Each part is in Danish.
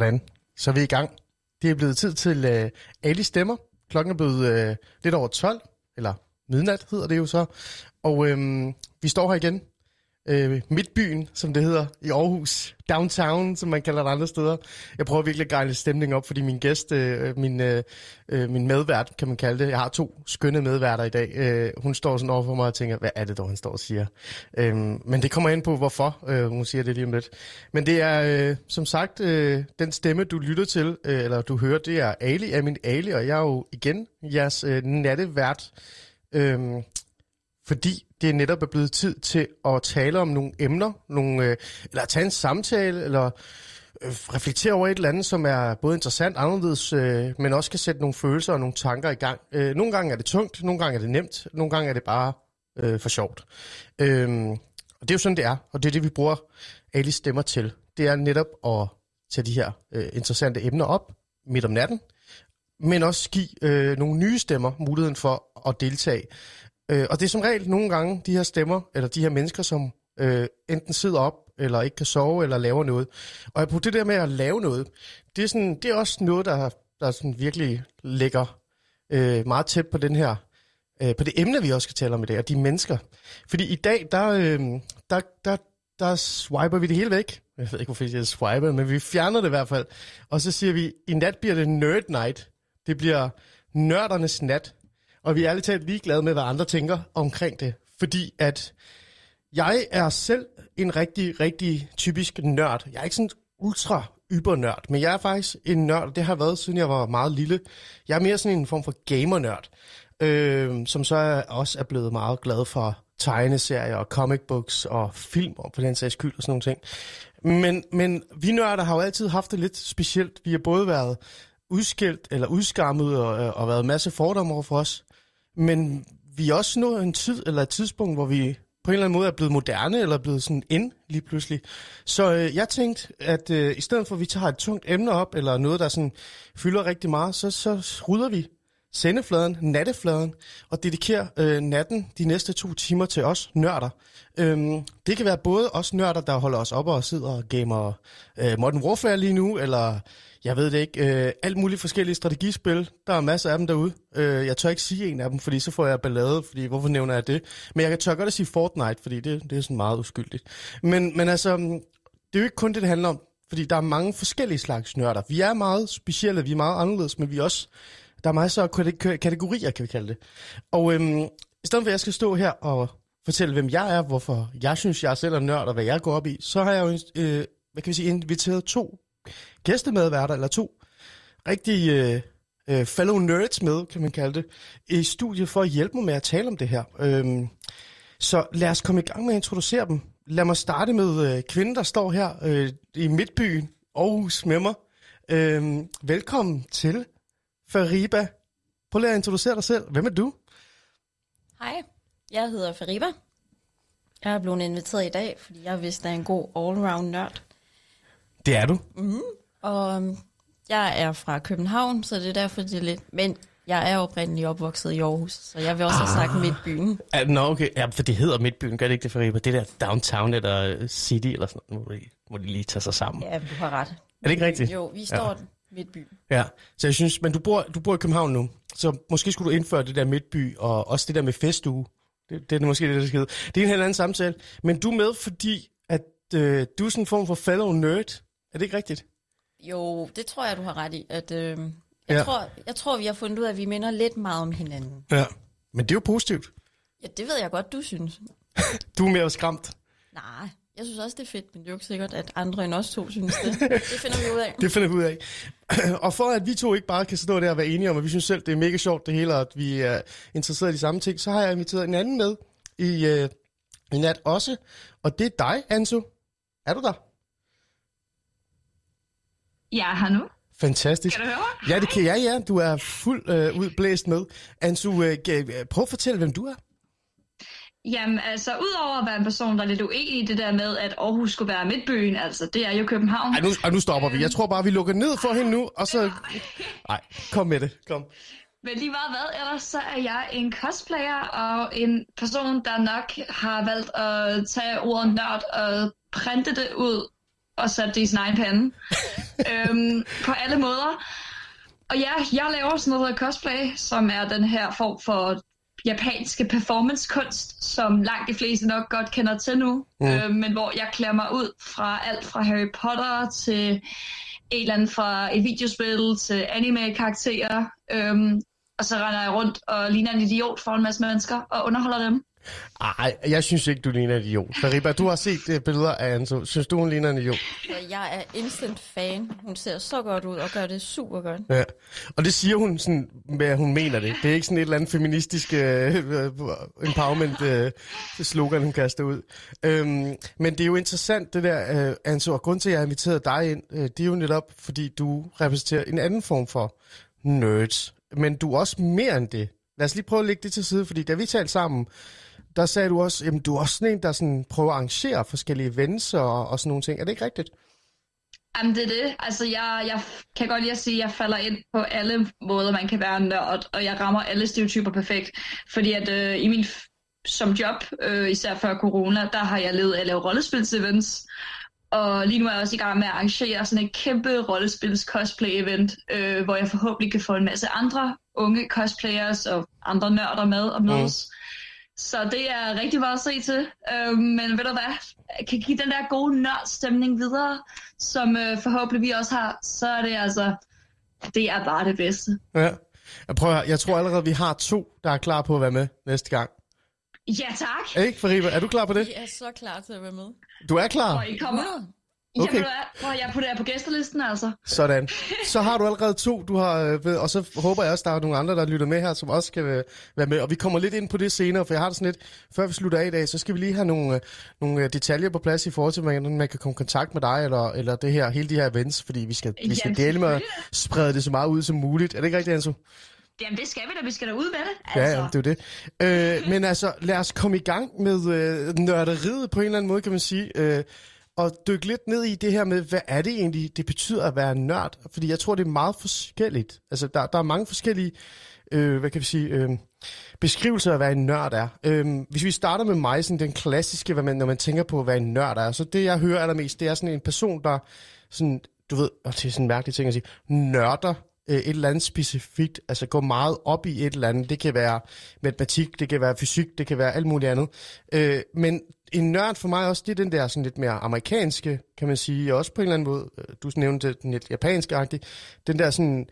Sådan. Så er vi i gang. Det er blevet tid til øh, uh, Ali Stemmer. Klokken er blevet uh, lidt over 12, eller midnat hedder det jo så. Og uh, vi står her igen øh, Midtbyen, som det hedder, i Aarhus. Downtown, som man kalder det andre steder. Jeg prøver virkelig at gejle stemning op, fordi min gæst, øh, min, øh, øh, min medvært, kan man kalde det, jeg har to skønne medværter i dag, øh, hun står sådan over for mig og tænker, hvad er det dog, han står og siger? Øh, men det kommer ind på, hvorfor øh, hun siger det lige om lidt. Men det er, øh, som sagt, øh, den stemme, du lytter til, øh, eller du hører, det er Ali, er min Ali, og jeg er jo igen jeres øh, nattevært. Øh, fordi det netop er blevet tid til at tale om nogle emner, nogle, øh, eller tage en samtale, eller øh, reflektere over et eller andet, som er både interessant, anderledes, øh, men også kan sætte nogle følelser og nogle tanker i gang. Øh, nogle gange er det tungt, nogle gange er det nemt, nogle gange er det bare øh, for sjovt. Øh, og det er jo sådan, det er, og det er det, vi bruger alle stemmer til. Det er netop at tage de her øh, interessante emner op midt om natten, men også give øh, nogle nye stemmer muligheden for at deltage. Øh, og det er som regel nogle gange de her stemmer, eller de her mennesker, som øh, enten sidder op, eller ikke kan sove, eller laver noget. Og på det der med at lave noget, det er, sådan, det er også noget, der, der sådan virkelig ligger øh, meget tæt på den her øh, på det emne, vi også skal tale om i dag, og de mennesker. Fordi i dag, der, øh, der, der, der swiper vi det hele væk. Jeg ved ikke, hvorfor jeg swiper, men vi fjerner det i hvert fald. Og så siger vi, i nat bliver det nerd night. Det bliver nørdernes nat. Og vi er ærligt talt ligeglade med, hvad andre tænker omkring det. Fordi at jeg er selv en rigtig, rigtig typisk nørd. Jeg er ikke sådan ultra ybernørd, men jeg er faktisk en nørd. Det har været, siden jeg var meget lille. Jeg er mere sådan en form for gamernørd, øh, som så er, også er blevet meget glad for tegneserier og comic books og film og på den sags skyld og sådan nogle ting. Men, men vi nørder har jo altid haft det lidt specielt. Vi har både været udskilt eller udskammet og, og været en masse fordomme over for os. Men vi er også nået en tid eller et tidspunkt, hvor vi på en eller anden måde er blevet moderne, eller blevet sådan ind lige pludselig. Så øh, jeg tænkte, at øh, i stedet for at vi tager et tungt emne op, eller noget, der sådan fylder rigtig meget, så, så rydder vi sendefladen, nattefladen, og dedikerer øh, natten de næste to timer til os nørder. Øhm, det kan være både os nørder, der holder os op og sidder og gamer øh, Modern Warfare lige nu, eller jeg ved det ikke, øh, alt muligt forskellige strategispil. Der er masser af dem derude. Øh, jeg tør ikke sige en af dem, fordi så får jeg ballade, fordi hvorfor nævner jeg det? Men jeg tør godt at sige Fortnite, fordi det, det er sådan meget uskyldigt. Men, men altså, mm, det er jo ikke kun det, det handler om, fordi der er mange forskellige slags nørder. Vi er meget specielle, vi er meget anderledes, men vi er også, der er meget så kategorier, kan vi kalde det. Og øhm, i stedet for, at jeg skal stå her og fortælle, hvem jeg er, hvorfor jeg synes, jeg selv er nørd, og hvad jeg går op i, så har jeg jo øh, hvad kan vi sige, inviteret to gæstemedværter, eller to rigtig øh, øh, fellow nerds med, kan man kalde det, i studiet for at hjælpe mig med at tale om det her. Øhm, så lad os komme i gang med at introducere dem. Lad mig starte med øh, kvinden, der står her øh, i Midtbyen, Aarhus med mig. Øhm, velkommen til Fariba. Prøv lige at introducere dig selv. Hvem er du? Hej, jeg hedder Fariba. Jeg er blevet inviteret i dag, fordi jeg vidste, at jeg er en god all-round nørd. Det er du. Mm. Og øhm, jeg er fra København, så det er derfor, det er lidt... Men jeg er oprindeligt opvokset i Aarhus, så jeg vil også ah. have sagt Midtbyen. Ah, nå, okay. Ja, for det hedder Midtbyen, gør det ikke det, Fariba? Det der downtown eller city eller sådan noget, må de, må de lige tage sig sammen. Ja, du har ret. Er det ikke rigtigt? Jo, vi står ja. Midtby. Ja, så jeg synes, men du bor, du bor i København nu, så måske skulle du indføre det der Midtby, og også det der med festuge. Det, det er måske det, der skal Det er en helt anden samtale. Men du er med, fordi at øh, du er sådan en form for fellow nerd. Er det ikke rigtigt? Jo, det tror jeg, du har ret i. At, øh, jeg, ja. tror, jeg tror, vi har fundet ud af, at vi minder lidt meget om hinanden. Ja, men det er jo positivt. Ja, det ved jeg godt, du synes. du er mere skræmt. Nej, jeg synes også, det er fedt, men det er jo ikke sikkert, at andre end os to synes det. Det finder vi ud af. det finder vi ud af. og for at vi to ikke bare kan stå der og være enige om, at vi synes selv, det er mega sjovt det hele, og at vi er interesseret i de samme ting, så har jeg inviteret en anden med i, øh, i nat også. Og det er dig, Anso. Er du der? Jeg er her nu. Fantastisk. Kan du høre Ja, det kan jeg, ja. Du er fuld øh, udblæst med. Ansu, øh, prøv at fortælle, hvem du er. Jamen, altså, udover at være en person, der er lidt uenig i det der med, at Aarhus skulle være midtbyen, altså, det er jo København. Ej, nu, ej, nu stopper vi. Jeg tror bare, vi lukker ned for hende nu, og så... Nej, kom med det. Kom. Men lige meget hvad, ellers så er jeg en cosplayer og en person, der nok har valgt at tage ordet nørd og printe det ud og sætte det i sin egen pande. øhm, på alle måder. Og ja, jeg laver sådan noget, der cosplay, som er den her form for japanske performancekunst, som langt de fleste nok godt kender til nu, mm. øh, men hvor jeg klæder mig ud fra alt fra Harry Potter til en eller anden fra et videospil til anime-karakterer, øhm, og så render jeg rundt og ligner en idiot for en masse mennesker og underholder dem. Ej, jeg synes ikke, du ligner en idiot. Fariba, du har set uh, billeder af Anso. Synes du, hun ligner en idiot? Jeg er instant fan. Hun ser så godt ud og gør det super godt. Ja. Og det siger hun sådan, med at hun mener det. Det er ikke sådan et eller andet feministisk uh, empowerment uh, slogan, hun kaster ud. Um, men det er jo interessant, det der, uh, Anso. Og grund til, at jeg har inviteret dig ind, uh, det er jo netop, fordi du repræsenterer en anden form for nerds. Men du er også mere end det. Lad os lige prøve at lægge det til side, fordi da vi talte sammen, der sagde du også, at du er også sådan en, der sådan prøver at arrangere forskellige events og, og sådan nogle ting. Er det ikke rigtigt? Jamen det er det. Altså jeg, jeg kan godt lide at sige, at jeg falder ind på alle måder, man kan være nørd, og jeg rammer alle stereotyper perfekt. Fordi at øh, i min som job, øh, især før corona, der har jeg levet af at lave rollespils-events. Og lige nu er jeg også i gang med at arrangere sådan et kæmpe rollespils cosplay event, øh, hvor jeg forhåbentlig kan få en masse andre unge cosplayers og andre nørder med og mødes. Mm. Så det er rigtig meget at se til. Øh, men ved du hvad, jeg kan give den der gode nørdstemning videre, som øh, forhåbentlig vi også har, så er det altså, det er bare det bedste. Ja. Jeg, prøver, jeg tror allerede, vi har to, der er klar på at være med næste gang. Ja, tak. Ikke, Fariba? Er du klar på det? Jeg er så klar til at være med. Du er klar? Og I kommer, Okay. Ja, prøv, jeg putter jer på gæstelisten, altså. Sådan. Så har du allerede to, du har, øh, og så håber jeg også, der er nogle andre, der lytter med her, som også kan øh, være med. Og vi kommer lidt ind på det senere, for jeg har det sådan lidt, før vi slutter af i dag, så skal vi lige have nogle, øh, nogle detaljer på plads i forhold til, hvordan man kan komme i kontakt med dig, eller, eller det her, hele de her events, fordi vi skal, vi skal dele med at sprede det så meget ud som muligt. Er det ikke rigtigt, Anso? Jamen, det skal vi da. Vi skal da ud med det. Altså. Ja, ja, det er det. Øh, men altså, lad os komme i gang med øh, nørderiet på en eller anden måde, kan man sige. Øh, og dykke lidt ned i det her med, hvad er det egentlig, det betyder at være nørd? Fordi jeg tror, det er meget forskelligt. Altså, der, der er mange forskellige, øh, hvad kan vi sige, øh, beskrivelser af, hvad en nørd er. Øh, hvis vi starter med mig, sådan den klassiske, hvad man, når man tænker på, hvad en nørd er, så det, jeg hører allermest, det er sådan en person, der sådan, du ved, og det er sådan en mærkelig ting at sige, nørder øh, et eller andet specifikt, altså gå meget op i et eller andet. Det kan være matematik, det kan være fysik, det kan være alt muligt andet. Øh, men en nørd for mig også, det er den der sådan lidt mere amerikanske, kan man sige, også på en eller anden måde, øh, du nævnte den lidt japanske den der sådan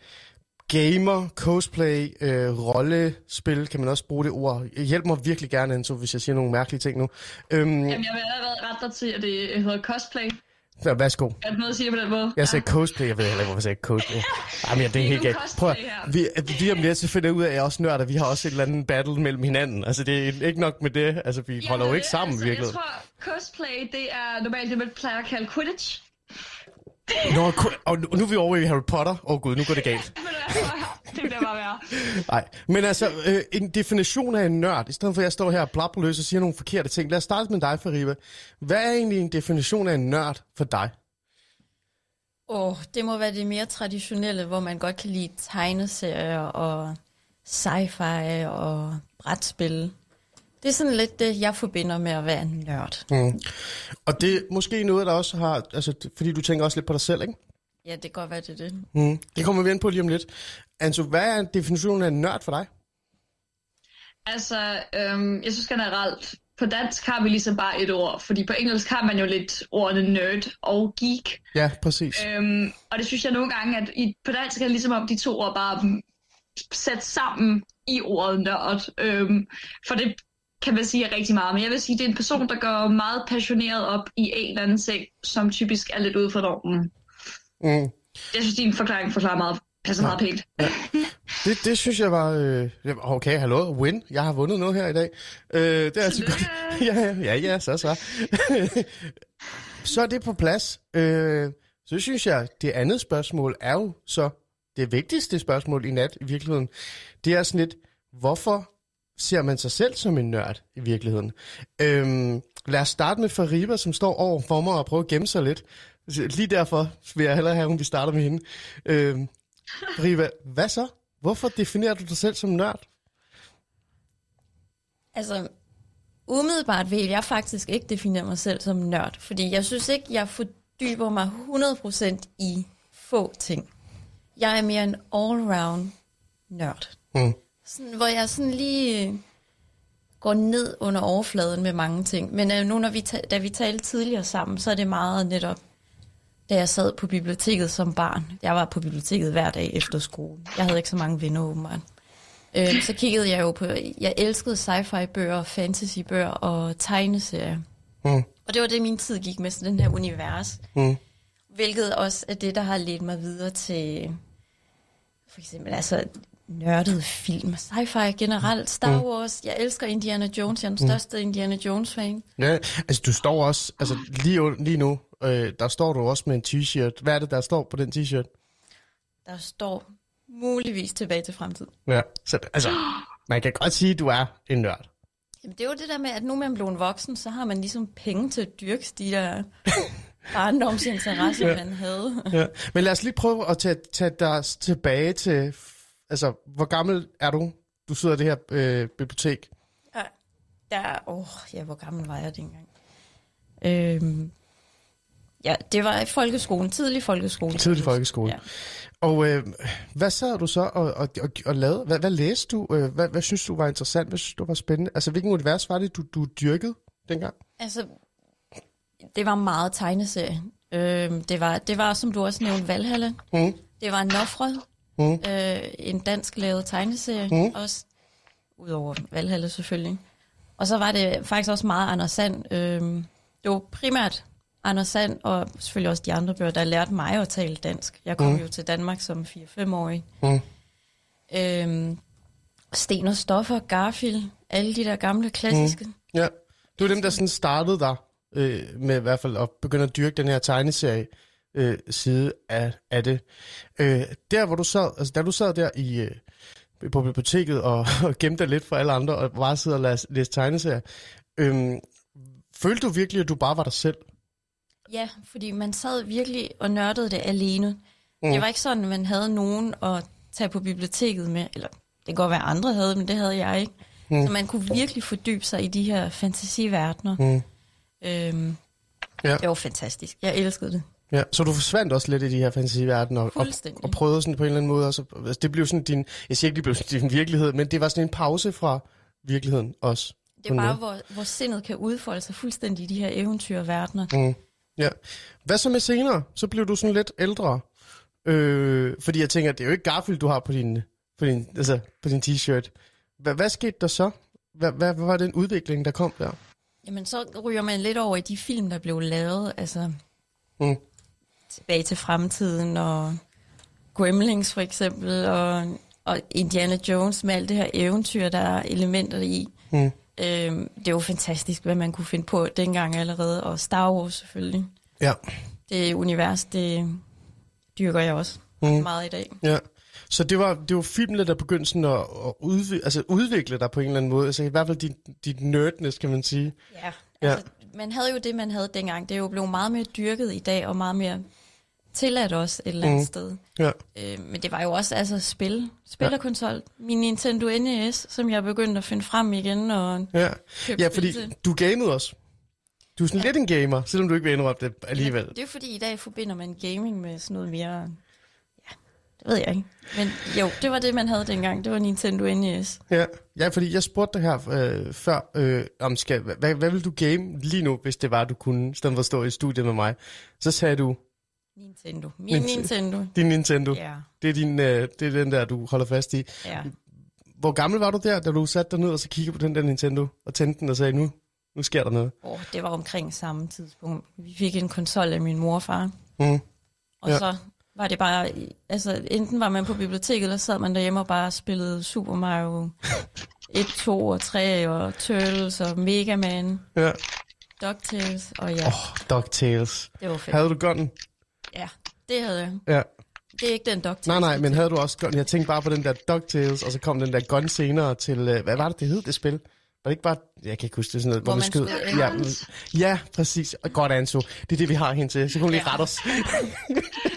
gamer, cosplay, øh, rollespil, kan man også bruge det ord. Hjælp mig virkelig gerne, Anto, hvis jeg siger nogle mærkelige ting nu. Øhm, Jamen, jeg vil allerede rette dig til, at det hedder cosplay. Ja, værsgo. Er det noget at sige på den måde? Jeg sagde cosplay, jeg ved heller ikke, hvorfor jeg sagde cosplay. Jamen, ja, det er helt galt. Prøv, vi, vi om lidt så finder ud af, at jeg er også nørder. Vi har også et eller andet battle mellem hinanden. Altså, det er ikke nok med det. Altså, vi ja, holder jo ikke sammen, altså, virkelig. Jeg tror, cosplay, det er normalt det, man plejer at kalde Quidditch. Nå, og nu er vi over i Harry Potter. Åh oh, gud, nu går det galt. det vil bare være. Nej, men altså, øh, en definition af en nørd, i stedet for at jeg står her og løs og siger nogle forkerte ting. Lad os starte med dig, Fariba. Hvad er egentlig en definition af en nørd for dig? Åh, oh, det må være det mere traditionelle, hvor man godt kan lide tegneserier og sci-fi og brætspil. Det er sådan lidt det, jeg forbinder med at være en nørd. Mm. Og det er måske noget, der også har... Altså, fordi du tænker også lidt på dig selv, ikke? Ja, det kan godt være, det er det. Mm. Det kommer vi ind på lige om lidt. Altså, hvad er definitionen af en nørd for dig? Altså, øhm, jeg synes generelt, på dansk har vi ligesom bare et ord, fordi på engelsk har man jo lidt ordene nerd og geek. Ja, præcis. Øhm, og det synes jeg nogle gange, at i, på dansk er det ligesom om de to ord bare sat sammen i ordet nørd. Øhm, for det kan man sige rigtig meget, men jeg vil sige, at det er en person, der går meget passioneret op i en eller anden ting, som typisk er lidt ude for normen. Mm. Jeg synes, din forklaring forklarer meget, passer ja. meget pænt. Ja. Det, det synes jeg var... Øh, okay, hallo, win. Jeg har vundet noget her i dag. Øh, det er altså godt. ja, ja, ja, så så. så er det på plads. Øh, så synes jeg, det andet spørgsmål er jo så det vigtigste spørgsmål i nat i virkeligheden. Det er sådan lidt, hvorfor ser man sig selv som en nørd i virkeligheden? Øhm, lad os starte med Fariba, som står over for mig og prøver at gemme sig lidt. Lige derfor vil jeg hellere have, at vi starter med hende. Øhm, Fariba, hvad så? Hvorfor definerer du dig selv som nørd? Altså, umiddelbart vil jeg faktisk ikke definere mig selv som nørd, fordi jeg synes ikke, jeg fordyber mig 100% i få ting. Jeg er mere en all-round nørd. Mm. Sådan, hvor jeg sådan lige øh, går ned under overfladen med mange ting. Men øh, nu, når vi ta- da vi talte tidligere sammen, så er det meget netop, da jeg sad på biblioteket som barn. Jeg var på biblioteket hver dag efter skole. Jeg havde ikke så mange venner åbenbart. Øh, så kiggede jeg jo på, jeg elskede sci-fi bøger, fantasy bøger og tegneserier. Mm. Og det var det, min tid gik med, sådan den her univers. Mm. Hvilket også er det, der har ledt mig videre til for eksempel altså nørdede film, sci-fi generelt, Star Wars. Jeg elsker Indiana Jones, jeg er den største Indiana Jones-fan. Ja, altså du står også, altså lige, lige nu, øh, der står du også med en t-shirt. Hvad er det, der står på den t-shirt? Der står muligvis tilbage til fremtid. Ja. Så, altså, man kan godt sige, at du er en nørd. Jamen, det er jo det der med, at nu man blevet voksen, så har man ligesom penge til at dyrke de der barndomsinteresser, ja. man havde. Ja. Men lad os lige prøve at tage, tage dig tilbage til, altså, hvor gammel er du? Du sidder i det her øh, bibliotek. Ja, der, åh, ja, hvor gammel var jeg dengang? Øhm, ja, det var i folkeskolen, tidlig folkeskole. Tidlig folkeskole. Ja. Og øh, hvad sad du så og, og, og, og lavede? Hvad, hvad læste du? Øh, hvad, hvad synes du var interessant? Hvad synes du var spændende? Altså, hvilken univers var det, du, du dyrkede dengang? Altså, det var meget tegneserie. Øhm, det, var, det var, som du også nævnte, Valhalla. Mm. Det var Nofred, Mm. øh, en dansk lavet tegneserie Mm. også. Udover Valhalla selvfølgelig. Og så var det faktisk også meget Anders Sand. Øhm, det var primært Anders Sand, og selvfølgelig også de andre bøger, der lærte mig at tale dansk. Jeg kom Mm. jo til Danmark som 4-5-årig. Mm. Øhm, Sten og Stoffer, Garfield, alle de der gamle klassiske. Mm. Ja, det var dem, der sådan startede der øh, med i hvert fald at begynde at dyrke den her tegneserie øh, side af, af det. Øh, der, hvor du sad, altså da du sad der i, øh, på biblioteket og, og gemte dig lidt for alle andre og bare sidder og læste, læste tegneserier, øh, følte du virkelig, at du bare var dig selv? Ja, fordi man sad virkelig og nørdede det alene. Mm. Det var ikke sådan, at man havde nogen at tage på biblioteket med, eller det kan godt være, andre havde, men det havde jeg ikke. Mm. Så man kunne virkelig fordybe sig i de her fantasiverdener. Mm. Øhm, Ja. Det var fantastisk. Jeg elskede det. Ja, så du forsvandt også lidt i de her fantasiverdener og, og, og prøvede sådan på en eller anden måde. Altså det blev sådan din, jeg siger ikke, det blev sådan din virkelighed, men det var sådan en pause fra virkeligheden også. Det er bare, hvor, hvor sindet kan udfolde sig fuldstændig i de her eventyrverdener. Mm. Ja. Hvad så med senere? Så blev du sådan lidt ældre. Øh, fordi jeg tænker, det er jo ikke Garfield, du har på din, på din, altså, på din t-shirt. Hvad, hvad skete der så? Hvad, hvad, hvad var den udvikling, der kom der? Jamen, så ryger man lidt over i de film, der blev lavet. Altså, Mm. Tilbage til fremtiden, og Gremlings for eksempel, og, og Indiana Jones med alt det her eventyr, der er elementer i. Mm. Øhm, det er jo fantastisk, hvad man kunne finde på dengang allerede, og Star Wars selvfølgelig. Ja. Det univers, det dyrker jeg også Mm. meget i dag. ja. Så det var, det var filmene, der begyndte sådan at, at udvikle, altså udvikle dig på en eller anden måde. Altså i hvert fald dit, dit nerdness, kan man sige. Ja, Ja. Man havde jo det, man havde dengang. Det er jo blevet meget mere dyrket i dag, og meget mere tilladt også et eller andet Mm. sted. Ja. Øh, men det var jo også altså spil, spillerkonsol. Ja. Min Nintendo NES, som jeg begyndte at finde frem igen og Ja, ja fordi til. du gamede også. Du er sådan ja. lidt en gamer, selvom du ikke vil indrømme det alligevel. Det er jo fordi, i dag forbinder man gaming med sådan noget mere... Ved jeg ikke. Men jo, det var det, man havde dengang. Det var Nintendo NES. Ja, ja fordi jeg spurgte dig her øh, før, øh, om skal, hvad, hvad vil du game lige nu, hvis det var, du kunne, i stedet for at stå i studiet med mig. Så sagde du, Nintendo. Min Nintendo. Nintendo. din Nintendo, Ja, det, er din, øh, det er den der, du holder fast i. ja. Hvor gammel var du der, da du satte dig ned og så kiggede på den der Nintendo, og tændte den og sagde, nu, nu sker der noget? Oh, det var omkring samme tidspunkt. Vi fik en konsol af min mor og far. Mm. Og ja. så var det bare, altså enten var man på biblioteket, eller sad man derhjemme og bare spillede Super Mario 1, 2 og 3, og Turtles og Mega Man, Ja. DuckTales, og ja, Åh, oh, DuckTales. det var fedt. Havde du gunnen? Ja, det havde jeg. Ja. Det er ikke den DuckTales. Nej, nej, men havde du også gun? Jeg tænkte bare på den der DuckTales, og så kom den der gun senere til, øh, hvad var det, det hed, det spil? Var det ikke bare, jeg kan ikke huske det, sådan noget, Hvor man skød. Ja, men- ja, præcis. Godt, Anso. Det er det, vi har hen til. Så kunne du lige Ja. rette os.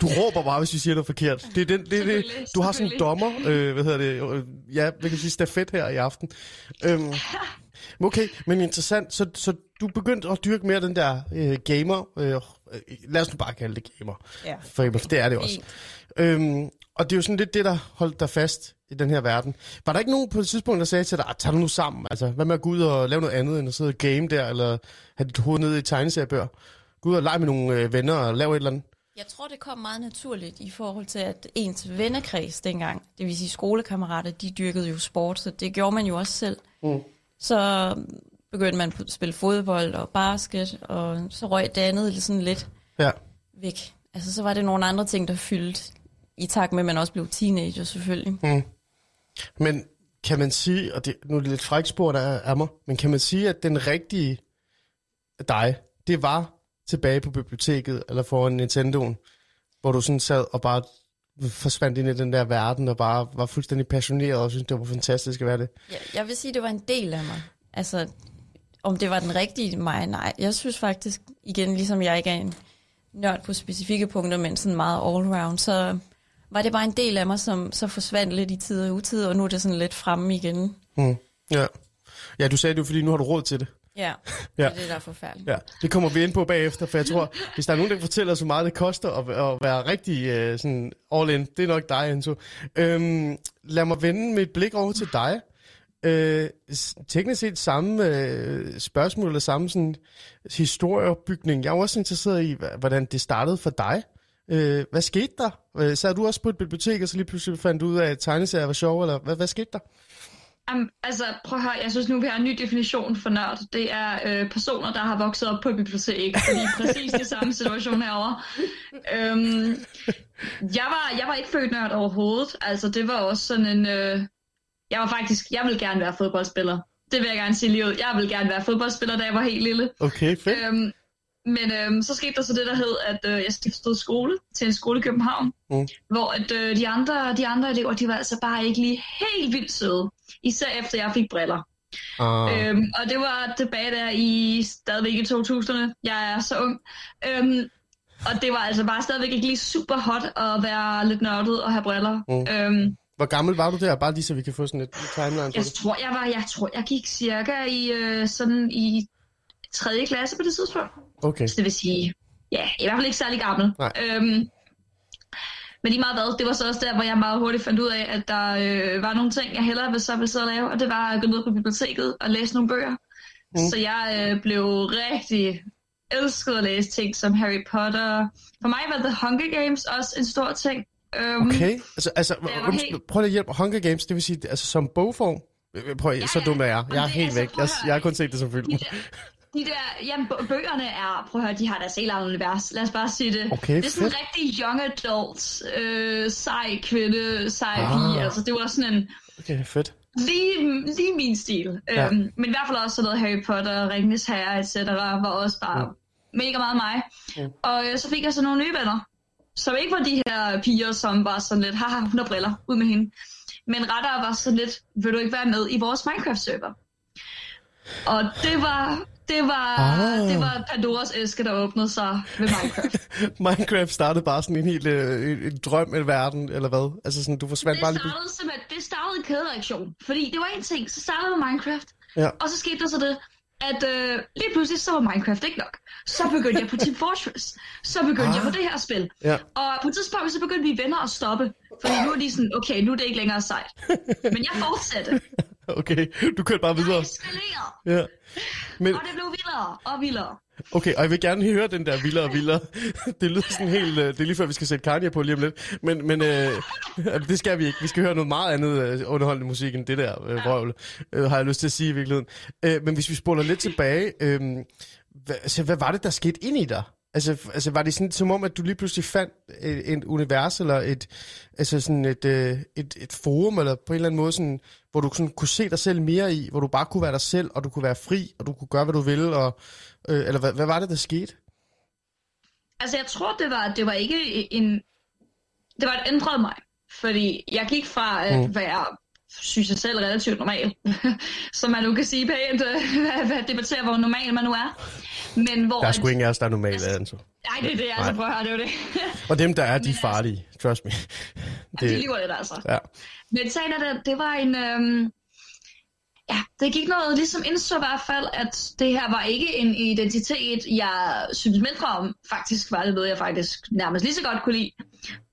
du råber bare, hvis vi siger noget forkert. Det er den, det, er det. Du har sådan en dommer, øh, hvad hedder det, øh, ja, vi kan sige stafet her i aften. Øhm, okay, men interessant. Så, så du begyndte at dyrke mere den der øh, gamer, øh, øh, lad os nu bare kalde det gamer, Ja. for, det er det også. Øhm, og det er jo sådan lidt det, der holdt dig fast i den her verden. Var der ikke nogen på et tidspunkt, der sagde til dig, "Ah, tag nu sammen, altså hvad med at gå ud og lave noget andet, end at sidde og game der, eller have dit hoved nede i tegneseriebøger? Gå ud og lege med nogle øh, venner og lave et eller andet. Jeg tror, det kom meget naturligt i forhold til, at ens vennekreds dengang, det vil sige skolekammerater, de dyrkede jo sport, så det gjorde man jo også selv. Mm. Så begyndte man at spille fodbold og basket, og så røg det andet sådan lidt Ja. væk. Altså, så var det nogle andre ting, der fyldte, i takt med, at man også blev teenager selvfølgelig. Mm. Men kan man sige, og det, nu er det lidt frækt spor, der er mig, men kan man sige, at den rigtige dig, det var tilbage på biblioteket, eller foran Nintendoen, hvor du sådan sad og bare forsvandt ind i den der verden, og bare var fuldstændig passioneret, og synes det var fantastisk at være det. Jeg, jeg vil sige, det var en del af mig. Altså, om det var den rigtige mig, nej. Jeg synes faktisk, igen, ligesom jeg ikke er en nørd på specifikke punkter, men sådan meget all-round, så var det bare en del af mig, som så forsvandt lidt i tid og utid, og nu er det sådan lidt fremme igen. Mm. Ja. ja, du sagde det jo, fordi nu har du råd til det. Ja, Ja. det er det, der er forfærdeligt. Ja, det kommer vi ind på bagefter, for jeg tror, hvis der er nogen, der kan fortælle os, hvor meget det koster at, at være rigtig uh, sådan all in, det er nok dig, Enzo. Øhm, lad mig vende mit blik over til dig. Øh, teknisk set samme øh, spørgsmål, eller samme sådan, historieopbygning. Jeg er også interesseret i, hvordan det startede for dig. Øh, hvad skete der? Øh, så er du også på et bibliotek, og så lige pludselig fandt du ud af, at tegneserier var sjov, eller hvad, hvad skete der? Um, altså, prøv at høre, jeg synes nu, vi har en ny definition for nørd. Det er øh, personer, der har vokset op på et bibliotek. Fordi præcis det samme situation herovre. Øhm, jeg, var, jeg var ikke født nørd overhovedet. Altså, det var også sådan en... Øh, jeg var faktisk... Jeg ville gerne være fodboldspiller. Det vil jeg gerne sige lige ud. Jeg ville gerne være fodboldspiller, da jeg var helt lille. Okay, fedt. Øhm, men øhm, så skete der så det, der hed, at øh, jeg skiftede skole til en skole i København, Mm. hvor at, øh, de, andre, de andre elever, de var altså bare ikke lige helt vildt søde. Især efter jeg fik briller. Ah, Øhm, og det var tilbage der i stadigvæk i 2000'erne. Jeg er så ung. Øhm, og det var altså bare stadigvæk ikke lige super hot at være lidt nørdet og have briller. Mm. Øhm, hvor gammel var du der? Bare lige så vi kan få sådan et timeline på jeg det. tror, jeg var, jeg tror, jeg gik cirka i øh, sådan i 3. klasse på det tidspunkt. Okay. Så det vil sige, ja, i hvert fald ikke særlig gammel. Nej. Øhm, men lige meget hvad, det var så også der, hvor jeg meget hurtigt fandt ud af, at der øh, var nogle ting, jeg hellere ville så ville sidde og lave, og det var at gå ned på biblioteket og læse nogle bøger. Mm. Så jeg øh, blev rigtig elsket at læse ting som Harry Potter. For mig var The Hunger Games også en stor ting. Øhm, Okay, altså, altså helt- prøv lige at hjælpe. Hunger Games, det vil sige, altså som bogform? Øh, Prøv, ja, så dum er jeg. Jeg er helt altså, væk. Jeg, jeg har kun set det som film. De der, de der jamen, bø- bøgerne er, prøv at høre, de har deres helt eget univers. Lad os bare sige det. Okay, det er sådan en fedt. rigtig young adult, øh, sej kvinde, sej Ah. pige. Altså, det var sådan en, Okay, fedt. lige, lige min stil. Ja. Ja. Øhm, men i hvert fald også sådan noget Harry Potter, Ringenes Herre, etc. var også bare Mm. mega meget mig. Mm. Og øh, så fik jeg så nogle nye venner, som ikke var de her piger, som var sådan lidt, haha, hun har briller, ud med hende. Men rettere var sådan lidt, vil du ikke være med i vores Minecraft-server? Og det var, det var, Ah. ah. det var Pandoras æske, der åbnede sig ved Minecraft. Minecraft startede bare sådan en helt øh, en, drøm af verden, eller hvad? Altså sådan, du forsvandt det bare lige... startede simpelthen, det startede en kædereaktion. Fordi det var en ting, så startede med Minecraft, Ja. og så skete der så det, at øh, lige pludselig så var Minecraft ikke nok. Så begyndte jeg på Team Fortress. Så begyndte Ah. jeg på det her spil. Ja. Og på et tidspunkt, så begyndte vi venner at stoppe. Fordi nu er de sådan, okay, nu er det ikke længere sejt. Men jeg fortsatte. Okay, du kørte bare Jeg videre. eskalerede. Ja. Men, Og det blev vildere og vildere. okay, og jeg vil gerne høre den der vildere og vildere. Det lyder sådan helt... øh, Det er lige før, vi skal sætte Kanye på lige om lidt. Men, men øh, det skal vi ikke. Vi skal høre noget meget andet øh, underholdende musik end det der øh, vrøvl, øh, har jeg lyst til at sige i virkeligheden. Øh, men hvis vi spoler lidt tilbage, øh, hvad, altså, hvad var det, der skete ind i dig? Altså, altså var det sådan som om, at du lige pludselig fandt et, et univers, eller et, altså sådan et, øh, et, et forum, eller på en eller anden måde, sådan, hvor du sådan kunne se dig selv mere i, hvor du bare kunne være dig selv, og du kunne være fri, og du kunne gøre, hvad du ville, og, øh, eller hvad, hvad var det, der skete? Altså, jeg tror, det var, det var ikke en... Det var et ændret mig. Fordi jeg gik fra at Mm. være, synes jeg selv, relativt normal. som man nu kan sige pænt, øh, hvad, hvad debatterer, hvor normal man nu er. Men hvor... Der er sgu ingen af os, der er normale, altså. Nej, det er det, altså. Nej. Prøv at høre, det er det. Og dem, der er, de er altså- farlige. Trust me. Det... De lyver lidt, altså. ja. Men sagen er, det, det var en... Øhm, ja, det gik noget, ligesom indså i hvert fald, at det her var ikke en identitet, jeg synes mindre om. Faktisk var det noget, jeg faktisk nærmest lige så godt kunne lide.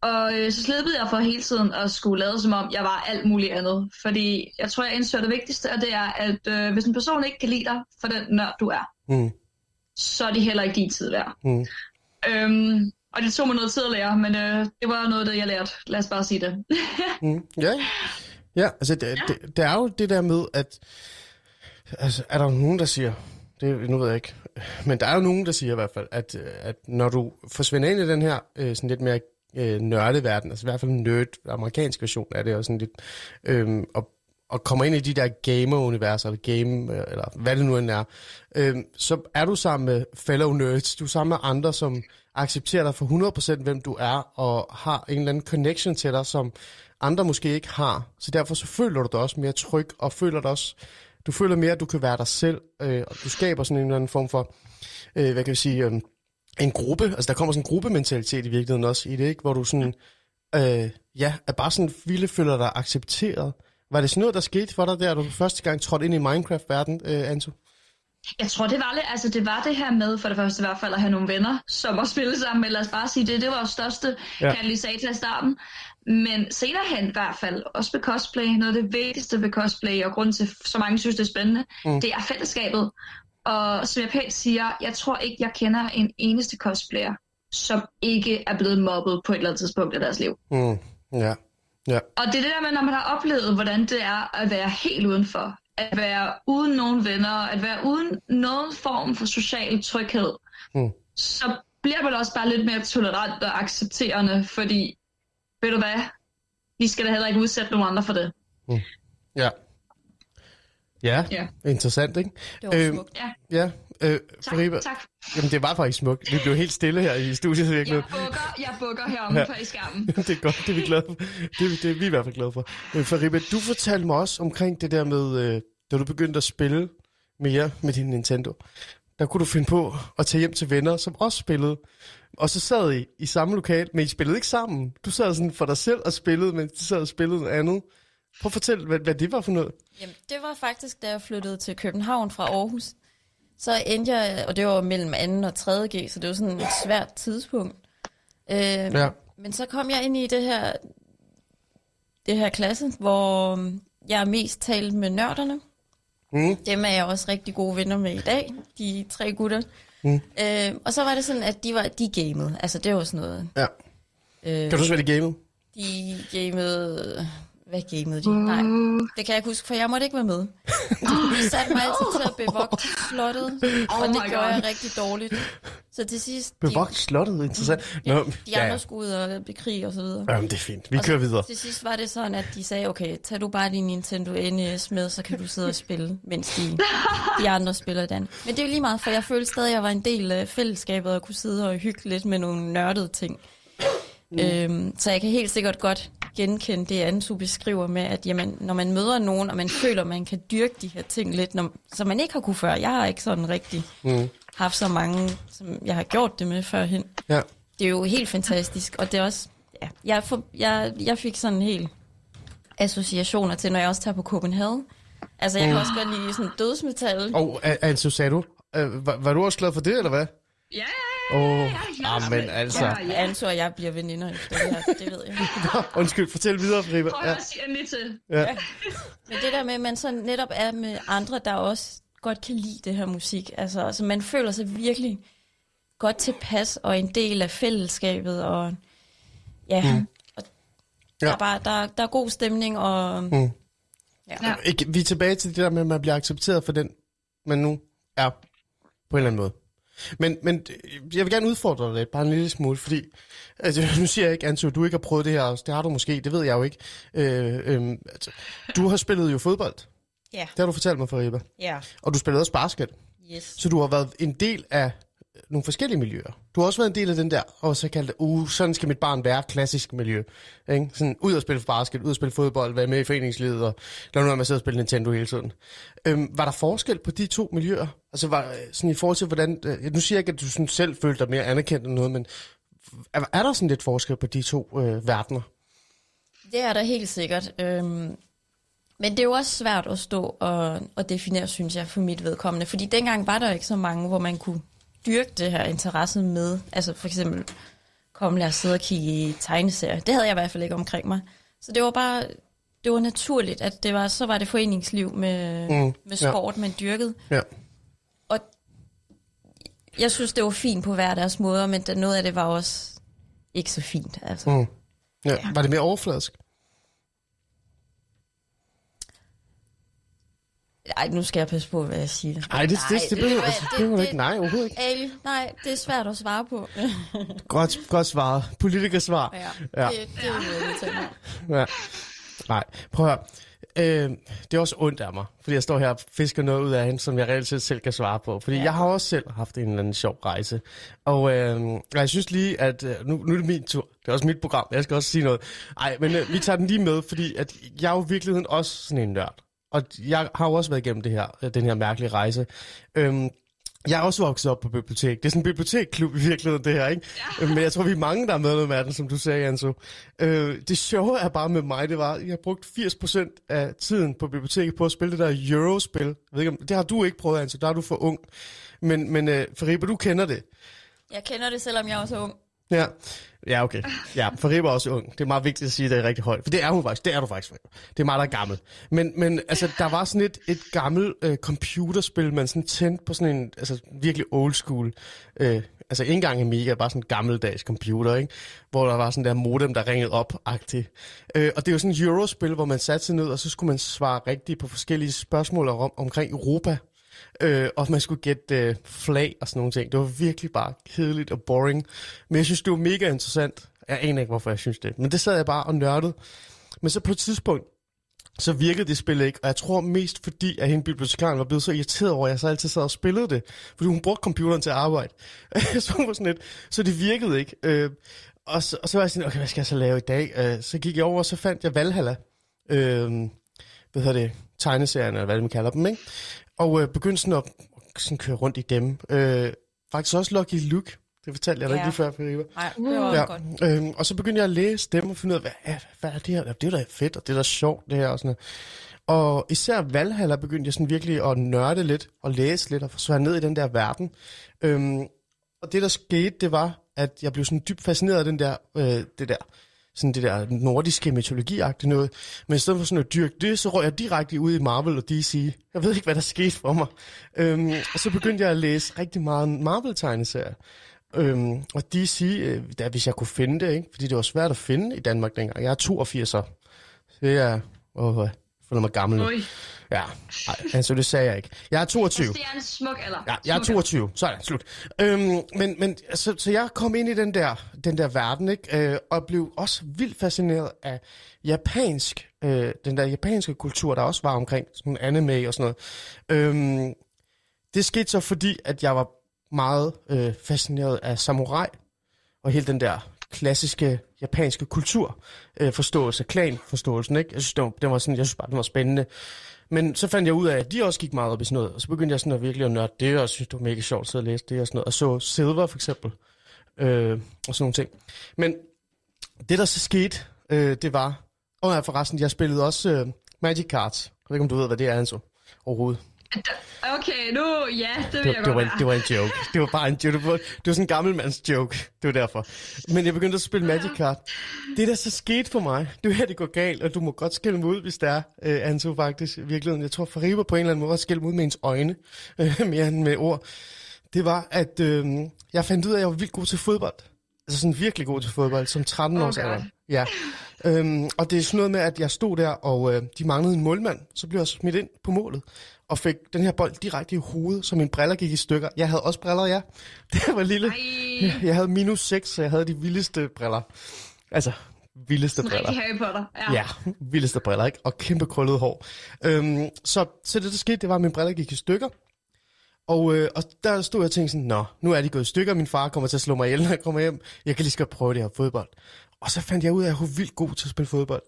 Og øh, så slippede jeg for hele tiden at skulle lade som om, jeg var alt muligt andet. Fordi jeg tror, jeg indså det vigtigste, og det er, at øh, hvis en person ikke kan lide dig for den nørd, du er, Mm. så er det heller ikke din tid værd. Mm. Øhm, og det tog mig noget tid at lære, men øh, det var noget, det jeg lærte. Lad os bare sige det. Mm. Ja, ja altså det, ja. Det, det er jo det der med, at altså, er der nogen, der siger, det, nu ved jeg ikke, men der er jo nogen, der siger i hvert fald, at, at når du forsvinder ind i den her øh, sådan lidt mere øh, nørdeverden, altså i hvert fald en nerd, amerikansk version af det, og sådan lidt, øh, og, og kommer ind i de der gamer-universer, eller game, øh, eller hvad det nu end er, øh, så er du sammen med fellow nerds, du er sammen med andre, som accepterer dig for 100% hvem du er, og har en eller anden connection til dig, som andre måske ikke har. Så derfor så føler du dig også mere tryg, og føler dig også, du føler mere, at du kan være dig selv, øh, og du skaber sådan en eller anden form for, øh, hvad kan jeg sige, øh, en gruppe, altså der kommer sådan en gruppementalitet i virkeligheden også i det, ikke? hvor du sådan, øh, ja, er bare sådan vildt føler dig accepteret. Var det sådan noget, der skete for dig der, da du første gang trådte ind i Minecraft-verden, øh, Anto? Jeg tror, det var, det, altså, det var det her med, for det første i hvert fald, at have nogle venner, som at spille sammen, men lad os bare sige det, det var vores største Ja. ja. katalysator i starten. Men senere hen i hvert fald, også ved cosplay, noget af det vigtigste ved cosplay, og grund til, så mange synes, det er spændende, mm. det er fællesskabet. Og som jeg pænt siger, jeg tror ikke, jeg kender en eneste cosplayer, som ikke er blevet mobbet på et eller andet tidspunkt i deres liv. Mm, ja, ja, Og det er det der med, når man har oplevet, hvordan det er at være helt udenfor. At være uden nogen venner, at være uden nogen form for social tryghed. Mm. Så bliver man også bare lidt mere tolerant og accepterende, fordi, ved du hvad, vi skal da heller ikke udsætte nogen andre for det. ja. Ja, Ja. interessant, ikke? Det var Øhm, smukt. Ja, Ja, øh, tak, Fariba, tak. jamen det var faktisk smukt. Vi blev helt stille her i studiet. Jeg Jeg bukker, jeg bukker heromme Ja. ja. på i skærmen. det er godt, det er vi glade for. Det, det er vi i hvert fald glade for. Øh, Fariba, du fortalte mig også omkring det der med, øh, da du begyndte at spille mere med din Nintendo. Der kunne du finde på at tage hjem til venner, som også spillede. Og så sad I i samme lokal, men I spillede ikke sammen. Du sad sådan for dig selv og spillede, mens de sad og spillede noget andet. Prøv at fortælle, hvad, hvad det var for noget. Jamen, det var faktisk, da jeg flyttede til København fra Aarhus. Så endte jeg, og det var mellem 2. og 3. G, så det var sådan et svært tidspunkt. Øh, Ja. Men så kom jeg ind i det her, det her klasse, hvor øhm, jeg mest talt med nørderne. Mm. Dem er jeg også rigtig gode venner med i dag, de tre gutter. Mm. Øh, og så var det sådan, at de var de gamede. Altså, det var sådan noget. Ja. Øh, Kan du huske, hvad det gamede? de gamede... Hvad gamede de? Nej, det kan jeg ikke huske, for jeg måtte ikke være med. De satte mig altid til at bevogte slottet, Oh og det gjorde God. jeg rigtig dårligt. Så til sidst... Bevogt slottet, interessant. Nå, De andre skulle ud og bekrige og så videre. Jamen, det er fint. Vi Og så kører videre. Til sidst var det sådan, at de sagde, okay, tag du bare din Nintendo NES med, så kan du sidde og spille, mens de, de andre spiller den. Men det er jo lige meget, for jeg følte stadig, at jeg var en del af fællesskabet og kunne sidde og hygge lidt med nogle nørdede ting. Mm. Øhm, så jeg kan helt sikkert godt genkende det, Ansu beskriver med, at jamen, når man møder nogen, og man føler, at man kan dyrke de her ting lidt, når, som man ikke har kunne før. Jeg har ikke sådan rigtig Mm. haft så mange, som jeg har gjort det med førhen Ja. det er jo helt fantastisk, og det er også, ja, jeg, for, jeg, jeg fik sådan helt associationer til, når jeg også tager på Copenhagen. Altså, jeg kan også godt lide sådan dødsmetal. Og altså, sagde du, øh, var, var du også glad for det, eller hvad? Ja, Åh, ja, oh, ja, men altså. Ja, ja. Anto og jeg bliver veninder efter det her, det ved jeg. Undskyld, fortæl videre, Friba. Prøv Ja, at sige endelig til. ja. Men det der med, at man så netop er med andre, der også godt kan lide det her musik. Altså, altså man føler sig virkelig godt tilpas og en del af fællesskabet. Og ja, mm. og der, Ja. er bare, der, der er god stemning, og Mm. Ja. Ikke, vi er tilbage til det der med, at man bliver accepteret for den, man nu er, på en eller anden måde. Men, men jeg vil gerne udfordre dig lidt, bare en lille smule, fordi, altså, nu siger jeg ikke, Anto, du ikke har prøvet det her, det har du måske, det ved jeg jo ikke. Øh, øh, altså, du har spillet jo fodbold, ja, det har du fortalt mig, Fariba, ja, og du spillede også basket, yes. så du har været en del af nogle forskellige miljøer. Du har også været en del af den der, og så kaldte uh, sådan skal mit barn være, klassisk miljø. Ikke? Sådan, ud og spille basket, ud og spille fodbold, være med i foreningslivet, og lad nu være med at sidde og spille Nintendo hele tiden. Øhm, var der forskel på de to miljøer? Altså var, øh, sådan i forhold til, hvordan... Øh, nu siger jeg ikke, at du sådan selv følte dig mere anerkendt end noget, men er, er der sådan lidt forskel på de to øh, verdener? Det er der helt sikkert. Øhm, Men det er jo også svært at stå og, og definere, synes jeg, for mit vedkommende. Fordi dengang var der ikke så mange, hvor man kunne dyrke det her interesse med. Altså for eksempel, kom lad os sidde og kigge i tegneserier. Det havde jeg i hvert fald ikke omkring mig. Så det var bare, det var naturligt, at det var, så var det foreningsliv med, mm, med sport, ja. man dyrkede. Ja. Og jeg synes, det var fint på hver deres måder, men noget af det var også ikke så fint. Altså. Mm. Ja. ja. Var det mere overfladisk? Ej, nu skal jeg passe på, hvad jeg siger. Ej, det, det, det, det behøver det, det, det, ikke. Nej, overhovedet ikke. Ali, nej, det er svært at svare på. godt, godt svaret. Politikersvar. Ja, ja. det, det er noget, jeg Ja. Nej, prøv at høre. Øh, det er også ondt af mig, fordi jeg står her og fisker noget ud af hende, som jeg reelt set selv kan svare på. Fordi ja. jeg har også selv haft en eller anden sjov rejse. Og øh, jeg synes lige, at øh, nu, nu er det min tur. Det er også mit program. Jeg skal også sige noget. Nej, men øh, vi tager den lige med, fordi at jeg er jo i virkeligheden også sådan en nørd. Og jeg har jo også været igennem det her, den her mærkelige rejse. Øhm, jeg er også vokset op på bibliotek. Det er sådan en bibliotekklub i virkeligheden, det her, ikke? Ja. Men jeg tror, vi er mange, der er med med den, som du sagde, Anso. Øh, det sjove er bare med mig, det var, at jeg har brugt 80% af tiden på biblioteket på at spille det der Eurospil. Jeg ved ikke, det har du ikke prøvet, Anso. Der er du for ung. Men, men øh, Fariba, du kender det. Jeg kender det, selvom jeg også er ung. Ja, ja okay. Ja, for Ribe er også ung. Det er meget vigtigt at sige, at det er rigtig højt. For det er hun faktisk. Det er du faktisk. Det er meget, der er gammel. Men, men altså, der var sådan et, et gammelt øh, computerspil, man sådan tændte på sådan en altså, virkelig old school. Øh, altså ikke engang Amiga, bare sådan en gammeldags computer, ikke? Hvor der var sådan der modem, der ringede op-agtigt. Øh, og det er jo sådan et Eurospil, hvor man satte sig ned, og så skulle man svare rigtigt på forskellige spørgsmål om, omkring Europa øh, og man skulle gætte øh, flag og sådan nogle ting. Det var virkelig bare kedeligt og boring. Men jeg synes, det var mega interessant. Jeg aner ikke, hvorfor jeg synes det. Men det sad jeg bare og nørdede. Men så på et tidspunkt, så virkede det spil ikke, og jeg tror mest fordi, at hende bibliotekaren var blevet så irriteret over, at jeg så altid sad og spillede det, fordi hun brugte computeren til at arbejde. så, var sådan lidt, så det virkede ikke. Øh, og, så, og så var jeg sådan, okay, hvad skal jeg så lave i dag? Øh, så gik jeg over, og så fandt jeg Valhalla. Øh, hvad hedder det? Tegneserien, eller hvad man kalder dem, ikke? Og øh, begyndte sådan at sådan køre rundt i dem. Øh, faktisk også Lucky Luke. Det fortalte jeg dig ja. lige før, Feriva. Nej, det var ja. godt. Øhm, og så begyndte jeg at læse dem og finde ud af, hvad, hvad er det her? Det er da fedt, og det er da sjovt, det her. Og, sådan og især Valhalla begyndte jeg sådan virkelig at nørde lidt, og læse lidt, og forsvare ned i den der verden. Øhm, og det, der skete, det var, at jeg blev sådan dybt fascineret af den der, øh, det der sådan det der nordiske mytologi noget. Men i stedet for sådan at dyrke det, så røg jeg direkte ud i Marvel og DC. Jeg ved ikke, hvad der skete for mig. Øhm, og så begyndte jeg at læse rigtig meget Marvel-tegneserier. Øhm, og DC, øh, der, hvis jeg kunne finde det, ikke? fordi det var svært at finde i Danmark dengang. Jeg er 82'er. Så det er... Åh, føler mig gammel nu. Ja, Ej, altså det sagde jeg ikke. Jeg er 22. Altså, det er en smuk alder. Ja, jeg er 22. Sådan, slut. Øhm, men, men altså, så jeg kom ind i den der, den der verden, ikke? Øh, og blev også vildt fascineret af japansk, øh, den der japanske kultur, der også var omkring sådan anime og sådan noget. Øhm, det skete så fordi, at jeg var meget øh, fascineret af samurai, og hele den der klassiske japanske kultur, øh, forståelse, klan-forståelsen, ikke? Jeg synes, det var, det var sådan, jeg synes bare, det var spændende. Men så fandt jeg ud af, at de også gik meget op i sådan noget, og så begyndte jeg sådan at virkelig at nørde det, og synes, det var mega sjovt at sidde og læse det og sådan noget, og så Silver for eksempel, øh, og sådan nogle ting. Men det, der så skete, øh, det var, og ja, forresten, jeg spillede også øh, Magic Cards. Jeg ved ikke, om du ved, hvad det er, altså, overhovedet. Okay, nu, ja, det vil det, jeg det godt var, en, det var en joke. Det var bare en joke. Det var, det var sådan en gammelmands joke. Det var derfor. Men jeg begyndte at spille Magic Card. Det, der så skete for mig, det var her, det går galt, og du må godt skille mig ud, hvis det er, uh, Anto, faktisk, i virkeligheden. Jeg tror, Fariba på en eller anden måde skille mig ud med ens øjne, uh, mere end med ord. Det var, at uh, jeg fandt ud af, at jeg var vildt god til fodbold. Altså sådan virkelig god til fodbold, som 13 års alder. Ja. Øhm, og det er sådan noget med, at jeg stod der, og øh, de manglede en målmand. Så blev jeg smidt ind på målet og fik den her bold direkte i hovedet, så mine briller gik i stykker. Jeg havde også briller, ja. Det var lille. Ej. Jeg havde minus 6, så jeg havde de vildeste briller. Altså, vildeste Sådan briller. Rigtig Harry Potter. Ja. ja, vildeste briller, ikke? Og kæmpe krøllet hår. Øhm, så, så det, der skete, det var, at mine briller gik i stykker. Og, øh, og der stod jeg og tænkte sådan, nå, nu er de gået i stykker, min far kommer til at slå mig ihjel, når jeg kommer hjem. Jeg kan lige skal prøve det her fodbold. Og så fandt jeg ud af, at jeg var vildt god til at spille fodbold.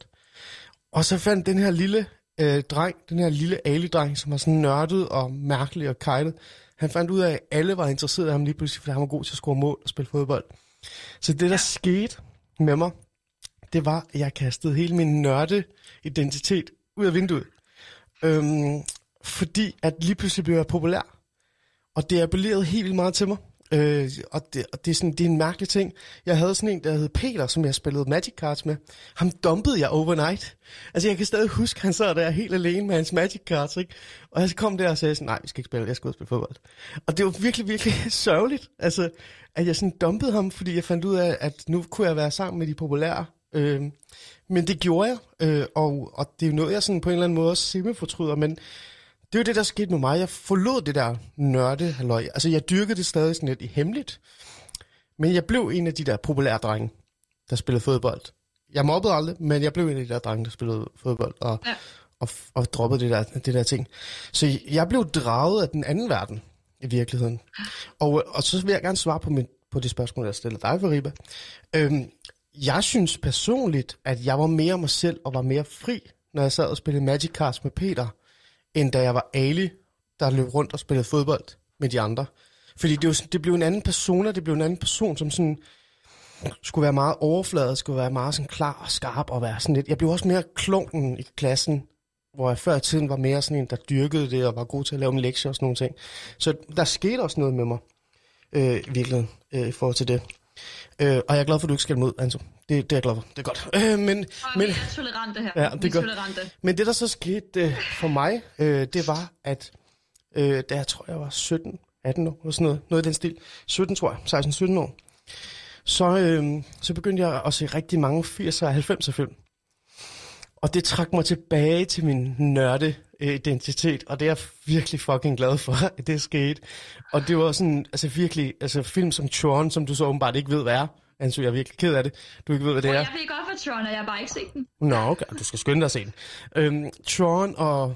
Og så fandt den her lille øh, dreng, den her lille Ali-dreng, som var sådan nørdet og mærkelig og kejlet, han fandt ud af, at alle var interesseret i ham lige pludselig, fordi han var god til at score mål og spille fodbold. Så det, der ja. skete med mig, det var, at jeg kastede hele min nørde identitet ud af vinduet. Øhm, fordi at lige pludselig blev jeg populær. Og det appellerede helt vildt meget til mig. Øh, og det, og det, er sådan, det er en mærkelig ting. Jeg havde sådan en, der hed Peter, som jeg spillede Magic Cards med. Ham dumpede jeg overnight. Altså, jeg kan stadig huske, han sad der helt alene med hans Magic Cards, ikke? Og jeg kom der og sagde sådan, nej, vi skal ikke spille, jeg skal ud og spille fodbold. Og det var virkelig, virkelig sørgeligt, altså, at jeg sådan dumpede ham, fordi jeg fandt ud af, at nu kunne jeg være sammen med de populære. Øh, men det gjorde jeg, øh, og, og det er jo noget, jeg sådan på en eller anden måde også semi-fortryder, men det er jo det, der skete med mig. Jeg forlod det der nørde halløj. Altså, jeg dyrkede det stadig sådan lidt i hemmeligt. Men jeg blev en af de der populære drenge, der spillede fodbold. Jeg mobbede aldrig, men jeg blev en af de der drenge, der spillede fodbold og, ja. og, og droppede det der, det der ting. Så jeg blev draget af den anden verden i virkeligheden. Og, og så vil jeg gerne svare på, min, på det spørgsmål, jeg stiller dig, Fariba. Øhm, jeg synes personligt, at jeg var mere mig selv og var mere fri, når jeg sad og spillede Magic Cards med Peter, end da jeg var Ali, der løb rundt og spillede fodbold med de andre. Fordi det, var, det blev en anden person, og det blev en anden person, som sådan skulle være meget overfladet, skulle være meget sådan klar og skarp og være sådan lidt... Jeg blev også mere klunken i klassen, hvor jeg før i tiden var mere sådan en, der dyrkede det og var god til at lave en lektie og sådan nogle ting. Så der skete også noget med mig, øh, i virkeligheden, øh, i forhold til det. Øh, og jeg er glad for, at du ikke skal ud, Anto. Det, det er jeg glad for. Det er godt. Øh, men, og men, vi er tolerante her. Ja, det er godt. Tolerante. Men det, der så skete øh, for mig, øh, det var, at øh, da jeg tror, jeg var 17, 18 år, eller sådan noget, noget i den stil. 17, tror jeg. 16-17 år. Så, øh, så begyndte jeg at se rigtig mange 80'er og 90'er film. Og det trak mig tilbage til min nørde identitet, og det er jeg virkelig fucking glad for, at det skete. Og det var sådan, altså virkelig, altså film som Tron, som du så åbenbart ikke ved, hvad er. Altså, jeg er virkelig ked af det. Du ikke ved, hvad det er. Jeg ved godt, hvad Tron er, jeg har bare ikke set den. Nå, okay. Du skal skynde dig at se den. Øhm, Tron og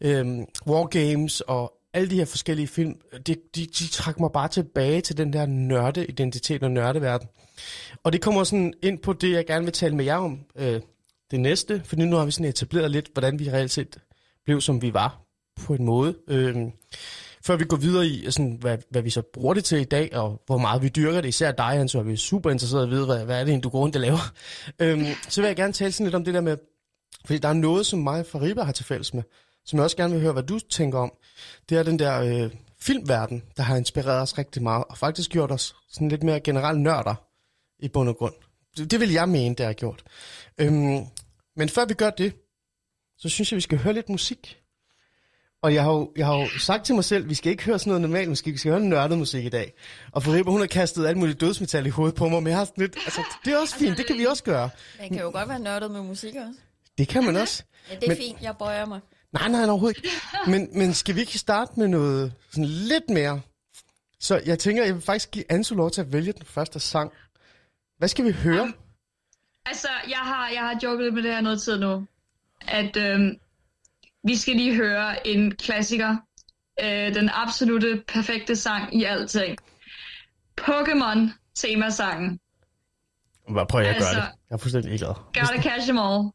øhm, War Games og alle de her forskellige film, de, de, de trak mig bare tilbage til den der nørdeidentitet og nørdeverden. Og det kommer sådan ind på det, jeg gerne vil tale med jer om øh, det næste, for nu har vi sådan etableret lidt, hvordan vi reelt set blev, som vi var på en måde. Øh, før vi går videre i, sådan, hvad, hvad vi så bruger det til i dag, og hvor meget vi dyrker det, især dig, han, så er vi super interesseret i at vide, hvad, hvad er det du går rundt og laver. Øhm, så vil jeg gerne tale sådan lidt om det der med, fordi der er noget, som mig og Fariba har til fælles med, som jeg også gerne vil høre, hvad du tænker om. Det er den der øh, filmverden, der har inspireret os rigtig meget, og faktisk gjort os sådan lidt mere generelt nørder i bund og grund. Det, det vil jeg mene, det har gjort. Øhm, men før vi gør det, så synes jeg, vi skal høre lidt musik. Og jeg har, jo, jeg har jo sagt til mig selv, vi skal ikke høre sådan noget normalt musik, vi skal høre nørdet musik i dag. Og for Ripper, hun har kastet alt muligt dødsmetal i hovedet på mig, men jeg har sådan lidt, altså, det er også fint, det kan vi også gøre. Man kan jo godt være nørdet med musik også. Det kan man også. Ja, det er men, fint, jeg bøjer mig. Nej, nej, overhovedet ikke. Men, men skal vi ikke starte med noget sådan lidt mere? Så jeg tænker, jeg vil faktisk give Anso lov til at vælge den første sang. Hvad skal vi høre? Um, altså, jeg har, jeg har joket med det her noget tid nu. At øhm, vi skal lige høre en klassiker. Øh, den absolute perfekte sang i alting. Pokémon temasangen. Hvad prøver jeg at altså, gøre det? Jeg er fuldstændig ligeglad. Gotta catch them all.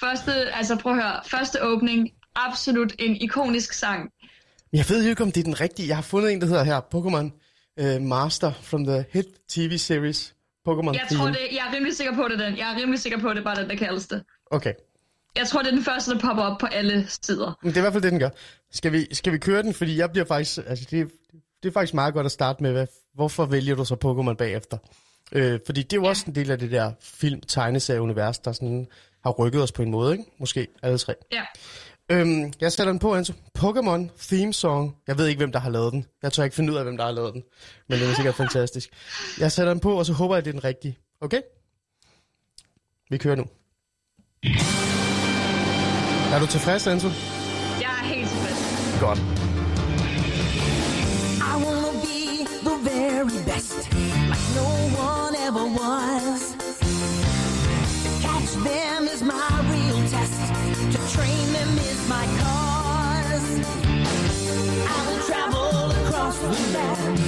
Første, altså prøv at høre. Første åbning. Absolut en ikonisk sang. Jeg ved jo ikke, om det er den rigtige. Jeg har fundet en, der hedder her. Pokémon uh, Master from the hit TV series. Pokémon Jeg tror det, jeg er rimelig sikker på det den. Jeg er rimelig sikker på det, bare den, der kaldes det. Okay. Jeg tror, det er den første, der popper op på alle sider. Men det er i hvert fald det, den gør. Skal vi, skal vi køre den? Fordi jeg bliver faktisk... Altså, det, det er faktisk meget godt at starte med, hvad, hvorfor vælger du så Pokémon bagefter? Øh, fordi det er jo også en del af det der film-tegneserie-univers, der sådan har rykket os på en måde, ikke? Måske alle tre. Ja. Øhm, jeg sætter den på, Anso. Pokémon Theme Song. Jeg ved ikke, hvem der har lavet den. Jeg tør ikke finde ud af, hvem der har lavet den. Men det er sikkert fantastisk. Jeg sætter den på, og så håber jeg, at det er den rigtige. Okay? Vi kører nu. Er du tilfreds, Anto? Jeg er helt tilfreds. Godt. I wanna be the very best, like no one ever was. To catch them is my real test, to train them is my cause. I will travel across the land,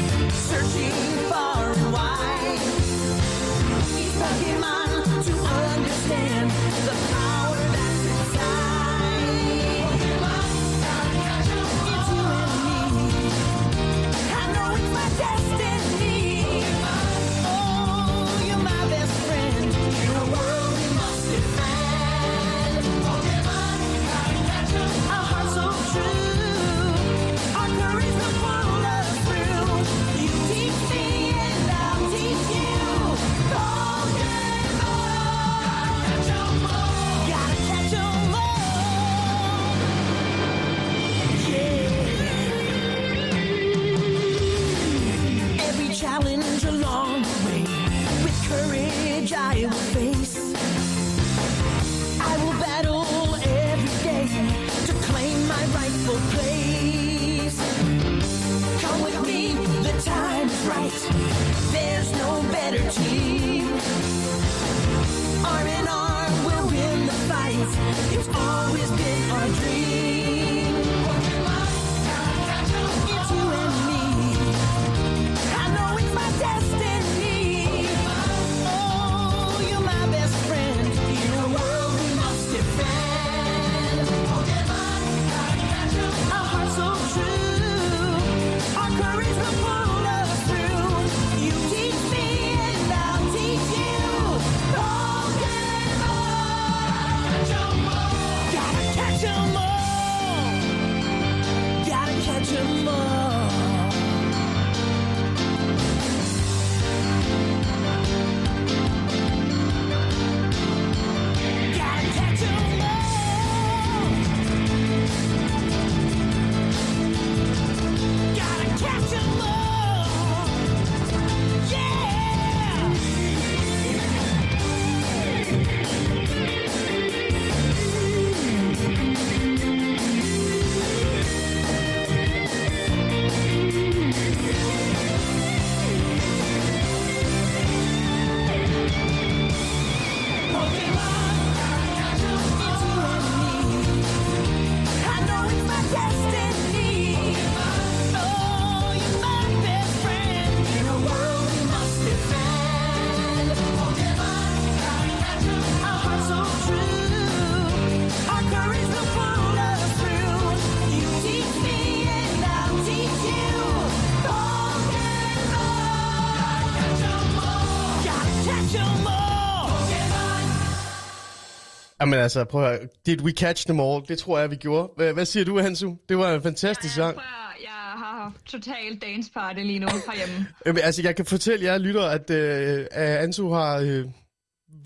Jamen altså, prøv at høre. Did we catch them all? Det tror jeg, vi gjorde. Hvad, hvad siger du, Hansu? Det var en fantastisk sang. Jeg, jeg har totalt dance party lige nu herhjemme. Jamen, altså, jeg kan fortælle jer, lytter, at øh, Ansu har øh,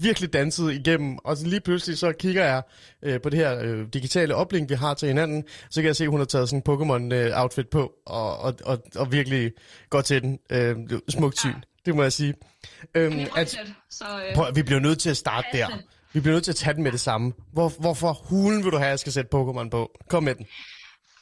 virkelig danset igennem, og så lige pludselig så kigger jeg øh, på det her øh, digitale oplink, vi har til hinanden, så kan jeg se, at hun har taget sådan en Pokémon-outfit på, og, og, og, og virkelig går til den. Øh, smukt syn, det må jeg sige. Øhm, at, så, øh, prøv, vi bliver nødt til at starte der. Passende. Vi bliver nødt til at tage den med det samme. Hvor, hvorfor hulen vil du have, at jeg skal sætte Pokémon på? Kom med den.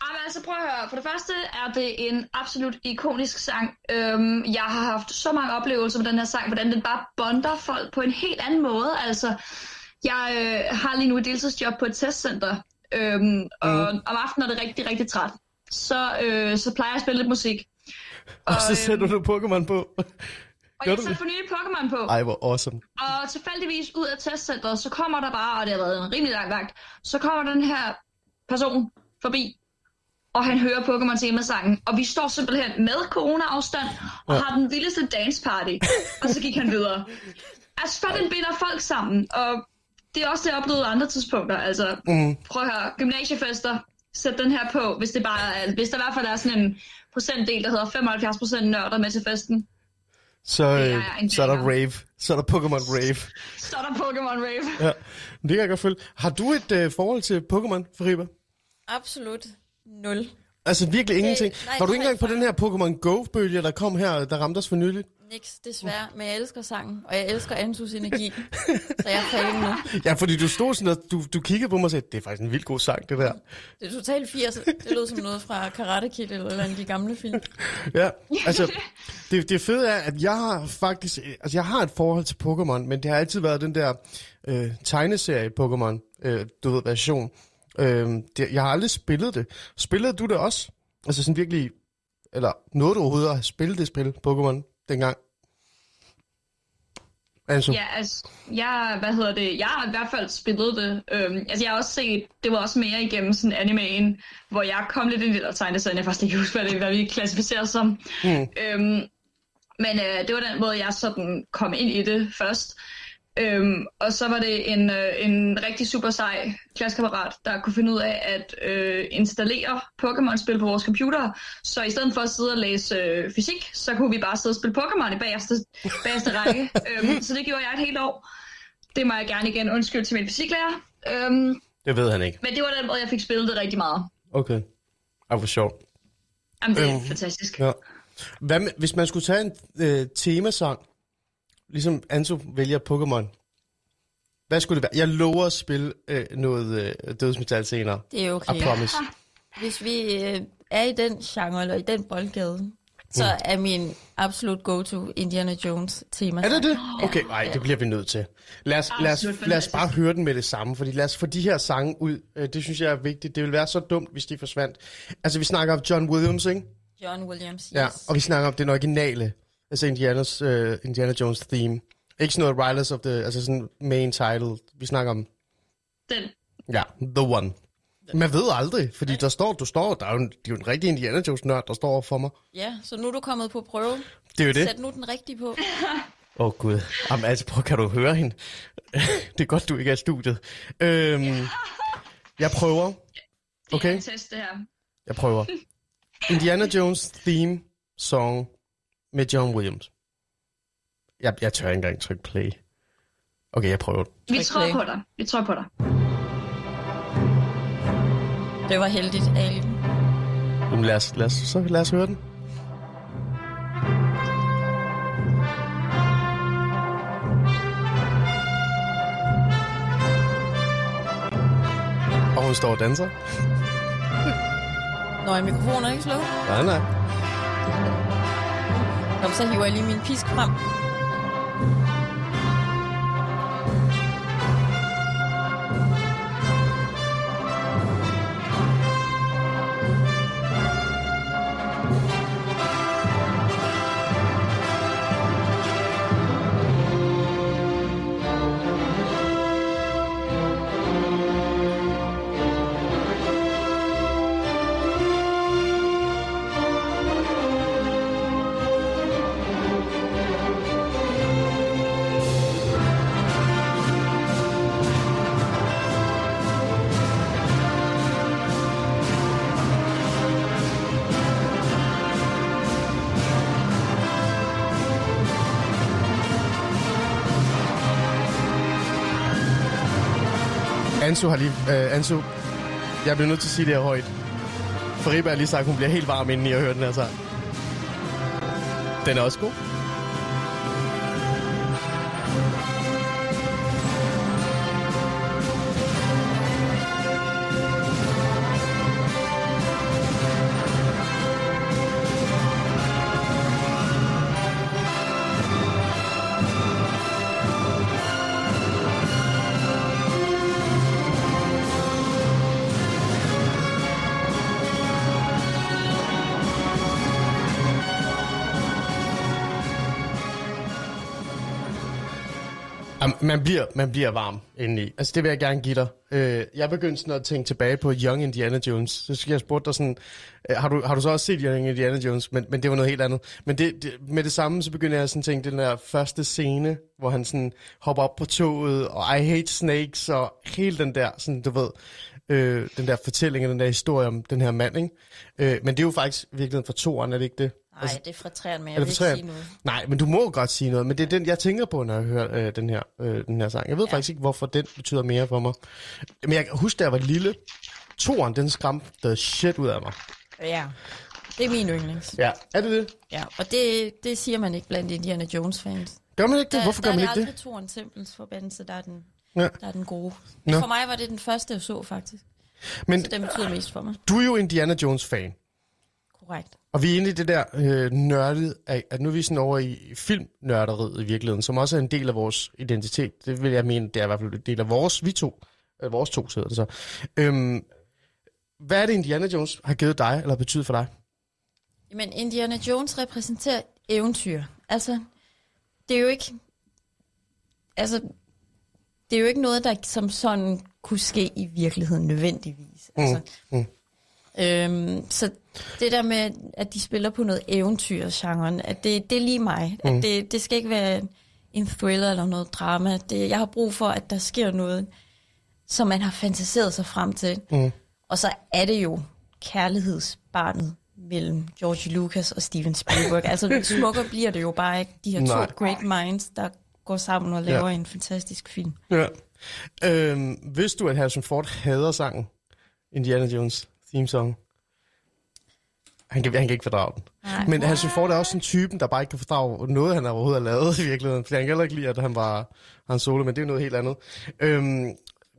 Jamen, altså prøv at høre. For det første er det en absolut ikonisk sang. Øhm, jeg har haft så mange oplevelser med den her sang, hvordan den bare bonder folk på en helt anden måde. Altså, jeg øh, har lige nu et deltidsjob på et testcenter, øhm, og Mhm. om aftenen er det rigtig, rigtig træt. Så, øh, så plejer jeg at spille lidt musik. Og så øhm, sætter du Pokémon på. Og jeg satte for nylig Pokémon på. Ej, hvor awesome. Og tilfældigvis ud af testcenteret, så kommer der bare, og det har været en rimelig lang vagt, så kommer den her person forbi, og han hører Pokémon temasangen, og vi står simpelthen med corona-afstand, og Ja. har den vildeste dance party, og så gik han videre. Altså, for den binder folk sammen, og det er også det, jeg oplevede andre tidspunkter. Altså, Mm. prøv at høre, gymnasiefester, sæt den her på, hvis det bare er, hvis der i hvert fald er sådan en procentdel, der hedder 75% nørder med til festen, Så, er øh, så er der rave. Så er der Pokémon rave. så er der Pokémon Rave. Ja, det kan jeg godt følge. Har du et øh, forhold til Pokémon, Fariba? Absolut nul. Altså virkelig ingenting. nej, Var du ikke engang på den her Pokémon Go-bølge, der kom her, der ramte os for nylig? Niks, desværre. Men jeg elsker sangen, og jeg elsker Antus energi. så jeg er fan nu. Ja, fordi du stod sådan, og du, du kiggede på mig og sagde, det er faktisk en vild god sang, det der. Det er totalt 80. Det lød som noget fra Karate Kid eller, eller en af de gamle film. Ja, altså, det, det fede er, at jeg har faktisk, altså jeg har et forhold til Pokémon, men det har altid været den der øh, tegneserie Pokémon, øh, du ved, version. Øh, det, jeg har aldrig spillet det. Spillede du det også? Altså sådan virkelig, eller nåede du overhovedet at spille det spil, Pokémon, dengang? Altså, Ja, altså, jeg, hvad hedder det, jeg har i hvert fald spillet det. Øhm, altså, jeg har også set, det var også mere igennem sådan animeen, hvor jeg kom lidt ind i det tegneserien. Jeg faktisk ikke huske, hvad, det, hvad vi klassificerer som. Mm. Øhm, men øh, det var den måde, jeg sådan kom ind i det først. Øhm, og så var det en, øh, en rigtig super sej klassekammerat, der kunne finde ud af at øh, installere Pokémon-spil på vores computer. Så i stedet for at sidde og læse øh, fysik, så kunne vi bare sidde og spille Pokémon i bagerste, bagerste række. øhm, så det gjorde jeg et helt år. Det må jeg gerne igen undskylde til min fysiklærer. Øhm, det ved han ikke. men det var den måde, jeg fik spillet det rigtig meget. Okay. Ej, hvor sjovt. Jamen, det er Øhm, fantastisk. Ja. Hvad med, hvis man skulle tage en øh, temasang, ligesom Anso vælger Pokémon, hvad skulle det være? Jeg lover at spille øh, noget øh, dødsmetal senere. Det er okay. I promise. Hvis vi øh, er i den genre, eller i den boldgade, så er min absolut go-to Indiana Jones tema. Er det det? Okay, nej, det bliver vi nødt til. Lad os, lad, os, lad os bare høre den med det samme, fordi lad os få de her sange ud. Øh, Det synes jeg er vigtigt. Det ville være så dumt, hvis de forsvandt. Altså, vi snakker om John Williams, ikke? John Williams, yes. Ja, og vi snakker om den originale, altså Indianas, uh, Indiana Jones theme. Ikke sådan noget Riders of the, altså sådan main title. Vi snakker om, Den. ja, The One. Man ved aldrig, fordi der står, du står, der er jo en, det er jo en rigtig Indiana Jones nørd, der står over for mig. ja, så nu er du kommet på prøve. Det er jo det. Sæt nu den rigtige på. Åh oh, gud. Jamen altså, prøv, kan du høre hende? det er godt, du ikke er i studiet. Øhm, jeg prøver. Det Okay. er en test, det her. Jeg prøver. Indiana Jones theme song med John Williams. Jeg, jeg tør ikke engang trykke play. Okay, jeg prøver. Vi Tryk tror play. på dig. Vi tror på dig. Det var heldigt, Ali. Jamen, lad os, lad os, så lad os høre den. Og hun står og danser. Nå, er mikrofonen ikke slukket? Nej, nej. Kom, så hiver jeg lige min Ansu har lige... Øh, Ansu, jeg bliver nødt til at sige det her højt. Fariba har lige sagt, at hun bliver helt varm inden i at høre den her sang. Den er også god. Jamen, man bliver, man bliver varm indeni. Altså, det vil jeg gerne give dig. Øh, jeg begyndte sådan at tænke tilbage på Young Indiana Jones. Så skal jeg spurgte dig sådan, øh, har, du, har du så også set Young Indiana Jones? Men, men det var noget helt andet. Men det, det, med det samme, så begyndte jeg sådan at tænke, den der første scene, hvor han sådan hopper op på toget, og I hate snakes, og hele den der, sådan, du ved, øh, den der fortælling, og den der historie om den her mand, ikke? Øh, men det er jo faktisk virkelig for toeren, er det ikke det? Nej, det er fra træerne, men jeg Er vil ikke sige noget. Nej, men du må godt sige noget, men det er den, jeg tænker på, når jeg hører øh, den, her, øh, den her sang. Jeg ved ja. faktisk ikke, hvorfor den betyder mere for mig. Men jeg kan huske, da jeg var lille, toren, den skræmte shit ud af mig. Ja, det er min yndlings. Ja, er det det? Ja, og det, det siger man ikke blandt Indiana Jones-fans. Gør man ikke det? Der, Hvorfor der gør man er ikke det? det? aldrig Toren Tempels forbandelse, der er den, Ja. der er den gode. Nå. for mig var det den første, jeg så faktisk. Men Så den betyder mest for mig. du er jo Indiana Jones-fan. Korrekt. Og vi er inde i det der øh, nørdet, af, at nu er vi sådan over i filmnørderiet i virkeligheden, som også er en del af vores identitet. Det vil jeg mene, det er i hvert fald en del af vores, vi to, øh, vores to sidder det så. Øhm, hvad er det, Indiana Jones har givet dig, eller betydet for dig? Men Indiana Jones repræsenterer eventyr. Altså, det er jo ikke... Altså, det er jo ikke noget, der som sådan kunne ske i virkeligheden nødvendigvis. Altså, mm. Øhm, så det der med, at de spiller på noget eventyrgenren, at det, det er lige mig. Mm. At det, det skal ikke være en thriller eller noget drama. Det, jeg har brug for, at der sker noget, som man har fantaseret sig frem til. Mm. Og så er det jo kærlighedsbarnet mellem George Lucas og Steven Spielberg. altså smukkere bliver det jo bare ikke. De her to Nej. great minds, der går sammen og laver ja. en fantastisk film. Ja. Øhm, vidste du, at Harrison Ford hader sangen Indiana Jones theme song? Han kan, han kan ikke fordrage den. Nej. Men Harrison Ford er også sådan typen, der bare ikke kan fordrage noget, han overhovedet har lavet i virkeligheden. For han kan heller ikke lide, at han var han solo, men det er jo noget helt andet. Øhm,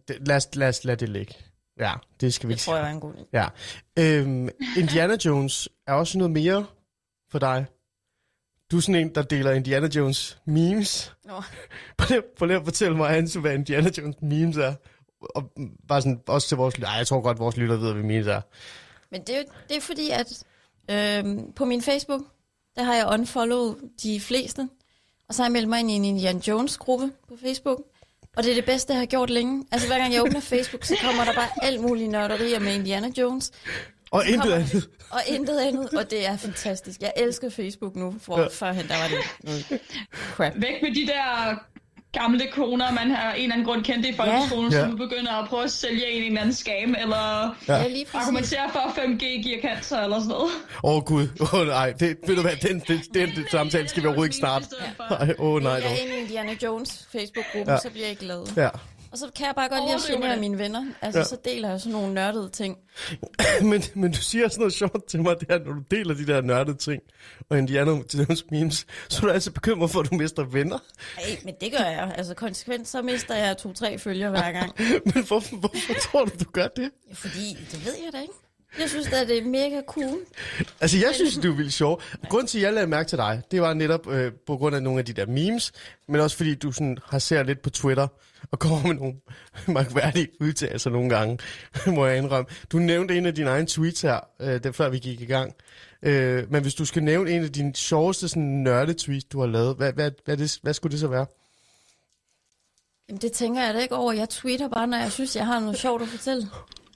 det, lad, os, lad os lade det ligge. Ja, det skal vi Det ikke tror jeg er en god idé. Ja. Øhm, Indiana Jones er også noget mere for dig. Du er sådan en, der deler Indiana Jones memes. Nå. Prøv lige, prøv lige at fortælle mig, Anse, hvad Indiana Jones memes er. Og bare sådan, også til vores lytter. Jeg tror godt, vores lytter ved, hvad memes er. Men det er, det er fordi, at øhm, på min Facebook, der har jeg unfollowet de fleste. Og så har jeg meldt mig ind i en Indiana Jones-gruppe på Facebook. Og det er det bedste, jeg har gjort længe. Altså hver gang jeg åbner Facebook, så kommer der bare alt muligt nørderier med Indiana Jones. Og intet kommer- andet. Og intet andet, og det er fantastisk. Jeg elsker Facebook nu, for Ja. førhen der var det noget crap. Væk med de der gamle koner, man har en eller anden grund kendte i folkeskolen, Ja. ja. som nu begynder at prøve at sælge en, en eller anden skam, eller Ja. Ja, argumentere for, at 5G giver cancer, eller sådan noget. Åh oh, gud, åh oh, nej, det, ved du hvad, den, den, den, den samtale skal vi overhovedet ikke snart. Nej, åh oh, nej, jeg dog. er inde i Indiana Jones Facebook-gruppen, Ja. ja. så bliver jeg glad. Ja, Og så kan jeg bare godt lide at genere mine venner. Altså, Ja. så deler jeg sådan nogle nørdede ting. men, men du siger sådan noget sjovt til mig, det er, når du deler de der nørdede ting, og Indiana Jones memes, så er du altså bekymret for, at du mister venner. Ej, men det gør jeg. Altså, konsekvent, så mister jeg to-tre følger hver gang. Men hvorfor, hvorfor tror du, du gør det? Ja, fordi, det ved jeg da ikke. Jeg synes da, det er mega cool. Altså, jeg synes, du er vildt sjov. Grunden til, at jeg lagde mærke til dig, det var netop øh, på grund af nogle af de der memes, men også fordi du sådan har set lidt på Twitter og kommer med nogle magværdige udtalelser nogle gange, må jeg indrømme. Du nævnte en af dine egne tweets her, øh, det før vi gik i gang. Øh, men hvis du skal nævne en af dine sjoveste sådan, nørde-tweets, du har lavet, hvad, hvad, hvad, det, hvad skulle det så være? Jamen, det tænker jeg da ikke over. Jeg tweeter bare, når jeg synes, jeg har noget sjovt at fortælle.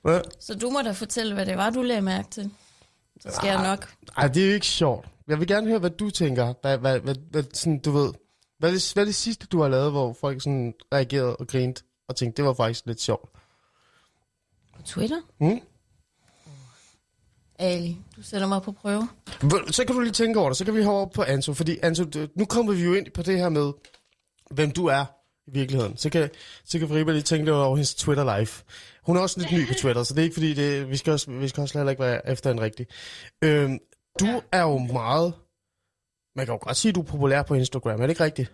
Hvad? Så du må da fortælle, hvad det var, du lagde mærke til. Så skal jeg nok. Ej, det er jo ikke sjovt. Jeg vil gerne høre, hvad du tænker. Hvad, hvad, hvad, hvad, sådan, du ved, hvad er, det, hvad er det sidste, du har lavet, hvor folk sådan reagerede og grinte og tænkte, det var faktisk lidt sjovt? På Twitter? Mm? Ali, du sætter mig på prøve. Så kan du lige tænke over det, så kan vi hoppe over på Anso, fordi det- nu kommer vi jo ind på det her med, hvem du er i virkeligheden. Så kan, så kan Friba lige tænke lidt over hendes Twitter live. Hun er også lidt ny på Twitter, så det er ikke fordi, det, vi, skal også, vi skal også heller ikke være efter en rigtig. Øhm, du er jo meget, man kan jo godt sige, at du er populær på Instagram, er det ikke rigtigt?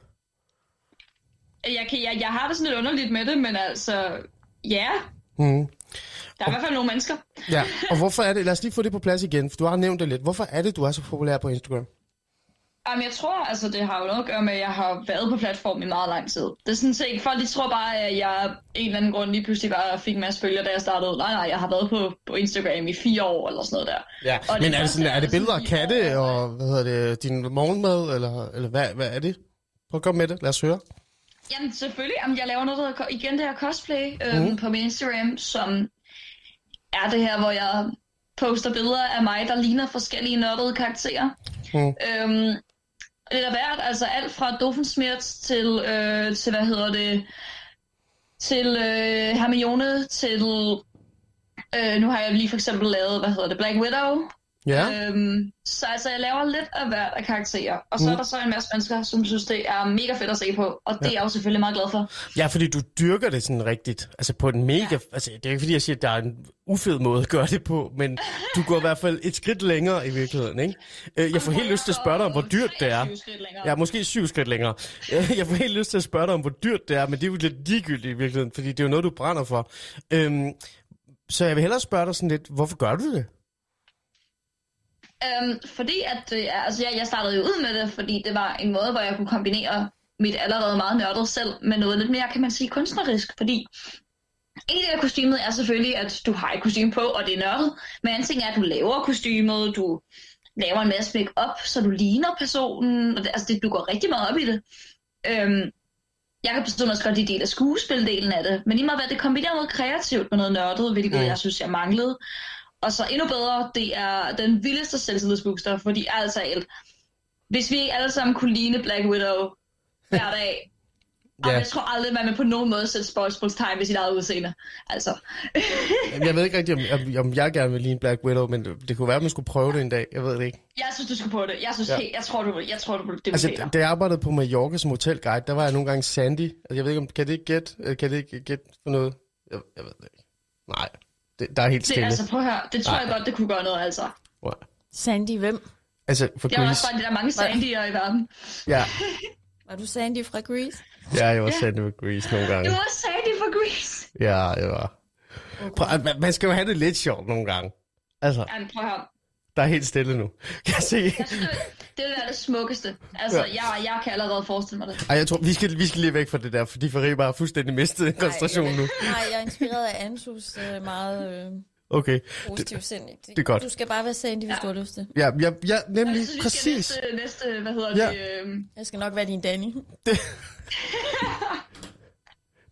Jeg, kan, jeg, jeg har det sådan lidt underligt med det, men altså, ja, Mm. der er i hvert fald nogle mennesker. Ja, og hvorfor er det, lad os lige få det på plads igen, for du har nævnt det lidt. Hvorfor er det, du er så populær på Instagram? Jamen, jeg tror, altså, det har jo noget at gøre med, at jeg har været på platformen i meget lang tid. Det er sådan set, folk de tror bare, at jeg af en eller anden grund lige pludselig bare fik en masse følgere, da jeg startede. Nej, nej, jeg har været på, på Instagram i fire år eller sådan noget der. Ja, Og men det er det, sådan, er det er billeder af katte, og hvad hedder det, din morgenmad, eller, eller hvad, hvad er det? Prøv at komme med det, lad os høre. Jamen, selvfølgelig. Jamen, jeg laver noget, der hedder, igen det her cosplay øhm, mm. på min Instagram, som er det her, hvor jeg poster billeder af mig, der ligner forskellige nørdede karakterer. Mhm. Øhm, lidt af hvert, altså alt fra Doofenshmirtz til, øh, til hvad hedder det, til øh, Hermione, til, øh, nu har jeg lige for eksempel lavet, hvad hedder det, Black Widow, Ja, Øhm, så altså, jeg laver lidt af hvert af karakterer. Og så Mm. er der så en masse mennesker, som synes, det er mega fedt at se på. Og det er jeg jo selvfølgelig meget glad for. ja, fordi du dyrker det sådan rigtigt. Altså på en mega... Ja. Altså, det er ikke fordi, jeg siger, at der er en ufed måde at gøre det på, men du går i hvert fald et skridt længere i virkeligheden, ikke? Øh, Jeg får helt lyst til at spørge dig om, hvor dyrt det er. 23 skridt længere. Ja, måske syv skridt længere. Jeg får helt lyst til at spørge dig om, hvor dyrt det er, men det er jo lidt ligegyldigt i virkeligheden, fordi det er jo noget, du brænder for. Øhm, så jeg vil hellere spørge dig sådan lidt, hvorfor gør du det? Øhm, fordi at, er- altså jeg, jeg startede jo ud med det, fordi det var en måde, hvor jeg kunne kombinere mit allerede meget nørdede selv med noget lidt mere, kan man sige, kunstnerisk. Fordi en del af kostymet er selvfølgelig, at du har et kostume på, og det er nørdet. Men anden ting er, at du laver kostymet, du laver en masse make-up, så du ligner personen. Og det, altså det, du går rigtig meget op i det. Øhm, jeg kan personligt også godt lide del af skuespildelen af det, men i meget hvad det kombinerer noget kreativt med noget nørdet, hvilket mm. jeg synes, jeg manglede. Og så endnu bedre, det er den vildeste selvtillidsbooster, fordi altså alt, hvis vi ikke alle sammen kunne ligne Black Widow hver dag, Ja. jeg tror aldrig, man vil på nogen måde sætte spørgsmålstegn ved sit eget udseende. Altså, Jeg ved ikke rigtig, om, om, jeg gerne vil lide en Black Widow, men det, kunne være, at man skulle prøve det en dag. Jeg ved det ikke. jeg synes, du skal på det. Jeg synes, Ja. helt, jeg tror, du, jeg tror, du, det Altså, altså, da jeg arbejdede på Mallorca som hotelguide, der var jeg nogle gange Sandy. Altså, jeg ved ikke, om kan det ikke gætte? Kan det ikke gætte for noget? Jeg, jeg ved det ikke. Nej, det, der er helt det, stille. altså, prøv at høre. Det tror Nej. jeg godt, det kunne gøre noget, altså. Nej. Sandy, hvem? Altså, for Jeg er Grease. også bare, der er mange Sandyer i verden. Ja, Var du Sandy fra Grease? ja, jeg var Sandy for Grease nogle Du gange. er også Sandy for Grease. Ja, jeg var. Prøv, man, man skal jo have det lidt sjovt nogle gange. Altså, Jamen, prøv at høre. Der er helt stille nu. Kan jeg se? Jeg synes, det, det vil være det smukkeste. Altså, Ja. jeg, jeg kan allerede forestille mig det. Ej, jeg tror, vi skal, vi skal lige væk fra det der, fordi Farid bare har fuldstændig mistet koncentrationen nu. Nej, jeg er inspireret af Ansus øh, meget øh, Okay. positiv sind. det er godt. Du skal bare være Sandy, hvis du har lyst til. Ja, ja, ja nemlig, Jeg synes, vi skal præcis. næste, næste, hvad hedder Ja. det? Øh, Jeg skal nok være din Danny. Det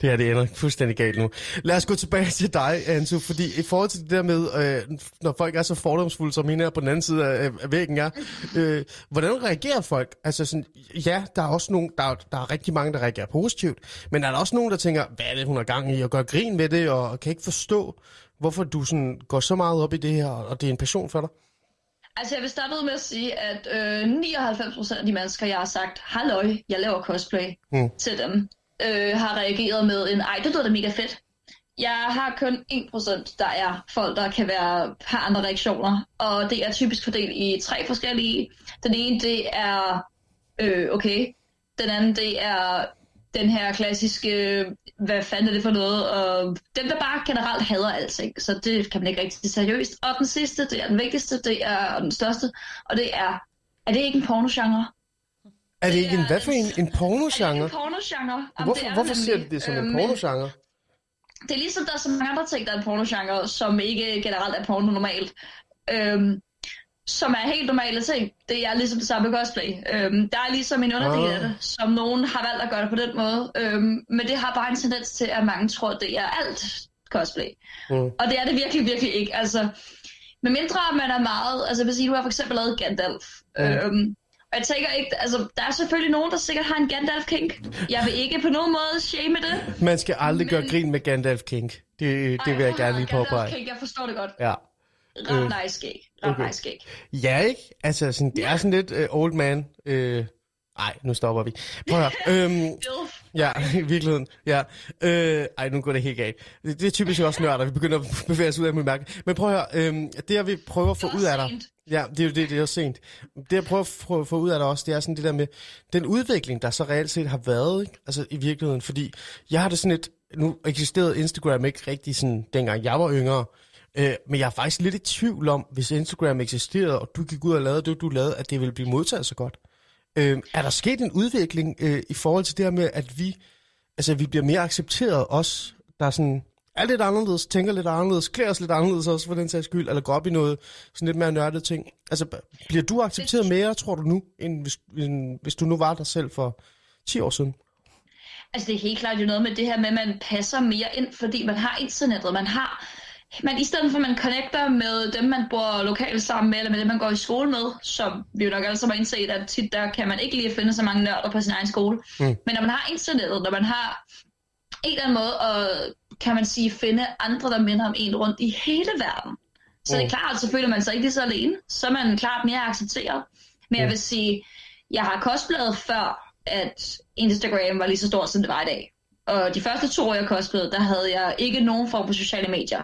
her, det ender fuldstændig galt nu. Lad os gå tilbage til dig, Ansu, fordi i forhold til det der med, øh, når folk er så fordomsfulde, som hende her på den anden side af, af væggen er, øh, hvordan reagerer folk? Altså sådan, ja, der er også nogen, der, er- der er rigtig mange, der reagerer positivt, men er der også nogen, der tænker, hvad er det, hun har gang i, og gør grin med det, og kan ikke forstå, hvorfor du sådan går så meget op i det her, og det er en passion for dig? altså, jeg vil starte med at sige, at øh, 99% af de mennesker, jeg har sagt, halløj, jeg laver cosplay Mm. til dem, øh, har reageret med en, ej, det lyder da mega fedt. Jeg har kun 1%, der er folk, der kan være har andre reaktioner, og det er typisk fordelt i tre forskellige. Den ene, det er, øh, okay. Den anden, det er den her klassiske, hvad fanden er det for noget, og dem, der bare generelt hader alting, så det kan man ikke rigtig tage seriøst. Og den sidste, det er den vigtigste, det er og den største, og det er, er det ikke en pornogenre? Er det ikke en, hvad for en, en Er pornogenre? en pornogenre? Jamen, det Hvorfor, er hvorfor ser du det som en Øhm, pornogenre? det er ligesom, der er så mange andre ting, der er en pornogenre, som ikke generelt er porno normalt. Øhm, som er helt normale ting. Det er ligesom det samme cosplay. Øhm, der er ligesom en underdel Ah. af det, som nogen har valgt at gøre det på den måde. Øhm, men det har bare en tendens til, at mange tror, det er alt cosplay. Mm. Og det er det virkelig, virkelig ikke. Altså, med mindre man er meget... Altså, sige, du har for eksempel lavet Gandalf. Mm. Øhm, og jeg tænker ikke... Altså, der er selvfølgelig nogen, der sikkert har en Gandalf-kink. Jeg vil ikke på nogen måde shame det. Man skal aldrig gøre Men- grin med Gandalf King. Det, det vil jeg gerne lige påpege. Gandalf-kink, jeg forstår det godt. Ja. Ret Øh, nice skæg. Ret okay. nice skæg. Ja, ikke? Altså, sådan, det er sådan lidt uh, old man. Øh, ej, nu stopper vi. Prøv at høre. Øhm, ja, i virkeligheden. Ja. Øh, ej, nu går det helt galt. Det, det er typisk også nørder, vi begynder at bevæge os ud af mit mærke. Men prøv at høre. Øhm, det, jeg vil prøve at få ud af dig. sent. Ja, det er jo det, det er jo sent. Det, jeg prøver at få, ud af dig også, det er sådan det der med den udvikling, der så reelt set har været, ikke? altså i virkeligheden. Fordi jeg har det sådan et, nu eksisterede Instagram ikke rigtig sådan, dengang jeg var yngre, øh, men jeg er faktisk lidt i tvivl om, hvis Instagram eksisterede, og du gik ud og lavede det, du lavede, at det ville blive modtaget så godt. Øh, er der sket en udvikling øh, i forhold til det her med, at vi, altså, vi bliver mere accepteret os, der er sådan, er lidt anderledes, tænker lidt anderledes, klæder os lidt anderledes også for den sags skyld, eller går op i noget sådan lidt mere nørdet ting. Altså, bliver du accepteret mere, tror du nu, end hvis, end hvis du nu var dig selv for 10 år siden? Altså, det er helt klart jo noget med det her med, at man passer mere ind, fordi man har internettet. Man har... Man, I stedet for, at man connecter med dem, man bor lokalt sammen med, eller med dem, man går i skole med, som vi jo nok alle sammen har indset, at tit der kan man ikke lige finde så mange nørder på sin egen skole. Mm. Men når man har internettet, når man har en eller anden måde at, kan man sige, finde andre, der minder om en rundt i hele verden. Så det er Mm. klart, så føler man sig ikke lige så alene. Så er man klart mere accepteret. Men jeg Mm. vil sige, jeg har cosplayet før, at Instagram var lige så stort, som det var i dag. Og de første to år, jeg cosplayede, der havde jeg ikke nogen form for sociale medier.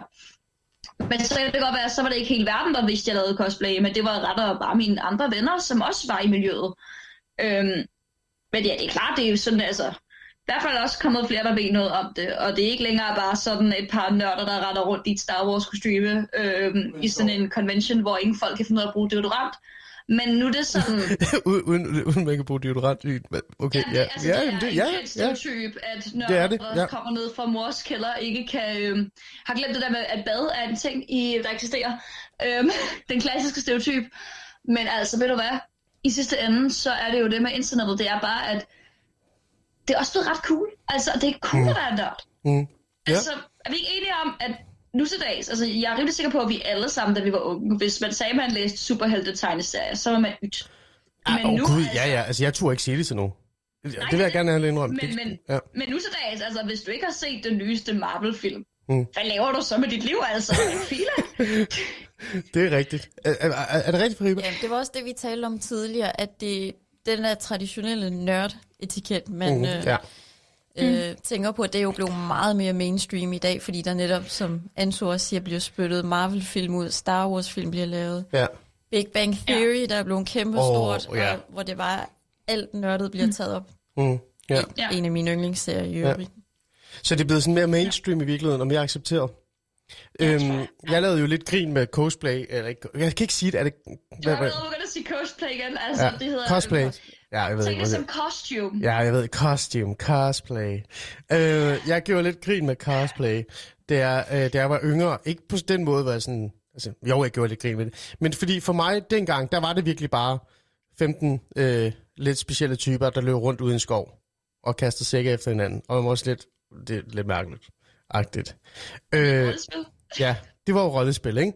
Men så kan det godt være, så var det ikke hele verden, der vidste, at jeg lavede cosplay, men det var rettere bare mine andre venner, som også var i miljøet. Øhm, men ja, det er klart, det er jo sådan, altså, hvert fald også kommet flere, der ved noget om det, og det er ikke længere bare sådan et par nørder, der retter rundt i et Star Wars kostyme øhm, i sådan en convention, hvor ingen folk kan finde ud af at bruge deodorant. Men nu er det sådan, uden, uden, uden man kan bruge deodorant. i- Okay, Ja, ja. det, altså, Ja, det er det, en ja, kendt ja. stereotyp, at når Det er det, der ja. kommer ned fra mors kælder, ikke kan... Øh, har glemt det der med, at bad er en ting, i, der eksisterer. Øhm, den klassiske stereotyp. Men altså, ved du hvad? I sidste ende, så er det jo det med internettet, det er bare, at det er også blevet ret cool. Altså, det er cool at være nørd. Mm. Ja. Altså, er vi ikke enige om, at nu til dags, altså jeg er rimelig sikker på, at vi alle sammen, da vi var unge, hvis man sagde, at man læste superhelte tegneserier, så var man ydt. Ah, Åh oh, gud, ja, ja. Altså, jeg turde ikke sige det til nogen. Det vil jeg gerne have indrømme. Men, men, ja. men nu til dags, altså hvis du ikke har set den nyeste Marvel-film, Mm. hvad laver du så med dit liv, altså? Fila? Det er rigtigt. Er, er, er, det rigtigt, Fariba? Ja, det var også det, vi talte om tidligere, at det den der traditionelle nørd-etiket, man Mhm, øh, ja. øh, tænker på, at det er jo blevet meget mere mainstream i dag, fordi der netop, som Anso også siger, bliver spyttet Marvel-film ud, Star Wars-film bliver lavet, ja. Big Bang Theory, der er blevet kæmpe Åh, stort, ja. og, hvor det var alt nørdet bliver taget op. Mm. ja. Ja. En af mine yndlingsserier i Ja. øvrigt. Så det er blevet sådan mere mainstream i virkeligheden, og mere accepteret. Øhm, jeg lavede jo lidt grin med cosplay. Eller, ikke- jeg kan ikke sige det. Er det hvad, hvad? været begyndt at sige cosplay igen. Altså, Ja, det hedder... cosplay. Ja, jeg ved ikke, som costume. Ja, jeg ved, costume, cosplay. Øh, jeg gjorde lidt grin med cosplay, da øh, da jeg var yngre. Ikke på den måde, hvor jeg sådan... Altså, jo, jeg gjorde lidt grin med det. Men fordi for mig dengang, der var det virkelig bare 15 øh, lidt specielle typer, der løb rundt uden skov og kastede sække efter hinanden. Og man var også lidt... Det er lidt mærkeligt. Agtigt. Øh. Ja, det var jo rollespil, ikke?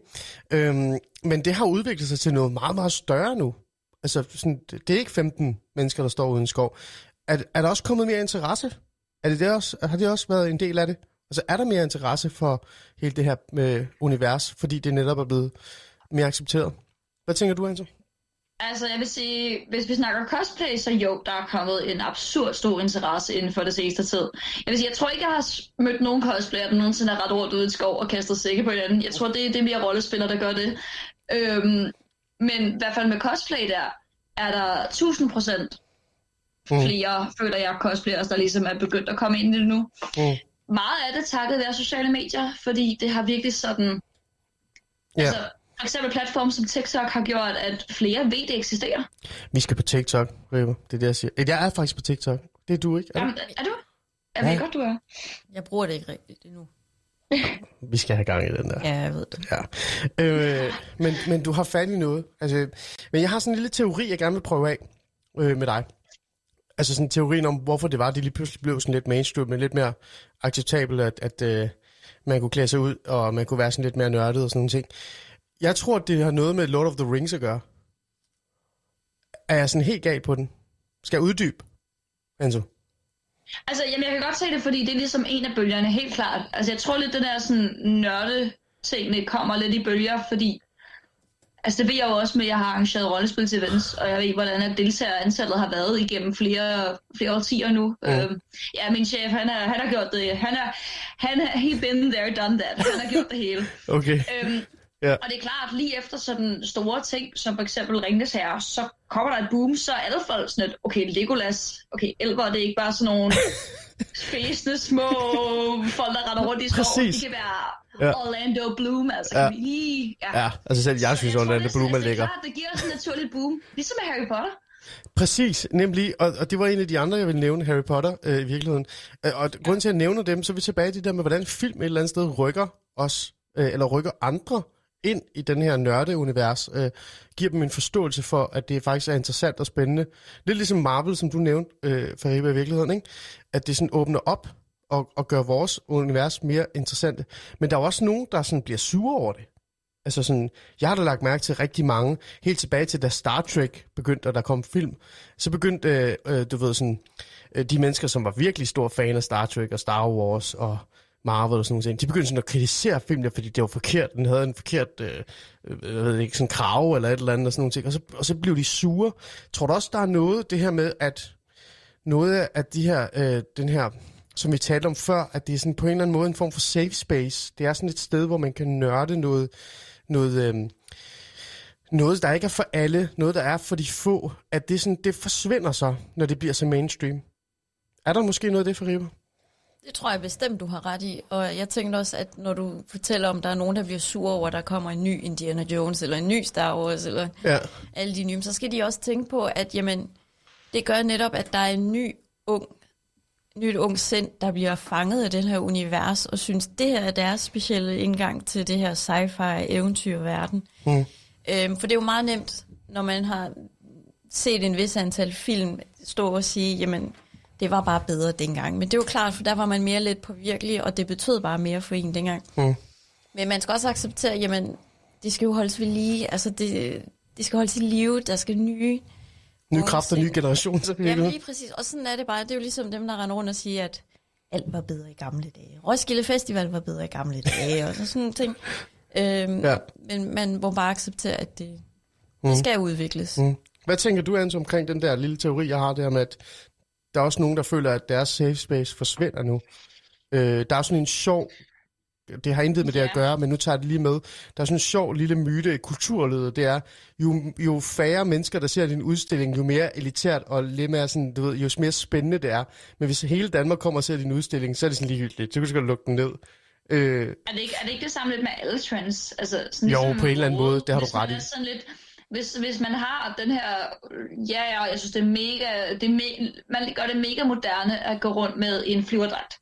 Øhm, men det har udviklet sig til noget meget, meget større nu. Altså, sådan, det er ikke 15 mennesker, der står uden skov. Er, er der også kommet mere interesse? Er det det også, har det også været en del af det? Altså, er der mere interesse for hele det her øh, univers, fordi det netop er blevet mere accepteret? Hvad tænker du, Anton? Altså, jeg vil sige, hvis vi snakker cosplay, så jo, der er kommet en absurd stor interesse inden for det seneste tid. Jeg vil sige, jeg tror ikke, jeg har mødt nogen cosplayer, der nogensinde har ret rundt ud i skov og kastet sække på hinanden. Jeg tror, det, det er mere rollespillere, der gør det. Øhm, men i hvert fald med cosplay der, er der 1000 procent Mm. flere, føler jeg, cosplayers, der ligesom er begyndt at komme ind i det nu. Mm. Meget af det takket være sociale medier, fordi det har virkelig sådan... Ja. Altså, for eksempel platforme som TikTok har gjort, at flere ved, det eksisterer. Vi skal på TikTok, River. Det er det, jeg siger. Eh, Jeg er faktisk på TikTok. Det er du, ikke? Er du? Jamen, er du? Jeg ved Ja. godt, du er. Jeg bruger det ikke rigtigt endnu. Vi skal have gang i den der. Ja, jeg ved det. Ja. Øh, men, men du har fat i noget. Altså, men jeg har sådan en lille teori, jeg gerne vil prøve af øh, med dig. Altså sådan en teorien om, hvorfor det var, det lige pludselig blev sådan lidt mainstream, men lidt mere acceptabelt, at, at øh, man kunne klæde sig ud, og man kunne være sådan lidt mere nørdet og sådan nogle ting. Jeg tror, det har noget med Lord of the Rings at gøre. Er jeg sådan helt galt på den? Skal jeg uddybe, Anso? Altså, jamen, jeg kan godt se det, fordi det er ligesom en af bølgerne, helt klart. Altså, jeg tror lidt, den der sådan nørde tingene kommer lidt i bølger, fordi Altså det ved jeg jo også med, at jeg har arrangeret rollespils-events, og jeg ved, hvordan at deltagerantallet har været igennem flere, flere årtier nu. Mm. Øhm, ja, min chef, han, er, han har gjort det. Han er, han er, he been there, done that. Han har gjort det hele. Okay. Øhm, Ja. Og det er klart, lige efter sådan store ting, som for eksempel Ringnes Herre, så kommer der et boom, så er alle folk sådan et, okay, Legolas, okay, elver, det er ikke bare sådan nogle spæsende små folk, der render rundt i skoven. Præcis. De kan være Ja. Orlando Bloom, altså Ja. kan vi lige... Ja. Ja, altså selv jeg Så synes, tror, Orlando det- Bloom er altså, lækker. Det er det giver os et naturligt boom, ligesom med Harry Potter. Præcis, nemlig, og, og det var en af de andre, jeg ville nævne, Harry Potter øh, i virkeligheden. Øh, og grunden til, at jeg nævner dem, så er vi tilbage til det der med, hvordan film et eller andet sted rykker os, øh, eller rykker andre ind i den her nørdeunivers, øh, giver dem en forståelse for, at det faktisk er interessant og spændende. Lidt ligesom Marvel, som du nævnte, øh, Fariba, i virkeligheden, ikke? at det sådan åbner op og, og gør vores univers mere interessante. Men der er også nogen, der sådan bliver sure over det. Altså sådan, jeg har da lagt mærke til rigtig mange, helt tilbage til da Star Trek begyndte, og der kom film, så begyndte, øh, øh, du ved sådan, øh, de mennesker, som var virkelig store fan af Star Trek og Star Wars og Marvel og sådan noget, de begyndte sådan at kritisere filmen, fordi det var forkert, den havde en forkert, øh, øh jeg ved ikke, sådan krave eller et eller andet og sådan nogle ting, og så, og så blev de sure. Tror du også, der er noget, det her med, at noget af de her, øh, den her, som vi talte om før, at det er sådan på en eller anden måde en form for safe space. Det er sådan et sted, hvor man kan nørde noget, noget, øh, noget der ikke er for alle, noget der er for de få, at det, sådan, det forsvinder så, når det bliver så mainstream. Er der måske noget af det for Riber? Det tror jeg bestemt, du har ret i. Og jeg tænkte også, at når du fortæller om, der er nogen, der bliver sure over, at der kommer en ny Indiana Jones, eller en ny Star Wars, eller Ja. alle de nye, så skal de også tænke på, at jamen, det gør netop, at der er en ny ung, nyt ung sind, der bliver fanget af den her univers, og synes, det her er deres specielle indgang til det her sci-fi eventyrverden. Mm. Øhm, for det er jo meget nemt, når man har set en vis antal film, stå og sige, jamen, det var bare bedre dengang. Men det jo klart, for der var man mere lidt på virkelig, og det betød bare mere for en dengang. Mm. Men man skal også acceptere, jamen, det skal jo holdes ved lige. Altså, det, det skal holdes i live. Der skal nye... Nye kræfter, nye sind. generationer. Så Jamen lige præcis. Og sådan er det bare. Det er jo ligesom dem, der render rundt og siger, at alt var bedre i gamle dage. Roskilde Festival var bedre i gamle dage, og sådan nogle ting. Øhm, Ja. ja. Men man må bare acceptere, at det, det skal udvikles. Mm. Hvad tænker du, Hans, omkring den der lille teori, jeg har der med, at der er også nogen, der føler, at deres safe space forsvinder nu. Øh, der er sådan en sjov, det har intet med det at gøre, men nu tager jeg det lige med. Der er sådan en sjov lille myte i kulturlivet, det er, jo, jo færre mennesker, der ser din udstilling, jo mere elitært og lidt mere sådan, du ved, jo mere spændende det er. Men hvis hele Danmark kommer og ser din udstilling, så er det sådan ligegyldigt. Så kan du skal lukke den ned. Øh, Er det, ikke, er det ikke det samme lidt med alle trends? Altså, sådan Jo, ligesom på en eller anden måde, det har du ret i. Sådan lidt, hvis, hvis man har den her, ja, ja, jeg synes det er mega, det er me, man gør det mega moderne at gå rundt med en flyverdragt.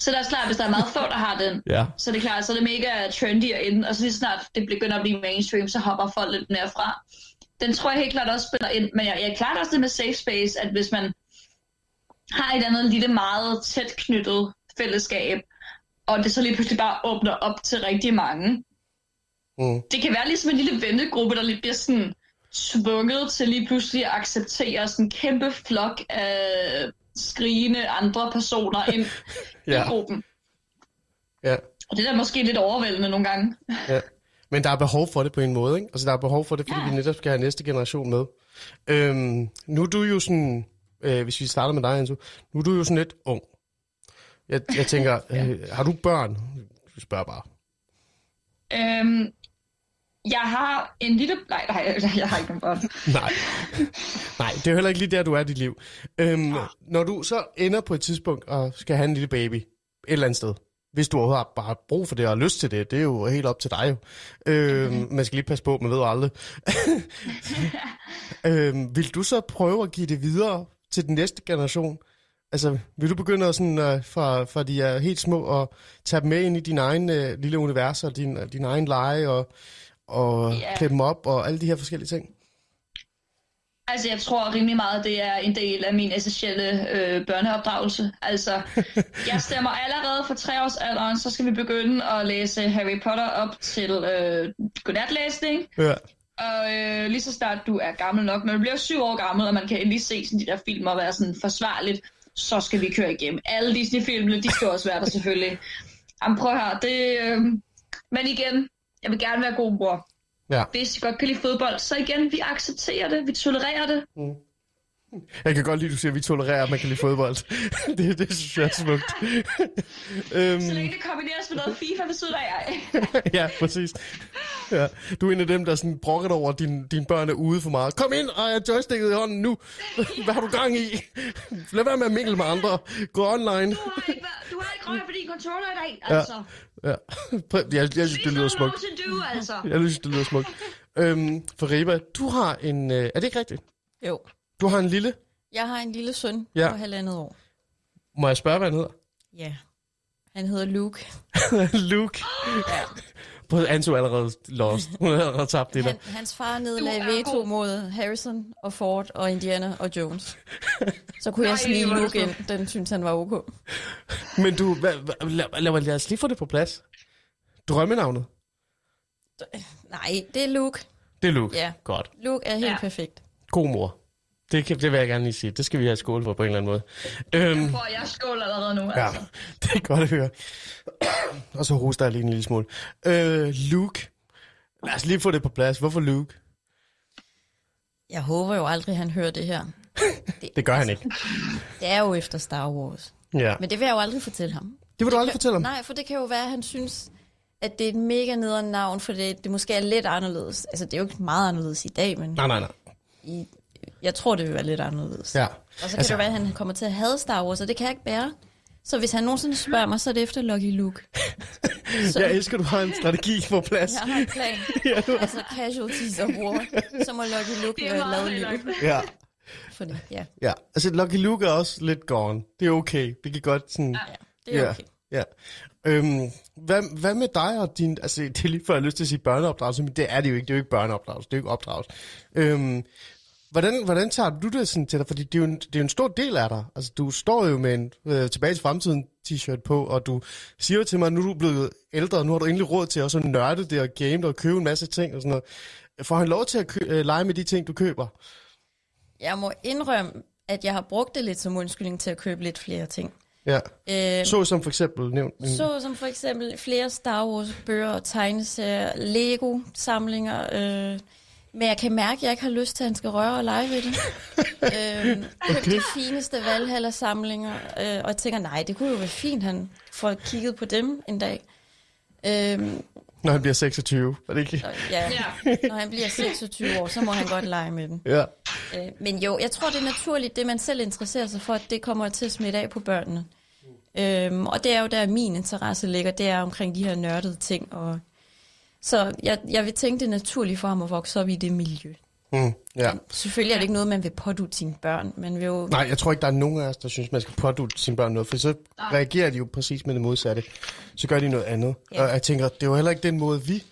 Så det er også klart, hvis der er meget få, der har den, ja. så er det klart, så er det mega trendy og inden, og så lige snart det begynder at blive mainstream, så hopper folk lidt mere fra. Den tror jeg helt klart også spiller ind, men jeg, jeg er klart også det med safe space, at hvis man har et andet lille meget tæt knyttet fællesskab, og det så lige pludselig bare åbner op til rigtig mange. Mm. Det kan være ligesom en lille vennegruppe, der lige bliver sådan tvunget til lige pludselig at acceptere sådan en kæmpe flok af skrigende andre personer ind Ja. i gruppen. Ja. Og det er da måske lidt overvældende nogle gange. Ja. Men der er behov for det på en måde, ikke? Altså, der er behov for det, fordi ja. Ja. vi netop skal have næste generation med. Øhm, nu er du jo sådan, øh, hvis vi starter med dig, Anso, nu er du jo sådan lidt ung. Jeg, jeg tænker, øh, har du børn? Du spørger bare. Øhm, jeg har en lille... Nej, nej, jeg har ikke nogen børn. Nej. Nej, det er jo heller ikke lige der, du er i dit liv. Øhm, når du så ender på et tidspunkt og skal have en lille baby et eller andet sted, hvis du overhovedet har bare brug for det og har lyst til det, det er jo helt op til dig jo. Øhm, man skal lige passe på, man ved jo aldrig. øhm, vil du så prøve at give det videre til den næste generation? Altså, vil du begynde at sådan, øh, fra, fra de er helt små og tage dem med ind i din egen øh, lille univers og din, din egen lege og, og yeah. klæde dem op og alle de her forskellige ting? Altså, jeg tror rimelig meget, det er en del af min essentielle øh, børneopdragelse. Altså, jeg stemmer allerede for tre års alderen, så skal vi begynde at læse Harry Potter op til øh, godnatlæsning. Ja. Og øh, lige så snart du er gammel nok, når du bliver syv år gammel, og man kan lige se sådan, de der film og være sådan forsvarligt, så skal vi køre igennem. Alle Disney-filmene, de skal også være der selvfølgelig. Jamen prøv her, det... Øh... Men igen, jeg vil gerne være god mor. Ja. Hvis I godt kan lide fodbold, så igen, vi accepterer det, vi tolererer det. Jeg kan godt lide, at du siger, at vi tolererer, at man kan lide fodbold. det, det synes jeg er smukt. øhm, Så længe det kombineres med noget FIFA siden af. ja, præcis. Ja. Du er en af dem, der sådan brokker over, at din, dine børn er ude for meget. Kom ind og have joysticket i hånden nu. Hvad har du gang i? Lad være med at mingle med andre. Gå online. Du har ikke, du har ikke røget på din controller i dag, altså. Ja. Prøv- Jeg, jeg synes, det lyder smukt. do, altså. Jeg synes, det lyder smukt. Øhm, for Reba, du har en... Øh, er det ikke rigtigt? Jo. Du har en lille... Jeg har en lille søn Ja. ja. på halvandet år. Må jeg spørge, hvad han hedder? Ja. Han hedder Luke. Luke. På Anso er allerede lost. Hun har allerede tabt det der. Han, hans far nedlagde veto mod Harrison og Ford og Indiana og Jones. Så kunne jeg snige Luke ind. Den synes han var ok. Men du, hvad, hvad, lad, lad, lad os lige få det på plads. Drømmenavnet? Nej, det er Luke. Det er Luke. Ja. Godt. Luke er helt ja. perfekt. God mor. Det, kan, det vil jeg gerne lige sige. Det skal vi have skål for på en eller anden måde. Øhm, Prøv, jeg skål allerede nu, ja, altså. det er godt at høre. Og så hoster jeg lige en lille smule. Øh, Luke. Lad os lige få det på plads. Hvorfor Luke? Jeg håber jo aldrig, han hører det her. Det gør han ikke. Det er jo efter Star Wars. Ja. Men det vil jeg jo aldrig fortælle ham. Det vil du aldrig fortælle ham? Nej, for det kan jo være, at han synes, at det er et mega nederen navn, for det, det måske er lidt anderledes. Altså, det er jo ikke meget anderledes i dag, men Nej, nej, nej. i, jeg tror, det vil være lidt anderledes. Ja. Og så kan altså, det være, at han kommer til at have Star Wars, og det kan jeg ikke bære. Så hvis han nogensinde spørger mig, så er det efter Lucky Luke. Så Jeg elsker, at du har en strategi på plads. jeg har en plan. Ja, du har- Altså casualties og war. Så må Lucky Luke Det være lavet liv. Ja. For det, ja. Ja. Altså, Lucky Luke er også lidt gone. Det er okay. Vi kan godt sådan... ja, det er okay. Ja. Øhm, hvad, hvad med dig og din... Altså, det er lige før, jeg har lyst til at sige børneopdragelse, men det er det jo ikke. Det er jo ikke børneopdragelse. Det er jo ikke opdragelse. Øhm, hvordan, hvordan tager du det sådan til dig? Fordi det er, jo en, det er jo en stor del af dig. Altså, du står jo med en øh, tilbage til fremtiden t-shirt på, og du siger jo til mig, at nu er du blevet ældre, og nu har du endelig råd til også at nørde det og game det og købe en masse ting og sådan noget. Får han lov til at kø- øh, lege med de ting, du køber? Jeg må indrømme, at jeg har brugt det lidt som undskyldning til at købe lidt flere ting. Ja. Øh, Så som for eksempel nævnt. Så som for eksempel flere Star Wars bøger og tegneserier, Lego samlinger. Øh, men jeg kan mærke, at jeg ikke har lyst til, at han skal røre og lege ved det. øh, okay. de fineste Valhalla samlinger. Øh, og jeg tænker, nej, det kunne jo være fint, han får kigget på dem en dag. Øh, Når han bliver 26. Er det ikke? Ja. når han bliver 26 år, så må han godt lege med dem. Ja. Øh, men jo, jeg tror, det er naturligt, det man selv interesserer sig for, at det kommer til at smitte af på børnene. Øhm, og det er jo der, min interesse ligger, det er omkring de her nørdede ting. Og så jeg, jeg vil tænke det er naturligt for ham at vokse op i det miljø. Mm, ja. Men selvfølgelig er det ikke noget, man vil pådute sine børn. Man vil jo... Nej, jeg tror ikke, der er nogen af os, der synes, man skal pådute sine børn noget, for så Nej. reagerer de jo præcis med det modsatte. Så gør de noget andet. Ja. Og jeg tænker, det er jo heller ikke den måde, vi et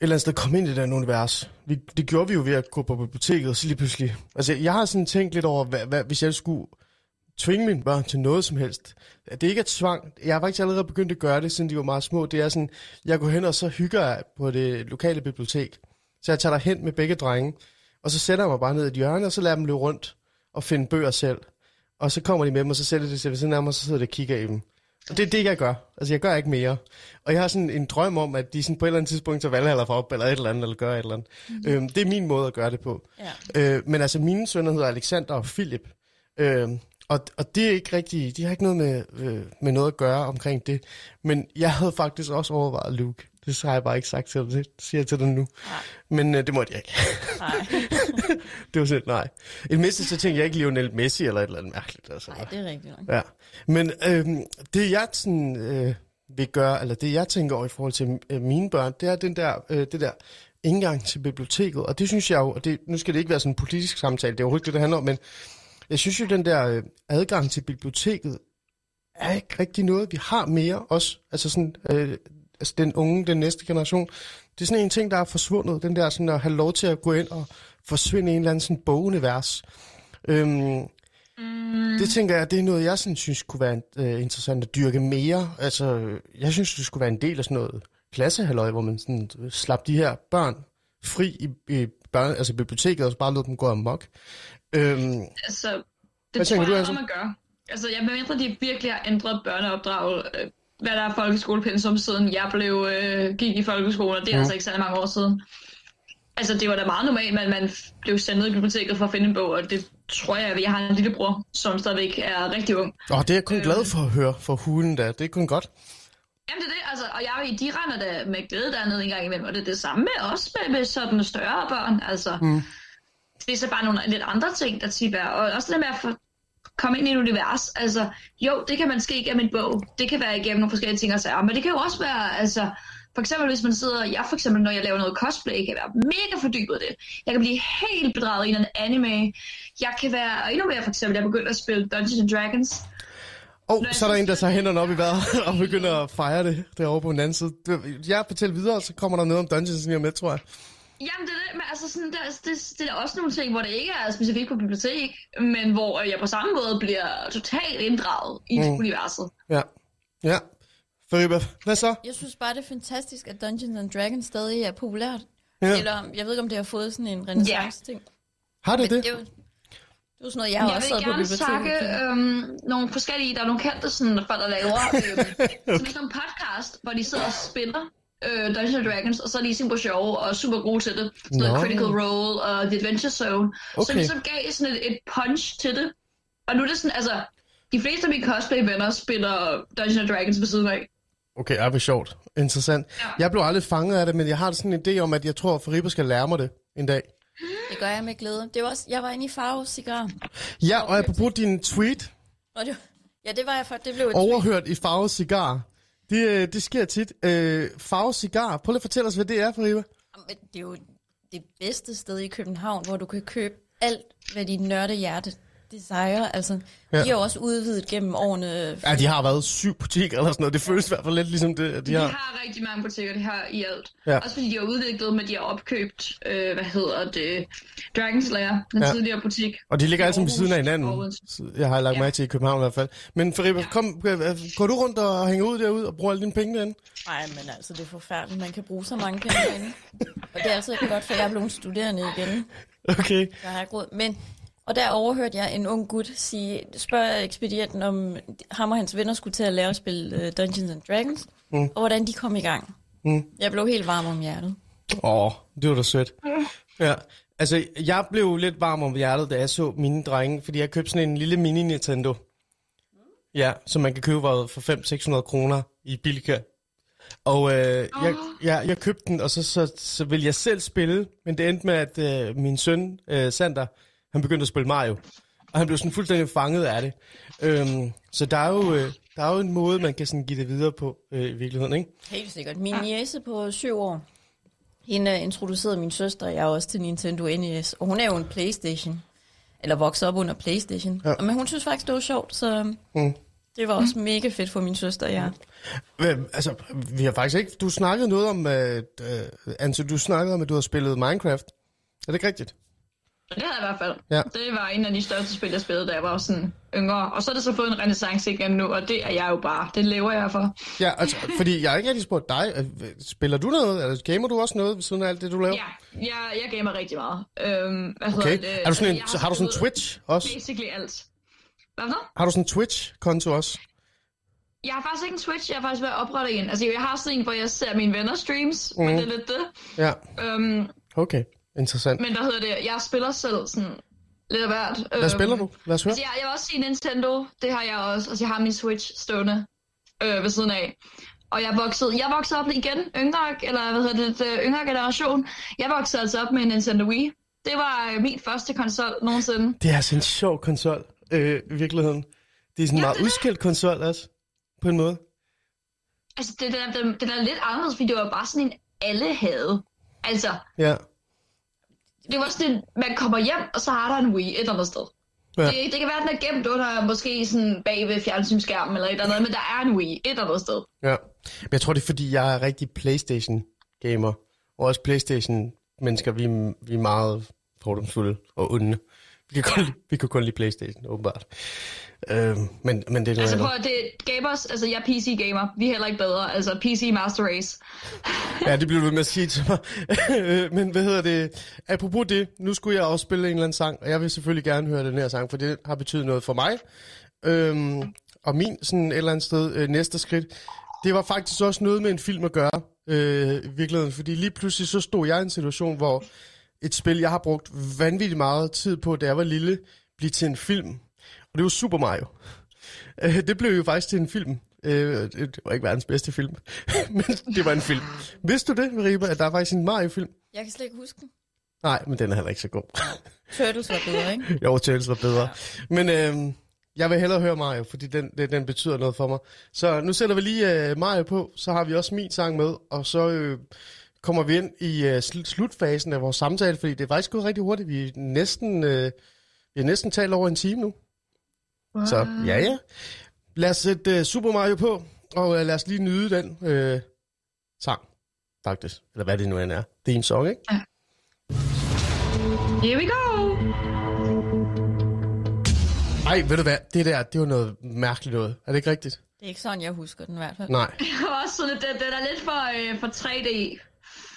eller andet sted kom ind i den univers. Vi, det gjorde vi jo ved at gå på biblioteket, og så lige pludselig... Altså, jeg har sådan tænkt lidt over, hvad, hvad, hvis jeg skulle tvinge mine børn til noget som helst. Det ikke er tvang. Jeg har faktisk allerede begyndt at gøre det, siden de var meget små. Det er sådan, jeg går hen og så hygger jeg på det lokale bibliotek. Så jeg tager hen med begge drenge, og så sætter jeg mig bare ned i et hjørne, og så lader dem løbe rundt og finde bøger selv. Og så kommer de med dem, og så sætter de sig ved siden af mig, og så sidder de og kigger i dem. Og det er det, jeg gør. Altså, jeg gør ikke mere. Og jeg har sådan en drøm om, at de sådan på et eller andet tidspunkt tager valghalder for op, eller et eller andet, eller gør et eller andet. Mm. Øhm, det er min måde at gøre det på. Ja. Øh, men altså, mine sønner hedder Alexander og Philip. Øh, og, og det er ikke rigtigt, de har ikke noget med, øh, med noget at gøre omkring det. Men jeg havde faktisk også overvejet Luke. Det har jeg bare ikke sagt til dig, det siger jeg til dig nu. Nej. Men øh, det måtte jeg ikke. Nej. det var sådan, nej. I det mindste så tænkte jeg ikke Lionel Messi eller et eller andet mærkeligt. Altså. Nej, det er rigtigt nok. Ja. Men øhm, det jeg sådan, øh, vil gøre, eller det jeg tænker over i forhold til øh, mine børn, det er den der, øh, det der indgang til biblioteket. Og det synes jeg jo, og det, nu skal det ikke være sådan en politisk samtale, det er overhovedet det, det handler om, men jeg synes jo, den der øh, adgang til biblioteket er ikke rigtig noget, vi har mere også. Altså sådan, øh, altså den unge, den næste generation. Det er sådan en ting, der er forsvundet. Den der sådan at have lov til at gå ind og forsvinde i en eller anden sådan bogunivers. Øhm, Mm, det tænker jeg, det er noget, jeg sådan, synes kunne være øh, interessant at dyrke mere. Altså, jeg synes, det skulle være en del af sådan noget klassehalløj, hvor man sådan øh, slap de her børn fri i, i børne, altså biblioteket, og så bare lod dem gå amok. Øhm, altså, Hvad det tænker tror du, jeg, Anse? at man gør. Altså, jeg medmindre de virkelig har ændret børneopdrag, øh, hvad der er folkeskolepensum, siden jeg blev, øh, gik i folkeskole, og det er Mhm. altså ikke særlig mange år siden. Altså, det var da meget normalt, at man blev sendt ned i biblioteket for at finde en bog, og det tror jeg, at jeg har en lillebror, som stadigvæk er rigtig ung. og det er jeg kun glad for at høre fra hulen der. Det er kun godt. Jamen det er det, altså, og jeg, de render da med glæde dernede en gang imellem, og det er det samme med også med, med sådan større børn, altså. Mm. Det er så bare nogle lidt andre ting, der tit er, og også det med at få, komme ind i et univers, altså, jo, det kan man ske igennem en bog, det kan være igennem nogle forskellige ting og sager, men det kan jo også være, altså, for eksempel hvis man sidder, jeg for eksempel, når jeg laver noget cosplay, kan være mega fordybet det. Jeg kan blive helt bedraget i en anime. Jeg kan være, og endnu mere for eksempel, jeg begyndte at spille Dungeons and Dragons, Og jeg så er der en, der tager hænderne op i vejret og begynder at fejre det derovre på den anden side. Jeg fortæller videre, så kommer der noget om Dungeons lige lidt, tror jeg. Jamen, det er det, men altså sådan, der, det, det er også nogle ting, hvor det ikke er specifikt på bibliotek, men hvor jeg på samme måde bliver totalt inddraget i Mm. universet. Ja. Ja. Fariba, hvad så? Jeg synes bare, det er fantastisk, at Dungeons and Dragons stadig er populært. Ja. Ja. Eller, jeg ved ikke, om det har fået sådan en renaissance-ting. Har det Men det? det er jo, det er jo sådan noget, jeg har Jeg også vil sad på gerne biblioteket. takke øhm, nogle forskellige, der er nogle kendte sådan, folk, der laver øhm, sådan sådan en podcast, hvor de sidder og spiller øh, Dungeons and Dragons, og så er de ligesom på sjov og super gode til det. Sådan noget Nå. Critical Role og The Adventure Zone. Så Okay. det så gav sådan et, et punch til det. Og nu er det sådan, altså, de fleste af mine cosplay-venner spiller Dungeons and Dragons ved siden af. Okay, det er sjovt. Interessant. Ja. Jeg blev aldrig fanget af det, men jeg har sådan en idé om, at jeg tror, at Fariba skal lære mig det en dag. Det gør jeg med glæde. Det var også, jeg var inde i Farve Cigar. Ja, og apropos din tweet, det, ja, det var jeg for. Det blev et tweet. overhørt i Farve Cigar. Det, øh, det sker tit. Øh, Farve Cigar, prøv lige at fortælle os, hvad det er, Fariba. Men det er jo det bedste sted i København, hvor du kan købe alt, hvad dit nørde hjerte desire. Altså, Ja. de har jo også udvidet gennem årene. Ja, de har været syv butikker eller sådan noget. Det føles i hvert fald lidt ligesom det, at de De har. har rigtig mange butikker, det har i alt. Ja. Også fordi de har udviklet, men de har opkøbt, øh, hvad hedder det, Dragon Slayer, den Ja. tidligere butik. Og de ligger alle sammen ved siden af hinanden. Jeg har lagt Ja. mærke til i København i hvert fald. Men Fariba, Ja. kom, øh, går du rundt og hænger ud derude og bruger alle dine penge derinde? Nej, men altså, det er forfærdeligt. Man kan bruge så mange penge derinde. Og det er altså ikke godt, for jeg er blevet studerende igen. Okay. Jeg har ikke råd. Men, og der overhørte jeg en ung gut sige, spørge ekspedienten, om ham og hans venner skulle til at lære at spille uh, Dungeons and Dragons, mm. og hvordan de kom i gang. Mm. Jeg blev helt varm om hjertet. Åh, det var da sødt. Ja. Altså, jeg blev lidt varm om hjertet, da jeg så mine drenge, fordi jeg købte sådan en lille mini-Nintendo. Ja, som man kan købe for 500-600 kroner i Bilka. Og øh, jeg, jeg, jeg købte den, og så, så, så ville jeg selv spille, men det endte med, at øh, min søn, øh, Sander, han begyndte at spille Mario. Og han blev sådan fuldstændig fanget af det. Øhm, så der er, jo, øh, der er jo en måde, man kan sådan give det videre på øh, i virkeligheden, ikke? Helt sikkert. Min niece på syv år, hende introducerede min søster og jeg også til Nintendo NES. Og hun er jo en Playstation. Eller vokset op under Playstation. Ja. Ja. Men hun synes faktisk, det var sjovt, så Mm. det var også mega fedt for min søster og jeg. Hvem, altså, vi har faktisk ikke... Du snakkede noget om... Øh, øh, Anse, du snakkede om, at du har spillet Minecraft. Er det ikke rigtigt? Det havde jeg i hvert fald. Ja. Det var en af de største spil, jeg spillede, da jeg var sådan yngre. Og så er det så fået en renaissance igen nu, og det er jeg jo bare. Det lever jeg for. Ja, altså, fordi jeg har ikke rigtig spurgt dig. øh, Spiller du noget? Eller gamer du også noget ved siden af alt det, du laver? Ja, jeg, jeg gamer rigtig meget. Øhm, hvad Okay. det? Er du sådan en, Altså, jeg har du sådan Twitch også? Basically alt. Hvad for? Har du sådan en Twitch-konto også? Jeg har faktisk ikke en Twitch, jeg har faktisk været oprette en. Altså, jeg har sådan en, hvor jeg ser mine venner streams, mm. men det er lidt det. Ja, Øhm, okay. Interessant. men der hedder det, jeg spiller selv sådan lidt af hvert. Hvad spiller du? Lad os høre. Altså, jeg, jeg vil også sige Nintendo, det har jeg også. Altså, jeg har min Switch stående øh, ved siden af. Og jeg voksede, jeg voksede op igen, yngre, eller hvad hedder det, det yngre generation. Jeg voksede altså op med en Nintendo Wii. Det var øh, min første konsol nogensinde. Det er altså en sjov konsol, øh, i virkeligheden. Det er sådan en Ja, meget det udskilt konsol også, på en måde. Altså, det, det, det, det er lidt anderledes, fordi det var bare sådan en, alle havde. Altså, Ja. Det var sådan en, man kommer hjem, og så har der en Wii et eller andet sted. Ja. Det, det kan være, at den er gemt under, måske sådan bag ved fjernsynsskærmen eller et eller andet, men der er en Wii et eller andet sted. Ja. Men jeg tror, det er, fordi jeg er rigtig Playstation-gamer. Og også Playstation-mennesker, vi, vi er meget fordomsfulde og onde. Vi kan, kun, lide- vi kan kun lide Playstation, åbenbart. Øhm, men, men det er Altså andet. på det gamers, altså jeg er PC-gamer, vi er heller ikke bedre, altså PC Master Race. Ja, det bliver du med at sige til mig. Men hvad hedder det? Apropos det, nu skulle jeg også spille en eller anden sang, og jeg vil selvfølgelig gerne høre den her sang, for det har betydet noget for mig. Øhm, og min sådan et eller andet sted øh, næste skridt, det var faktisk også noget med en film at gøre, øh, i virkeligheden. Fordi lige pludselig så stod jeg i en situation, hvor et spil, jeg har brugt vanvittigt meget tid på, da jeg var lille, blev til en film. Og det var Super Mario. Øh, det blev jo faktisk til en film. Øh, det var ikke verdens bedste film, men det var en film. Vidste du det, Mariba, at der er faktisk en Mario-film? Jeg kan slet ikke huske den. Nej, men den er heller ikke så god. Turtles var bedre, ikke? jo, Turtles var bedre. Men øh, jeg vil hellere høre Mario, fordi den, den, den betyder noget for mig. Så nu sætter vi lige øh, Mario på, så har vi også min sang med, og så øh, kommer vi ind i øh, sl- slutfasen af vores samtale, fordi det er faktisk gået rigtig hurtigt. Vi er næsten, øh, vi har næsten talt over en time nu. Wow. Så ja, ja. Lad os sætte uh, Super Mario på, og uh, lad os lige nyde den uh, sang, faktisk. Eller hvad det nu end er. Det er en song, ikke? Here we go! Ej, ved du hvad? Det der, det var noget mærkeligt noget. Er det ikke rigtigt? Det er ikke sådan, jeg husker den i hvert fald. Nej. Det var også sådan, at den, den er lidt for, øh, for 3D.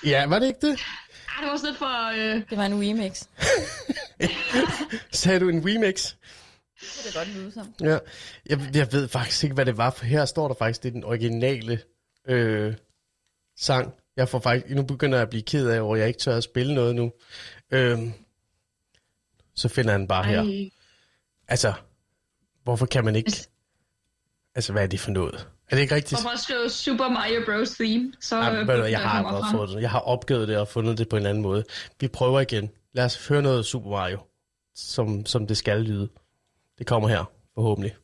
Ja, var det ikke det? Ej, det var sådan lidt for... Øh, Det var en remix. Sagde du en remix? Det kan godt lyde som. Ja. Jeg, jeg ved faktisk ikke, hvad det var, for her står der faktisk, det er den originale øh, sang. Jeg får faktisk, nu begynder jeg at blive ked af, hvor jeg ikke tør at spille noget nu. Øh, så finder han bare her. ej. Altså, hvorfor kan man ikke... Altså, hvad er det for noget? Er det ikke rigtigt? Hvorfor skrive Super Mario Bros. theme? Så, Ja, øh, hvad, jeg har fået det. Jeg har opgivet det og fundet det på en anden måde. Vi prøver igen. Lad os høre noget Super Mario, som, som det skal lyde. Det kommer her, forhåbentlig.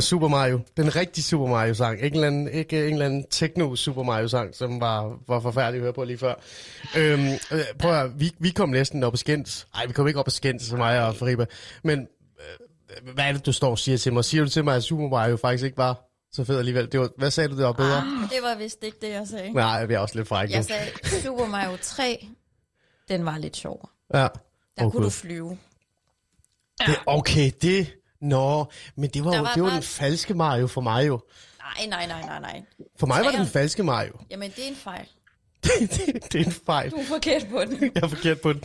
Var Super Mario. Den rigtige Super Mario-sang. Ikke en eller anden, ikke en eller anden techno-Super Mario-sang, som var, var forfærdelig at høre på lige før. Øhm, øh, prøv at høre, vi, vi kom næsten op og skændes. Nej, vi kom ikke op og skændes, så mig og Fariba. Men øh, hvad er det, du står og siger til mig? Siger du til mig, at Super Mario faktisk ikke var så fed alligevel? Det var, hvad sagde du, det var bedre? Ah, det var vist ikke det, jeg sagde. Nej, jeg er også lidt fræk. Jeg sagde, Super Mario 3, den var lidt sjov. Ja. Der oh, kunne du flyve. Det, okay, det... Nå, men det var, Der jo, var det var bare- den falske Mario for mig jo. Nej, nej, nej, nej, nej. For mig var det den falske Mario. Jamen, det er en fejl. det, det, det er en fejl. Du er forkert på den. Jeg er forkert på den.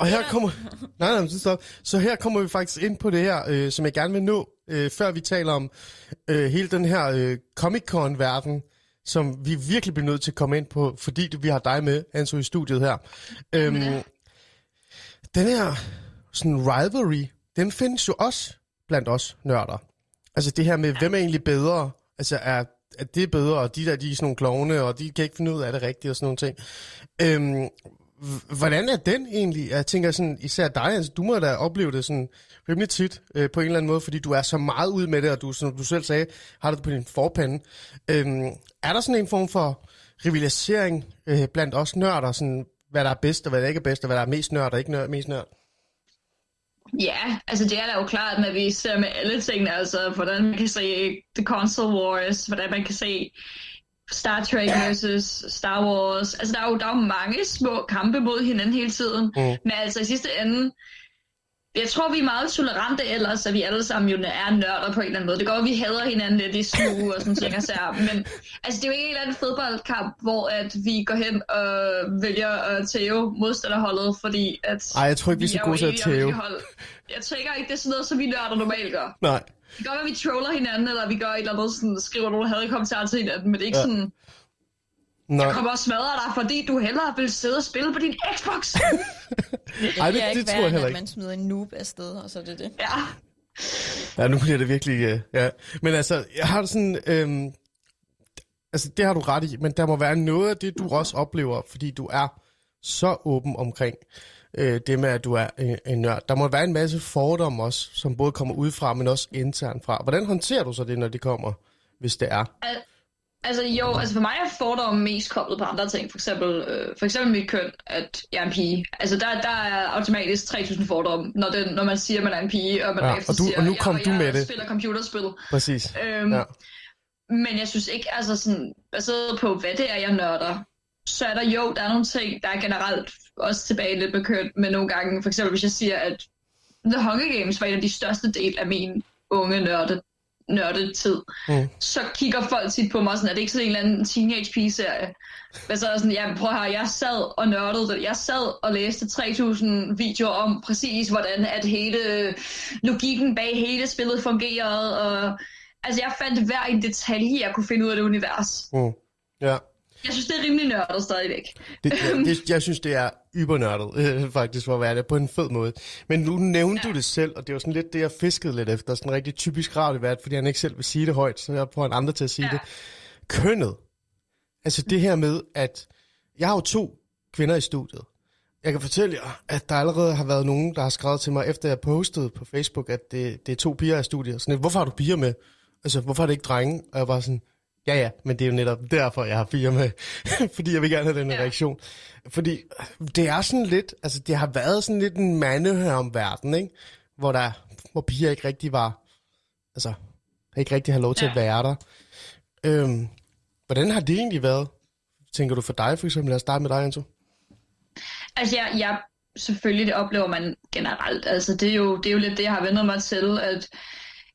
Og her Ja. kommer... Nej, nej, så, så her kommer vi faktisk ind på det her, øh, som jeg gerne vil nå, øh, før vi taler om øh, hele den her øh, Comic-Con-verden, som vi virkelig bliver nødt til at komme ind på, fordi vi har dig med, Anso, i studiet her. Øhm, den her sådan rivalry, den findes jo også blandt os nørder. Altså det her med, hvem er egentlig bedre? Altså er, er det bedre, og de der, de er sådan nogle klovne, og de kan ikke finde ud af det rigtigt og sådan nogle ting. Øhm, hvordan er den egentlig? Jeg tænker sådan, især dig, altså, du må da opleve det sådan rimelig tit øh, på en eller anden måde, fordi du er så meget ud med det, og du, som du selv sagde, har det på din forpande. Øhm, er der sådan en form for rivalisering øh, blandt os nørder, sådan, hvad der er bedst, og hvad der ikke er bedst, og hvad der er mest nørd, og ikke nørd, mest nørd? Ja, altså det er da jo klart, når vi ser med alle tingene, altså hvordan man kan se The Console Wars, hvordan man kan se Star Trek versus Star Wars. Altså der er jo, der er jo mange små kampe mod hinanden hele tiden. Mm. Men altså i sidste ende, jeg tror, vi er meget tolerante ellers, at vi alle sammen jo er nørder på en eller anden måde. Det går, at vi hader hinanden lidt i stue og sådan ting og sager. Men altså, det er jo ikke en eller anden fodboldkamp, hvor at vi går hen og vælger at tæve modstanderholdet, fordi at Ej, jeg tror ikke, vi er så gode til at tæve. hold. Jeg tænker ikke, det er sådan noget, som vi nørder normalt gør. Nej. Det kan godt være, at vi troller hinanden, eller vi gør et eller andet, sådan, skriver nogle havde kommentarer til hinanden, men det er ikke ja. sådan, Nej. jeg kommer og smadrer dig, fordi du hellere vil sidde og spille på din Xbox. Det Ej, Ej, det- det, det ikke tror jeg heller at ikke. man smider en noob afsted, og så er det det. ja. Ja, nu bliver det virkelig... Uh, ja. Men altså, jeg har sådan... Øhm, altså, det har du ret i, men der må være noget af det, du også oplever, fordi du er så åben omkring øh, det med, at du er en, en nørd. Der må være en masse fordomme også, som både kommer udefra, men også internt fra. Hvordan håndterer du så det, når det kommer, hvis det er? Al- Altså jo, altså for mig er fordomme mest koblet på andre ting. For eksempel, øh, for eksempel mit køn, at jeg er en pige. Altså der, der er automatisk 3000 fordomme, når, den, når man siger, at man er en pige, og man Ja, efter og du- siger, og nu "Ja, kom du jeg med det." spiller computerspil. Præcis. Øhm, ja. Men jeg synes ikke, altså sådan, baseret på, hvad det er, jeg nørder, så er der jo, der er nogle ting, der er generelt også tilbage lidt med køn, men nogle gange, for eksempel hvis jeg siger, at The Hunger Games var en af de største del af min unge nørde, nørdetid, Mm. så kigger folk tit på mig sådan, at det ikke sådan en eller anden teenage pige-serie. Men så er sådan, ja, prøv her, jeg sad og nørdede det. Jeg sad og læste 3000 videoer om præcis, hvordan at hele logikken bag hele spillet fungerede, og altså jeg fandt hver en detalje, jeg kunne finde ud af det univers. Mm. Ja. Jeg synes, det er rimelig nørdet stadigvæk. Det, jeg, det, jeg synes, det er ybernørdet, øh, faktisk, for at være det, på en fed måde. Men nu nævnte ja. du det selv, og det var sådan lidt det, jeg fiskede lidt efter. Sådan rigtig typisk radiovært, fordi han ikke selv vil sige det højt, så jeg prøver en andre til at sige ja. Det. Kønnet. Altså det her med, at jeg har jo to kvinder i studiet. Jeg kan fortælle jer, at der allerede har været nogen, der har skrevet til mig, efter jeg postede på Facebook, at det, det er to piger i studiet. Sådan hvorfor har du piger med? Altså, hvorfor er det ikke drenge? Og jeg var sådan, ja ja, men det er jo netop derfor, jeg har piger med. fordi jeg vil gerne have den Ja. reaktion. Fordi det er sådan lidt, altså det har været sådan lidt en mandehørm verden, ikke? Hvor, der, hvor piger ikke rigtig var, altså, ikke rigtig har lov til ja. at være der. Øhm, hvordan har det egentlig været? Tænker du for dig for eksempel? Lad os starte med dig, Anto. Altså, jeg, jeg, selvfølgelig, det oplever man generelt. Altså, det er, jo, det er jo lidt det, jeg har vendt mig til, at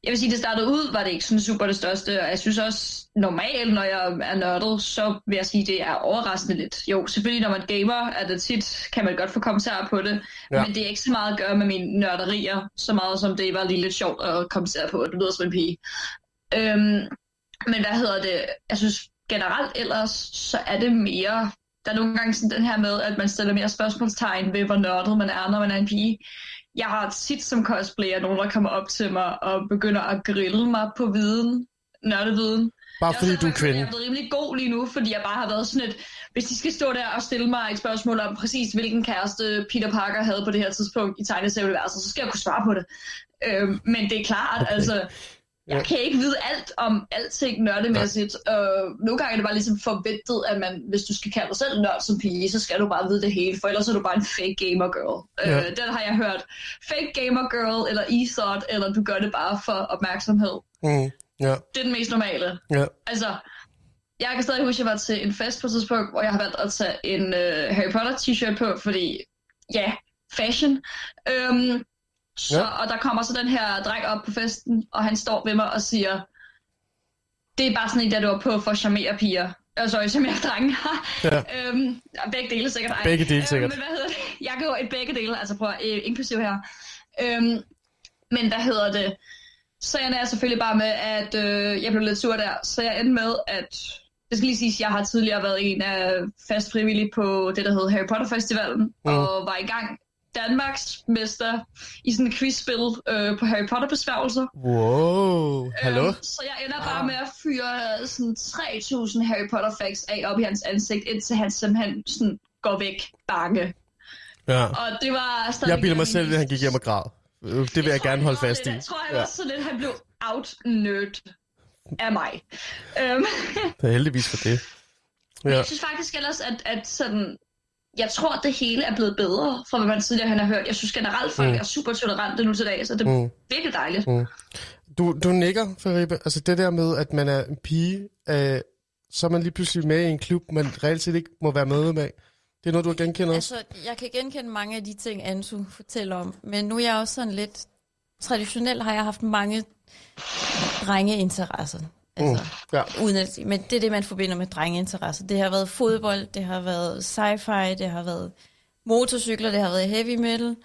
jeg vil sige, det startede ud, var det ikke sådan super det største, og jeg synes også normalt, når jeg er nørdet, så vil jeg sige, det er overraskende lidt. Jo, selvfølgelig, når man gamer, er det tit, kan man godt få kommentarer på det, Ja. men det er ikke så meget at gøre med mine nørderier, så meget som det var lige lidt sjovt at kommentere på, at du lyder som en pige. Øhm, men hvad hedder det? Jeg synes generelt ellers, så er det mere... Der er nogle gange sådan den her med, at man stiller mere spørgsmålstegn ved, hvor nørdet man er, når man er en pige. Jeg har tit som cosplayer nogen, der kommer op til mig og begynder at grille mig på viden, nørdeviden. Bare fordi du er derfor, Jeg kvinde. er blevet rimelig god lige nu, fordi jeg bare har været sådan et... Hvis de skal stå der og stille mig et spørgsmål om præcis, hvilken kæreste Peter Parker havde på det her tidspunkt i tegneserieuniverset, så skal jeg kunne svare på det. Øhm, men det er klart, okay. altså... jeg Ja. kan ikke vide alt om alting nørdemæssigt. Og nogle gange er det bare ligesom forventet, at man, hvis du skal kalde dig selv nørd som pige, så skal du bare vide det hele, for ellers er du bare en fake gamer girl. Ja. Øh, den har jeg hørt. Fake gamer girl, eller e-thought, eller du gør det bare for opmærksomhed. Mm. Ja, Det er den mest normale. ja. Altså, jeg kan stadig huske, at jeg var til en fest på et tidspunkt, hvor jeg har valgt at tage en uh, Harry Potter t-shirt på, fordi, ja, fashion. Øhm, så, Ja. Og der kommer så den her dreng op på festen, og han står ved mig og siger, det er bare sådan en, der du er på for at charmere piger. Øh, sorry, charmere drenge. Ja. øhm, begge dele sikkert. Ej. Begge dele sikkert. Øhm, men hvad hedder det? Jeg kan jo et begge dele, altså prøv at, øh, inklusiv her. Øhm, men hvad hedder det? Så jeg er selvfølgelig bare med, at øh, jeg blev lidt sur der. Så jeg endte med, at det skal lige siges, at jeg har tidligere været en af fast frivillig på det, der hedder Harry Potter Festivalen, mm. og var i gang Danmarks mester i sådan et quizspil øh, på Harry Potter besværgelser. Wow, hallo? Øhm, så jeg ender bare med at fyre sådan 3000 Harry Potter facts af op i hans ansigt, indtil han simpelthen sådan går væk bange. Ja. Og det var stadig Jeg bilder mig en selv, at han gik hjem og græd. Øh, Det vil jeg tror, gerne holde fast i. lidt- Jeg tror, han Ja. var så lidt, han blev out-nerd af mig. Øhm, Det er heldigvis for det. Ja. Jeg synes faktisk ellers, at, at sådan, jeg tror, at det hele er blevet bedre, fra hvad man tidligere han har hørt. Jeg synes generelt, folk Mm. er super tolerante nu til dag, så det er Mm. mm. virkelig dejligt. Mm. Du, du nikker, Fariba. Altså det der med, at man er en pige, øh, så er man lige pludselig med i en klub, man reelt set ikke må være med med. Det er noget, du har genkendt også? Altså, jeg kan genkende mange af de ting, Ansu fortæller om, men nu er jeg også sådan lidt... Traditionelt har jeg haft mange drengeinteresser. Altså, Ja. uden at, men det er det, man forbinder med drengeinteresser. Det har været fodbold, det har været sci-fi, det har været motorcykler, det har været heavy metal.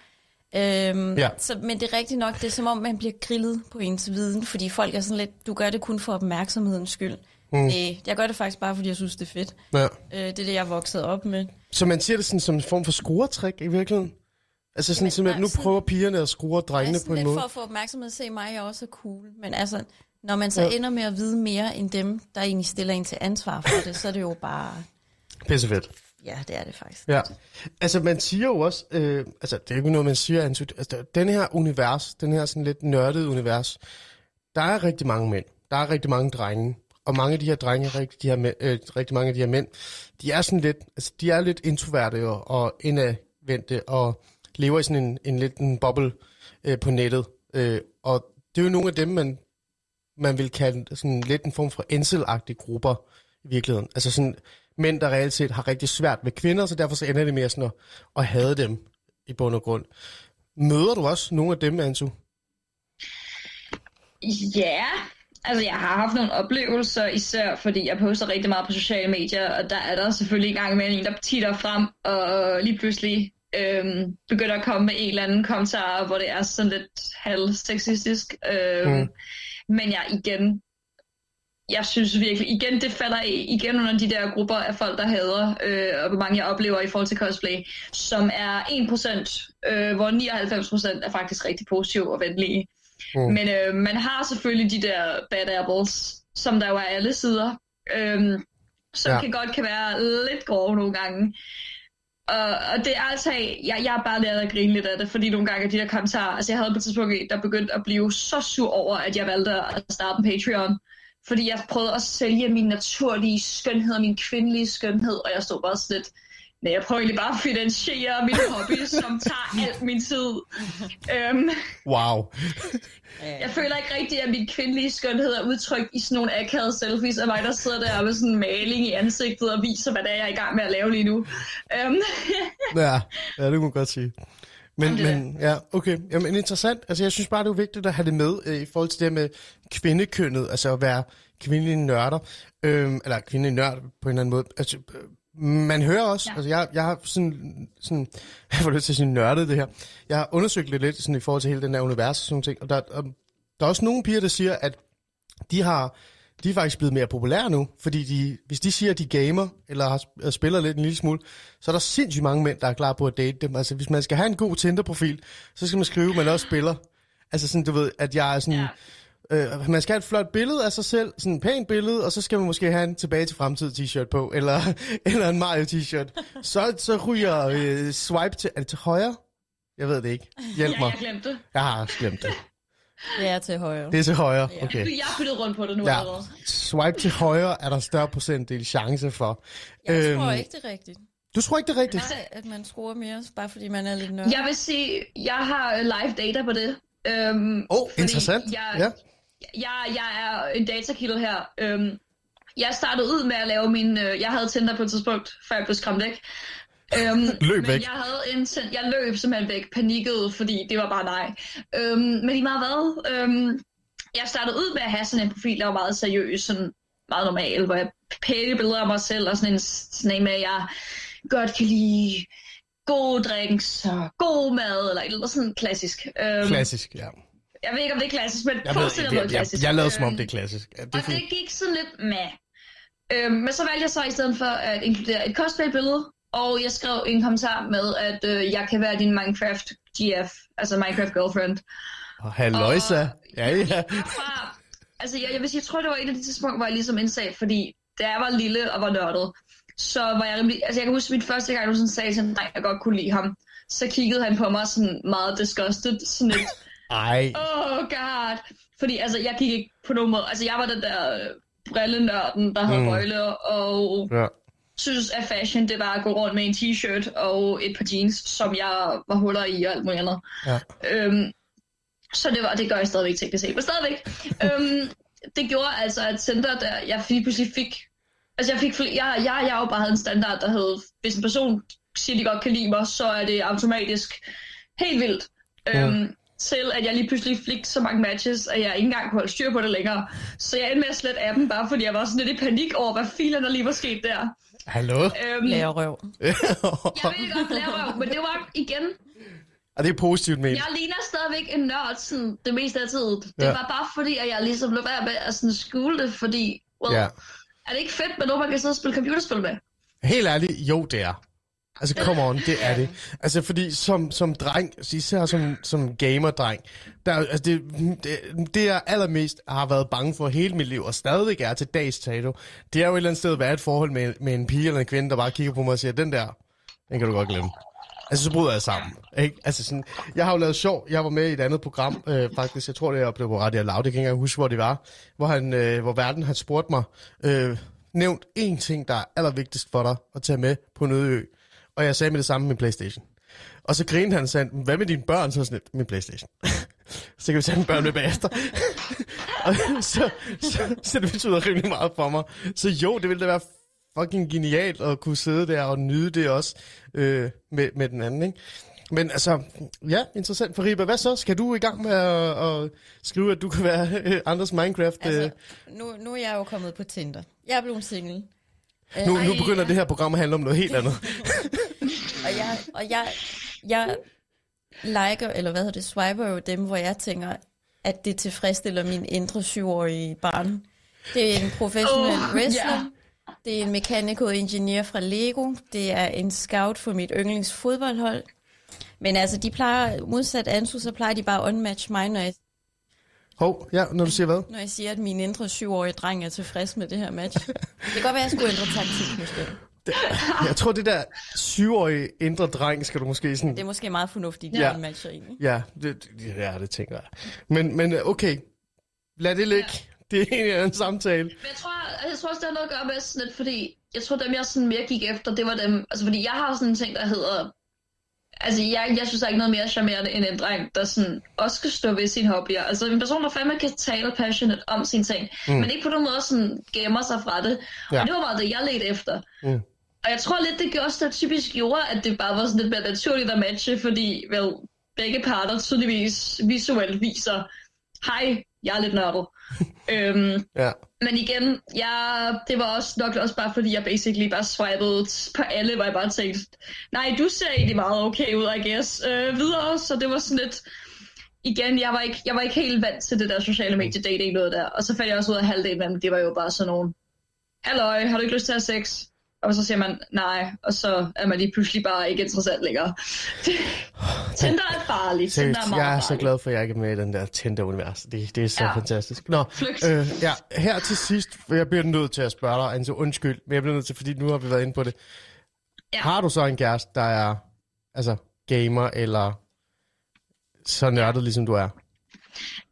Øhm, Ja. så, men det er rigtigt nok, det er som om, man bliver grillet på ens viden, fordi folk er sådan lidt, du gør det kun for opmærksomhedens skyld. Mm. Øh, jeg gør det faktisk bare, fordi jeg synes, det er fedt. ja. Øh, det er det, jeg er vokset op med. Så man siger det sådan som en form for scoretræk i virkeligheden? Altså sådan, Men- simpelthen, nu sådan- prøver pigerne at score drengene Altså på en måde. for at få opmærksomhed, se mig, jeg også er cool. Men altså, når man så Ja. ender med at vide mere end dem, der egentlig stiller en til ansvar for det, så er det jo bare... Pissefedt. Ja, det er det faktisk. Ja. Altså, man siger jo også, øh, altså, det er jo ikke noget, man siger, altså, den her univers, den her sådan lidt nørdede univers, der er rigtig mange mænd, der er rigtig mange drenge, og mange af de her drenge, rigtig, de her mænd, øh, rigtig mange af de her mænd, de er sådan lidt, altså, de er lidt introverte og, og indadvendte, og lever i sådan en, en lidt en boble øh, på nettet. Øh, og det er jo nogle af dem, man, man vil kalde sådan lidt en form for incel grupper i virkeligheden. Altså sådan mænd, der reelt set har rigtig svært med kvinder, så derfor så ender det med sådan at, at hade dem i bund og grund. Møder du også nogle af dem, Ansu? Ja, altså jeg har haft nogle oplevelser, især fordi jeg poster rigtig meget på sociale medier, og der er der selvfølgelig en gang imellem en, der titter frem, og lige pludselig øhm, begynder at komme med en eller anden kommentar, hvor det er sådan lidt halv-sexistisk. Øhm, Mm. Men jeg igen, jeg synes virkelig, igen det falder igen under de der grupper af folk, der hader, øh, og hvor mange jeg oplever i forhold til cosplay, som er 1%, øh, hvor 99% er faktisk rigtig positive og venlige. Mm. Men øh, man har selvfølgelig de der bad apples, som der jo er alle sider, øhm, som ja. kan godt kan være lidt grove nogle gange. Og, og det er altså, jeg, jeg er bare lært at grine lidt af det, fordi nogle gange de der kommentarer, altså jeg havde på et tidspunkt en, der begyndte at blive så sur over, at jeg valgte at starte en Patreon, fordi jeg prøvede at sælge min naturlige skønhed og min kvindelige skønhed, og jeg stod bare sådan lidt, nej, jeg prøver egentlig bare at finansiere min hobby, som tager alt min tid. øhm, Wow. jeg føler ikke rigtigt, at min kvindelige skønhed er udtrykt i sådan nogle akavede selfies af mig, der sidder der med sådan en maling i ansigtet og viser, hvad det er, jeg er i gang med at lave lige nu. Øhm, Ja, ja det kunne man godt sige. Men, Jamen, men ja, okay. Jamen interessant. Altså, jeg synes bare, det er vigtigt at have det med øh, i forhold til det med kvindekønnet, altså at være kvindelige nørder, øhm, eller kvindelige nørd på en eller anden måde. Altså, øh, man hører også, ja. Altså jeg, jeg har sådan, sådan, jeg får lyst til at sige nørdet det her. Jeg har undersøgt lidt, lidt sådan i forhold til hele den der univers og sådan ting, og der, og der er også nogle piger, der siger, at de har de er faktisk blevet mere populære nu, fordi de, hvis de siger, at de gamer, eller har, sp- spiller lidt en lille smule, så er der sindssygt mange mænd, der er klar på at date dem. Altså, hvis man skal have en god Tinder-profil, så skal man skrive, at man også spiller. Altså sådan, du ved, at jeg er sådan... Ja. Øh, man skal have et flot billede af sig selv, sådan et pænt billede, og så skal man måske have en tilbage til fremtid t-shirt på, eller, eller en Mario t-shirt. Så, så ryger øh, swipe til, er det til højre? Jeg ved det ikke. Hjælp ja, mig. jeg glemte det. Jeg har glemt det. Det er til højre. Det er til højre, Ja. okay. Jeg har byttet rundt på det nu Ja, allerede. swipe til højre er der større procentdel chance for. Jeg tror Øhm, ikke, det er rigtigt. Du tror ikke, det er rigtigt? Nej, at man skruer mere, bare fordi man er lidt nørd. Jeg vil sige, jeg har øh, live data på det. Øhm, Åh, fordi interessant. Jeg, Ja. Jeg, jeg er en datakilde her. Øhm, jeg startede ud med at lave min... Øh, jeg havde Tinder på et tidspunkt, før jeg blev skræmt væk. Øhm, Løb men væk. Jeg, havde en, jeg løb simpelthen væk, panikkede, fordi det var bare nej. Øhm, men lige meget hvad? Øhm, jeg startede ud med at have sådan en profil, der var meget seriøs, sådan meget normal, hvor jeg pæne billeder af mig selv, og sådan en, sådan en med, at jeg godt kan lide gode drinks og god mad, eller eller sådan klassisk. Øhm, Klassisk, ja. Jeg ved ikke, om det er klassisk, men Jeg, ved, forestil dig jeg, noget jeg, klassisk. jeg lavede som om Øhm, det er klassisk. Ja, det er og det gik sådan lidt med. Øhm, men så valgte jeg så i stedet for at inkludere et cosplay-billede, og jeg skrev en kommentar med, at øh, jeg kan være din Minecraft GF, altså Minecraft girlfriend. Og halløjsa. Ja, ja. Derfra, altså jeg, jeg vil sige, jeg tror, det var et af de tidspunkter, hvor jeg ligesom indsag, fordi da jeg var lille og var nørdet, så var jeg rimelig, altså jeg kan huske min første gang, du sådan sagde til mig, at jeg godt kunne lide ham. Så kiggede han på mig sådan meget disgusted, sådan lidt, Ej. oh god. Fordi altså, jeg gik ikke på nogen måde, altså jeg var den der øh, brillenørden, der havde Mm. bøjler, og Ja. synes, at fashion, det var at gå rundt med en t-shirt og et par jeans, som jeg var huller i og alt muligt andet. Ja. Øhm, så det var, det gør jeg stadigvæk teknisk set, men stadigvæk. øhm, det gjorde altså, at center der, jeg lige pludselig fik, altså jeg fik, fl- jeg, jeg, jeg jo bare havde en standard, der hed, hvis en person siger, de godt kan lide mig, så er det automatisk helt vildt. Ja. Øhm, til at jeg lige pludselig fik så mange matches, at jeg ikke engang kunne holde styr på det længere. Så jeg endte med at slette appen, bare fordi jeg var sådan lidt i panik over, hvad filen der lige var sket der. Hallo? Øhm, Lærer røv. jeg ved godt lave røv, men det var igen, Og det er positivt ment. jeg ligner stadigvæk en nørd sådan, det meste af tiden. Det Ja. var bare fordi, at jeg ligesom lå være med at sådan skjule det, fordi, well, Ja. ja. er det ikke fedt med nogen, man kan sidde og spille computerspil med? Helt ærligt, jo det er. Altså, come on, det er det. Altså, fordi som, som dreng, altså især som, som gamerdreng, der, er- altså det, det, det, jeg allermest har været bange for hele mit liv, og stadigvæk er til dags dato, det er jo et eller andet sted at være et forhold med, med en pige eller en kvinde, der bare kigger på mig og siger, den der, den kan du godt glemme. Altså, så bryder jeg sammen. Ikke? Altså, sådan, jeg har jo lavet sjov. Jeg var med i et andet program, øh, faktisk. Jeg tror, det er blev på Radio Loud. Det kan ikke engang huske, hvor det var. Hvor, han, øh, hvor verden har spurgt mig, øh, nævnt én ting, der er allervigtigst for dig at tage med på en øde ø. Og jeg sagde med det samme med min Playstation. Og så grinede han og sagde, hvad med dine børn? Så sådan min Playstation. så kan vi tage mine børn med bagefter. og så, så, så, det betyder rimelig meget for mig. Så jo, det ville da være fucking genialt at kunne sidde der og nyde det også øh, med, med den anden, ikke? Men altså, ja, interessant. Fariba, hvad så? Skal du i gang med at, at skrive, at du kan være øh, andres Minecraft? Altså, øh? nu, nu er jeg jo kommet på Tinder. Jeg er blevet single. Øh, Nu, og nu begynder det her program at handle om noget helt andet. Og jeg, og jeg, jeg liker, eller hvad hedder det, swiper jo dem, hvor jeg tænker, at det tilfredsstiller min indre syvårige barn. Det er en professionel oh, wrestler. ja. Yeah. Det er en mechanical engineer fra Lego. Det er en scout for mit yndlingsfodboldhold. Men altså, de plejer, modsat Ansu, så plejer de bare at unmatch mig, når jeg, Hov, ja, når du siger hvad? når jeg siger, at min indre syvårige dreng er tilfreds med det her match. Det kan godt være, at jeg skulle ændre taktik måske. Jeg tror, det der syvårige indre dreng skal du måske sådan... Det er måske meget fornuftigt, at Ja. ja. matcher egentlig. Ja, det, ja, det tænker jeg. Men, men øh, okay, lad det ligge. Det er egentlig en samtale. Men jeg tror, altså, jeg tror også, det har noget at gøre med sådan lidt, fordi jeg tror, dem jeg sådan mere gik efter, det var dem, altså fordi jeg har sådan en ting, der hedder, altså jeg, jeg synes, der er ikke noget mere charmerende end en dreng, der sådan også skal stå ved sine hobbyer. Altså en person, der fandme kan tale passionate om sine ting, mm. men ikke på nogen måde sådan gemmer sig fra det. Ja. Ja. Og det var bare det, jeg ledte efter. Mm. Og jeg tror lidt, det gjorde også, der typisk gjorde, at det bare var sådan lidt mere naturligt at matche, fordi vel, begge parter tydeligvis visuelt viser, hej, jeg er lidt nørdet. øhm, Ja. men igen, jeg, det var også nok også bare fordi, jeg basically bare swipede på alle, hvor jeg bare tænkte, nej, du ser egentlig meget okay ud, I guess. Øh, videre, så det var sådan lidt, igen, jeg var, ikke, jeg var ikke helt vant til det der sociale medie dating noget der. Og så fandt jeg også ud af halvdelen af dem, det var jo bare sådan nogle, halløj, har du ikke lyst til at have sex? Og så siger man nej, og så er man lige pludselig bare ikke interessant længere. Tinder er farligt. Tinder Seriøst, er meget jeg er så farligt. glad for, at jeg ikke er med i den der Tinder-univers. Det, det er så ja. Fantastisk. Nå, Flygt. øh, ja, her til sidst, jeg bliver nødt til at spørge dig, altså undskyld, men jeg bliver nødt til, fordi nu har vi været inde på det. Ja. Har du så en kæreste, der er altså gamer, eller så nørdet, ligesom du er?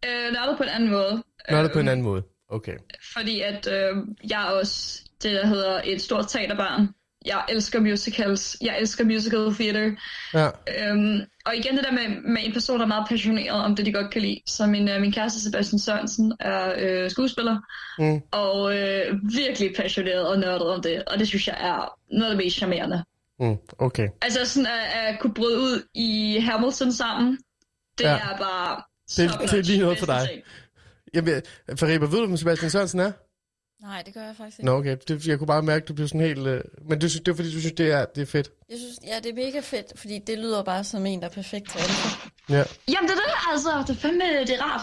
øh, nørdet på en anden måde. Nørdet på en anden måde. Okay. Fordi at øh, jeg også det, der hedder et stort teaterbarn. Jeg elsker musicals. Jeg elsker musical theater. Ja. Øhm, og igen det der med, med en person, der er meget passioneret om det, de godt kan lide. Så min, øh, min kæreste Sebastian Sørensen er øh, skuespiller. Mm. Og øh, virkelig passioneret og nørdet om det. Og det synes jeg er noget af det mest charmerende. Mm. Okay. Altså sådan at, at kunne bryde ud i Hamilton sammen. Det Ja. er bare... Det- det er lige noget for dig. ting. Jamen, Fariba, ved du, hvem Sebastian Sørensen er? Nej, det gør jeg faktisk ikke. Nå, okay. Det, jeg kunne bare mærke, at du blev sådan helt... Øh... Men du, synes- det er fordi, du synes, det er, det er fedt. Jeg synes, ja, det er mega fedt, fordi det lyder bare som en, der er perfekt til alt. Ja. Jamen det er det, altså. Det er fandme, det er rart.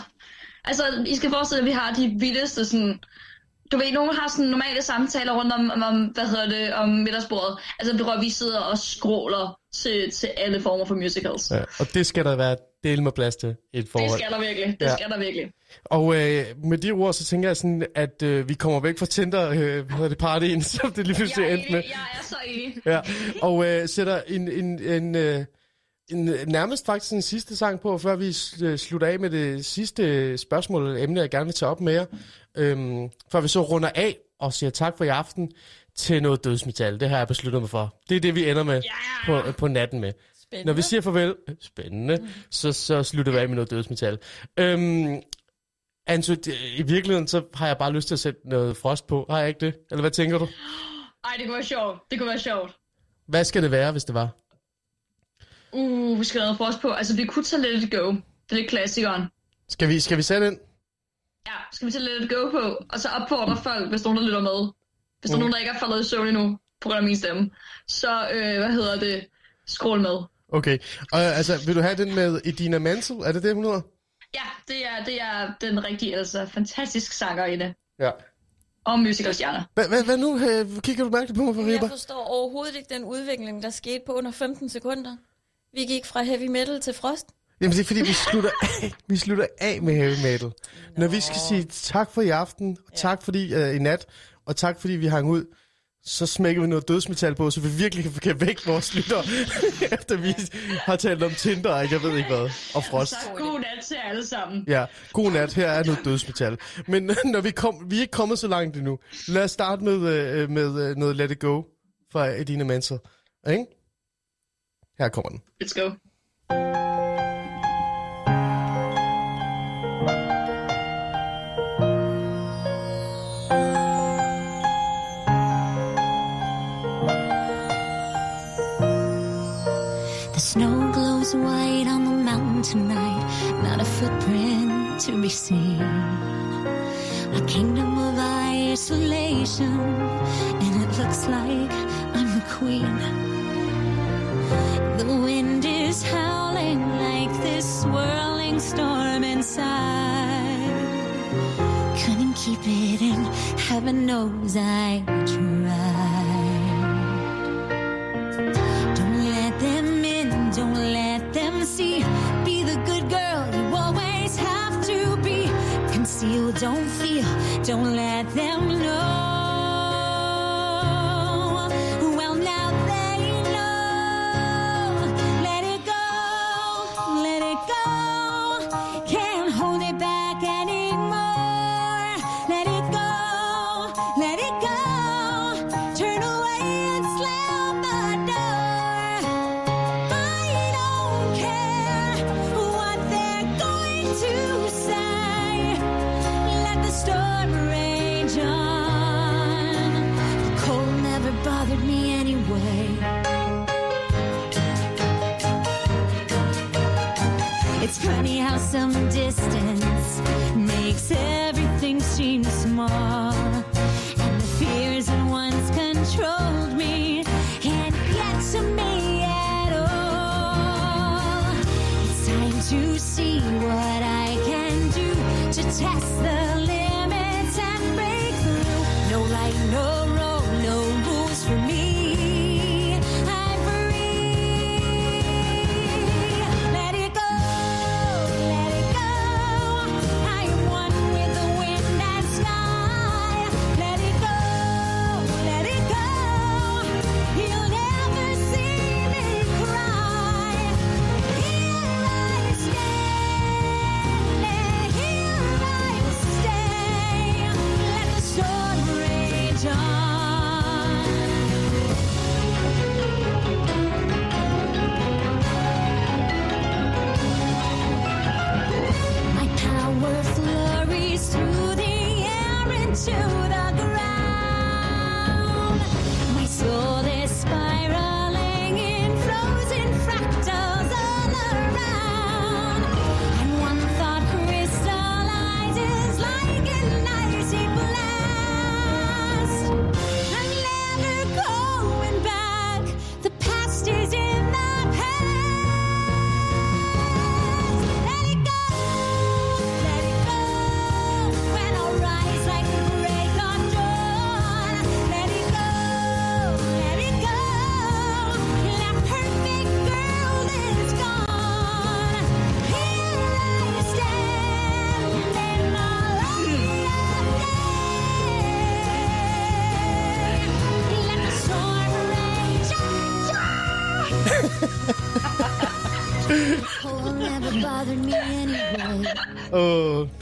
Altså, I skal forestille jer, at vi har de vildeste sådan... Du ved, nogen har sådan normale samtaler rundt om, om, hvad hedder det, om middagsbordet. Altså, hvor vi sidder og scroller til, til alle former for musicals. Ja. Og det skal der være del med plads til i et det forhold. skal der virkelig. Det ja. skal der virkelig. Og øh, med de ord, så tænker jeg sådan, at øh, vi kommer væk fra Tinder, øh, hvad hedder det, partyen, som det lige pludselig endte med. jeg er så enig. Ja, og øh, sætter en, en, en, øh, en, nærmest faktisk en sidste sang på, før vi øh, slutter af med det sidste spørgsmål eller emne, jeg gerne vil tage op med jer. Øhm, før vi så runder af og siger tak for i aften til noget dødsmetal. Det har jeg besluttet mig for. Det er det, vi ender med på, på natten med. Spændende. Når vi siger farvel, spændende, så, så slutter vi af med noget dødsmetal. Øhm, Anso, det- i virkeligheden, så har jeg bare lyst til at sætte noget frost på. Har jeg ikke det? Eller hvad tænker du? Ej, det kunne være sjovt. Det kunne være sjovt. Hvad skal det være, hvis det var? Uh, vi skal have noget for os på. Altså, vi kunne tage Let It Go. Det er lidt klassikeren. Skal vi, skal vi sætte ind? Ja, skal vi tage Let It Go på, og så opfordre folk, hvis nogen der lytter med. Hvis der er Mm. nogen, der ikke er faldet i søvn endnu, på grund af min stemme, så, øh, hvad hedder det, scroll med. Okay. Og altså, vil du have den med Edina Mansell? Er det det, hun hedder? Ja, det er, det er den rigtige Elsa. Fantastisk sangerinde. Ja. Og musicalstjerne. Hvad, hvad, hvad nu? Øh, kigger du mærkeligt på mig, Jeg Fariba? forstår overhovedet ikke den udvikling, der skete på under 15 sekunder. Vi gik fra heavy metal til frost. Jamen, det er fordi, vi slutter af, vi slutter af med heavy metal. Når vi skal sige tak for i aften, og tak fordi uh, i nat, og tak fordi vi hang ud, så smækker vi noget dødsmetal på, så vi virkelig kan- vække vores lytter, efter vi har talt om Tinder, og jeg ved ikke hvad, og frost. Så god nat til alle sammen. Ja, god nat. Her er noget dødsmetal. Men når vi kom, vi er ikke kommet så langt endnu. Lad os starte med, øh, med øh, noget Let It Go fra Edina Mansell. Ikke? Her kommer den. Let's go. White on the mountain tonight, not a footprint to be seen. A kingdom of isolation, and it looks like I'm the queen. The wind is howling like this swirling storm inside. Couldn't keep it in, heaven knows I tried. Don't feel, don't let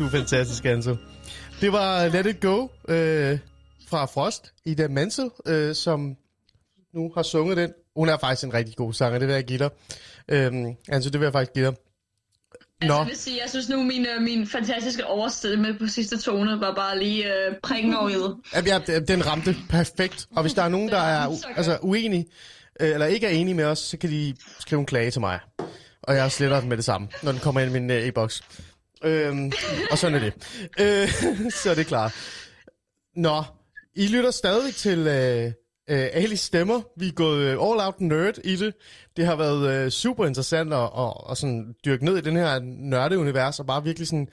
du er fantastisk, Anso. Det var Let It Go øh, fra Frost, Ida Mansell, øh, som nu har sunget den. Hun er faktisk en rigtig god sanger, det vil jeg give dig. Øhm, Anso, det vil jeg faktisk give dig. Altså, Nå. jeg vil sige, jeg synes nu, min, øh, min fantastiske overstemme på sidste tone var bare lige øh, prikken over i. Ja, den ramte perfekt. Og hvis der er nogen, der er u- altså, uenige, øh, eller ikke er enige med os, så kan de skrive en klage til mig. Og jeg sletter den med det samme, når den kommer ind i min øh, e-boks. Øhm, og sådan er det. Øh, så er det klart. Nå, I lytter stadig til øh, øh, Alice stemmer. Vi er gået øh, all out nerd i det. Det har været øh, super interessant at, at, at sådan dyrke ned i den her nørdeunivers, og bare virkelig sådan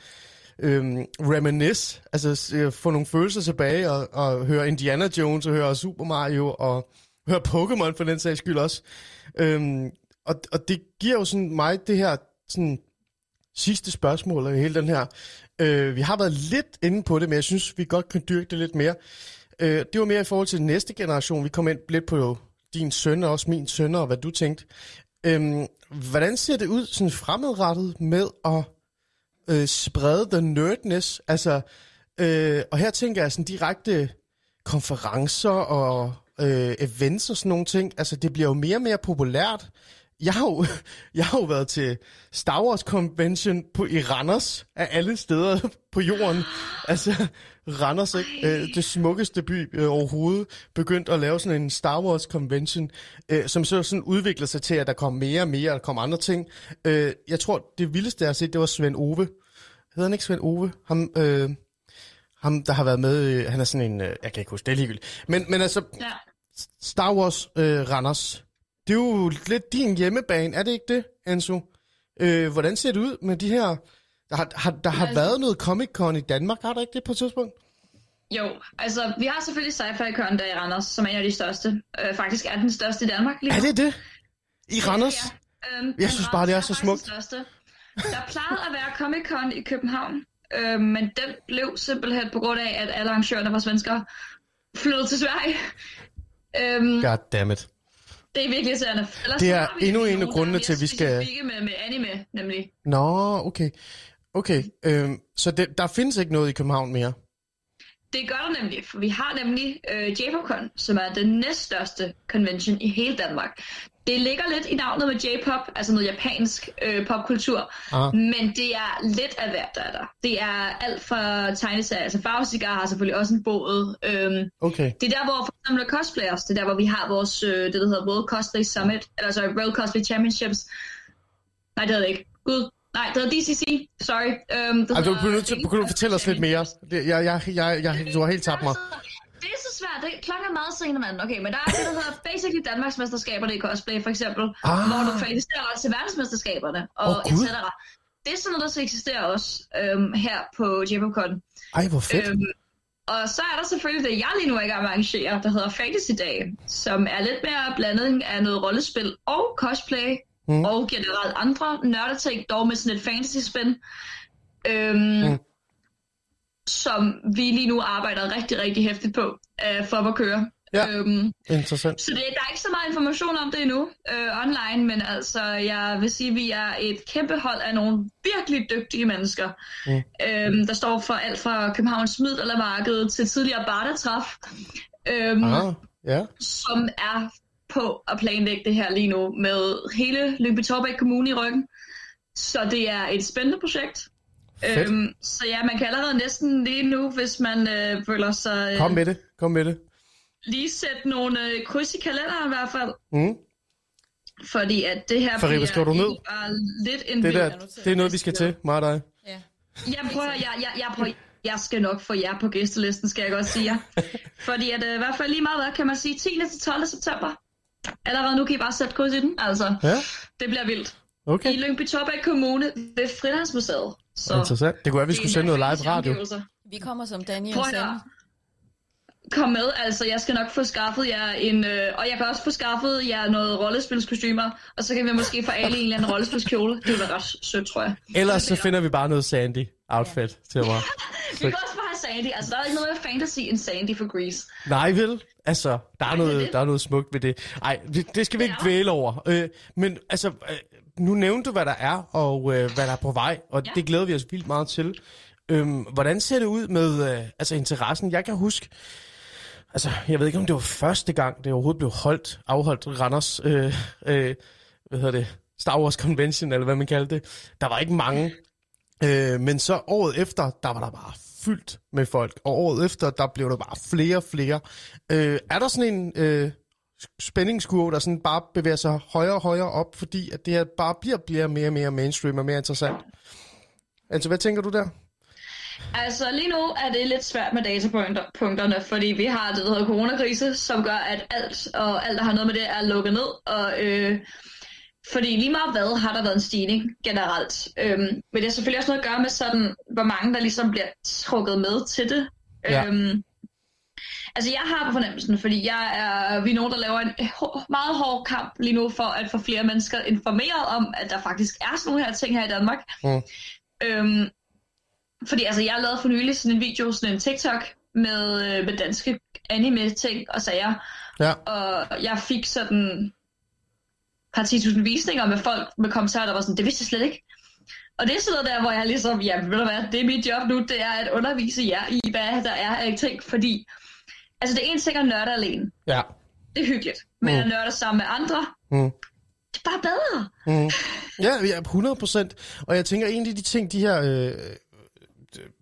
øhm, reminisce, altså øh, få nogle følelser tilbage, og, og høre Indiana Jones, og høre Super Mario, og høre Pokémon for den sags skyld også. Øhm, og, og det giver jo sådan mig det her sådan, sidste spørgsmål af hele den her. Øh, vi har været lidt inde på det, men jeg synes, vi godt kan dyrke det lidt mere. Øh, det var mere i forhold til den næste generation. Vi kom ind lidt på din søn og også min søn, og hvad du tænkte. Øhm, hvordan ser det ud sådan fremadrettet med at øh, sprede the nerdness? Altså, øh, og her tænker jeg sådan direkte konferencer og øh, events og sådan nogle ting. Altså, det bliver jo mere og mere populært. Jeg har jo, jeg har jo været til Star Wars Convention på, i Randers, af alle steder på jorden. Altså, Randers, ikke? Øh, det smukkeste by øh, overhovedet, begyndt at lave sådan en Star Wars Convention, øh, som så sådan udvikler sig til, at der kommer mere og mere, og der kommer andre ting. Øh, jeg tror, det vildeste, jeg har set, det var Svend Ove. Hedder han ikke Svend Ove? Ham, øh, ham der har været med, øh, han er sådan en, øh, jeg kan ikke huske, det er ligegyldigt. Men, men altså, Ja. Star Wars øh, Randers. Det er jo lidt din hjemmebane, er det ikke det, Enzo? Øh, hvordan ser det ud med de her... Der har, har, der har Altså- været noget Comic-Con i Danmark, har der ikke det på et tidspunkt? Jo, altså vi har selvfølgelig Sci-Fi Con der i Randers, som er en af de største. Øh, faktisk er den største i Danmark lige Er nu. det det? I Randers? Ja, øhm, Jeg synes bare, det er så faktisk smukt. Største. Der plejede at være Comic Con i København, øh, men den blev simpelthen på grund af, at alle arrangørerne var svenskere flyttede til Sverige. Øhm, God damn it. Det er virkelig. Ellers Det er endnu en af grundene til, at vi skal- Med, med anime, nemlig. Nå, okay. Okay, øhm, så det, der findes ikke noget i København mere? Det gør der nemlig, for vi har nemlig øh, JPopCon, som er den næststørste convention i hele Danmark. Det ligger lidt i navnet med J-pop, altså noget japansk øh, popkultur, Ah. men det er lidt af hvert, der er der. Det er alt fra tegneserier, altså Farvesigar har selvfølgelig også en båd. Øhm, Okay. det er der, hvor for eksempel er cosplayers, det er der, hvor vi har vores, øh, det der hedder World Cosplay Summit, eller sorry, World Cosplay Championships. Nej, det hedder det ikke. Gud, nej, det hedder DCC, sorry. Øhm, det Altså, du hedder bliver nødt til, du fortælle os lidt mere? Jeg, jeg, jeg, jeg, du har helt tabt mig. Det er så svært. Det, klokken er meget sent, mand. Okay, men der er det, der hedder basically Danmarksmesterskaberne i cosplay, for eksempel. Ah. Hvor du kvalificerer dig til verdensmesterskaberne, og Gud. etc. Det er sådan noget, der så eksisterer også øhm, her på JPCon. Ej, hvor fedt. Øhm, og så er der selvfølgelig det, jeg lige nu er i gang med at arrangere, der hedder Fantasy Day, som er lidt mere blanding af noget rollespil og cosplay, mm. og generelt andre nørdeting, dog med sådan et fantasy-spin. Øhm, Mm. Som vi lige nu arbejder rigtig, rigtig hæftigt på øh, for at køre. Ja. Øhm, Interessant. så det, der er ikke så meget information om det endnu øh, online, men altså, jeg vil sige, at vi er et kæmpe hold af nogle virkelig dygtige mennesker, Mm. øhm, der står for alt fra Københavns Middelaldermarked til tidligere Bartertræf, øhm, Ah, ja. som er på at planlægge det her lige nu med hele Lyngby Torbæk Kommune i ryggen. Så det er et spændende projekt. Fedt. Øhm, så ja, man kan allerede næsten lige nu, hvis man øh, føler sig... Øh, Kom med det. Kom med det. lige sætte nogle øh, kryds i kalenderen i hvert fald. Mm. Fordi at det her Farriba, skriver du ned? lidt en Det, der, det er noget, vi skal til, mig og dig. Ja. Jeg prøver, jeg, jeg, jeg, prøver, jeg skal nok få jer på gæstelisten, skal jeg godt sige jer. Fordi at øh, i hvert fald lige meget hvad, kan man sige, 10. til 12. september. Allerede nu kan I bare sætte kryds i den, altså. Ja, Det bliver vildt. okay. I Lyngby Torbæk Kommune ved Frilandsmuseet. Så Interessant. Det kunne være, vi skulle sende noget live radio. Vi kommer som Danny Prøv og høre. Kom med, altså jeg skal nok få skaffet jer en, øh, og jeg kan også få skaffet jer noget rollespilskostymer, og så kan vi måske få alle en eller anden rollespilskjole. Det vil være ret sødt, tror jeg. Ellers så finder vi bare noget Sandy outfit til mig. Vi kan også bare have Sandy, altså der er ikke noget mere fantasy end Sandy for Grease. Nej vel? Altså, der er noget, der er noget smukt ved det. Ej, det, det skal vi ikke Ja. dvæle over. Øh, men altså, øh, nu nævnte du, hvad der er, og øh, hvad der er på vej, og ja. Det glæder vi os vildt meget til. Øhm, hvordan ser det ud med øh, altså interessen? Jeg kan huske, altså jeg ved ikke, om det var første gang, det overhovedet blev holdt, afholdt Randers, øh, øh, hvad hedder det, Star Wars Convention, eller hvad man kalder det. Der var ikke mange, øh, men så året efter, der var der bare fyldt med folk, og året efter, der blev der bare flere og flere. Øh, er der sådan en øh, spændingskurve, der sådan bare bevæger sig højere og højere op, fordi at det her bare bliver, bliver mere og mere mainstream og mere interessant? Altså, hvad tænker du der? Altså lige nu er det lidt svært med datapunkterne, fordi vi har det, der hedder coronakrise, som gør, at alt og alt, der har noget med det, er lukket ned. Og, øh, fordi lige meget hvad, har der været en stigning generelt. Øhm, men det har selvfølgelig også noget at gøre med sådan, hvor mange der ligesom bliver trukket med til det. Ja. Øhm, altså jeg har på fornemmelsen, fordi jeg er, vi er nogen, der laver en meget hård kamp lige nu for at få flere mennesker informeret om, at der faktisk er sådan nogle her ting her i Danmark. Mm. Øhm, fordi altså, jeg lavede for nylig sådan en video, sådan en TikTok, med, øh, med danske anime-ting og sager. Ja, Og jeg fik sådan par 10.000 visninger med folk med kommentarer, der var sådan, det vidste jeg slet ikke. Og det er sådan noget der, hvor jeg ligesom, ja, ved du hvad, det er mit job nu, det er at undervise jer i, hvad der er af ting, fordi, altså det er en ting at nørde alene. ja. Det er hyggeligt. Men Mm. at nørde sammen med andre, Mm. det er bare bedre. Mm. Ja, ja, 100 procent. Og jeg tænker egentlig de ting, de her... Øh,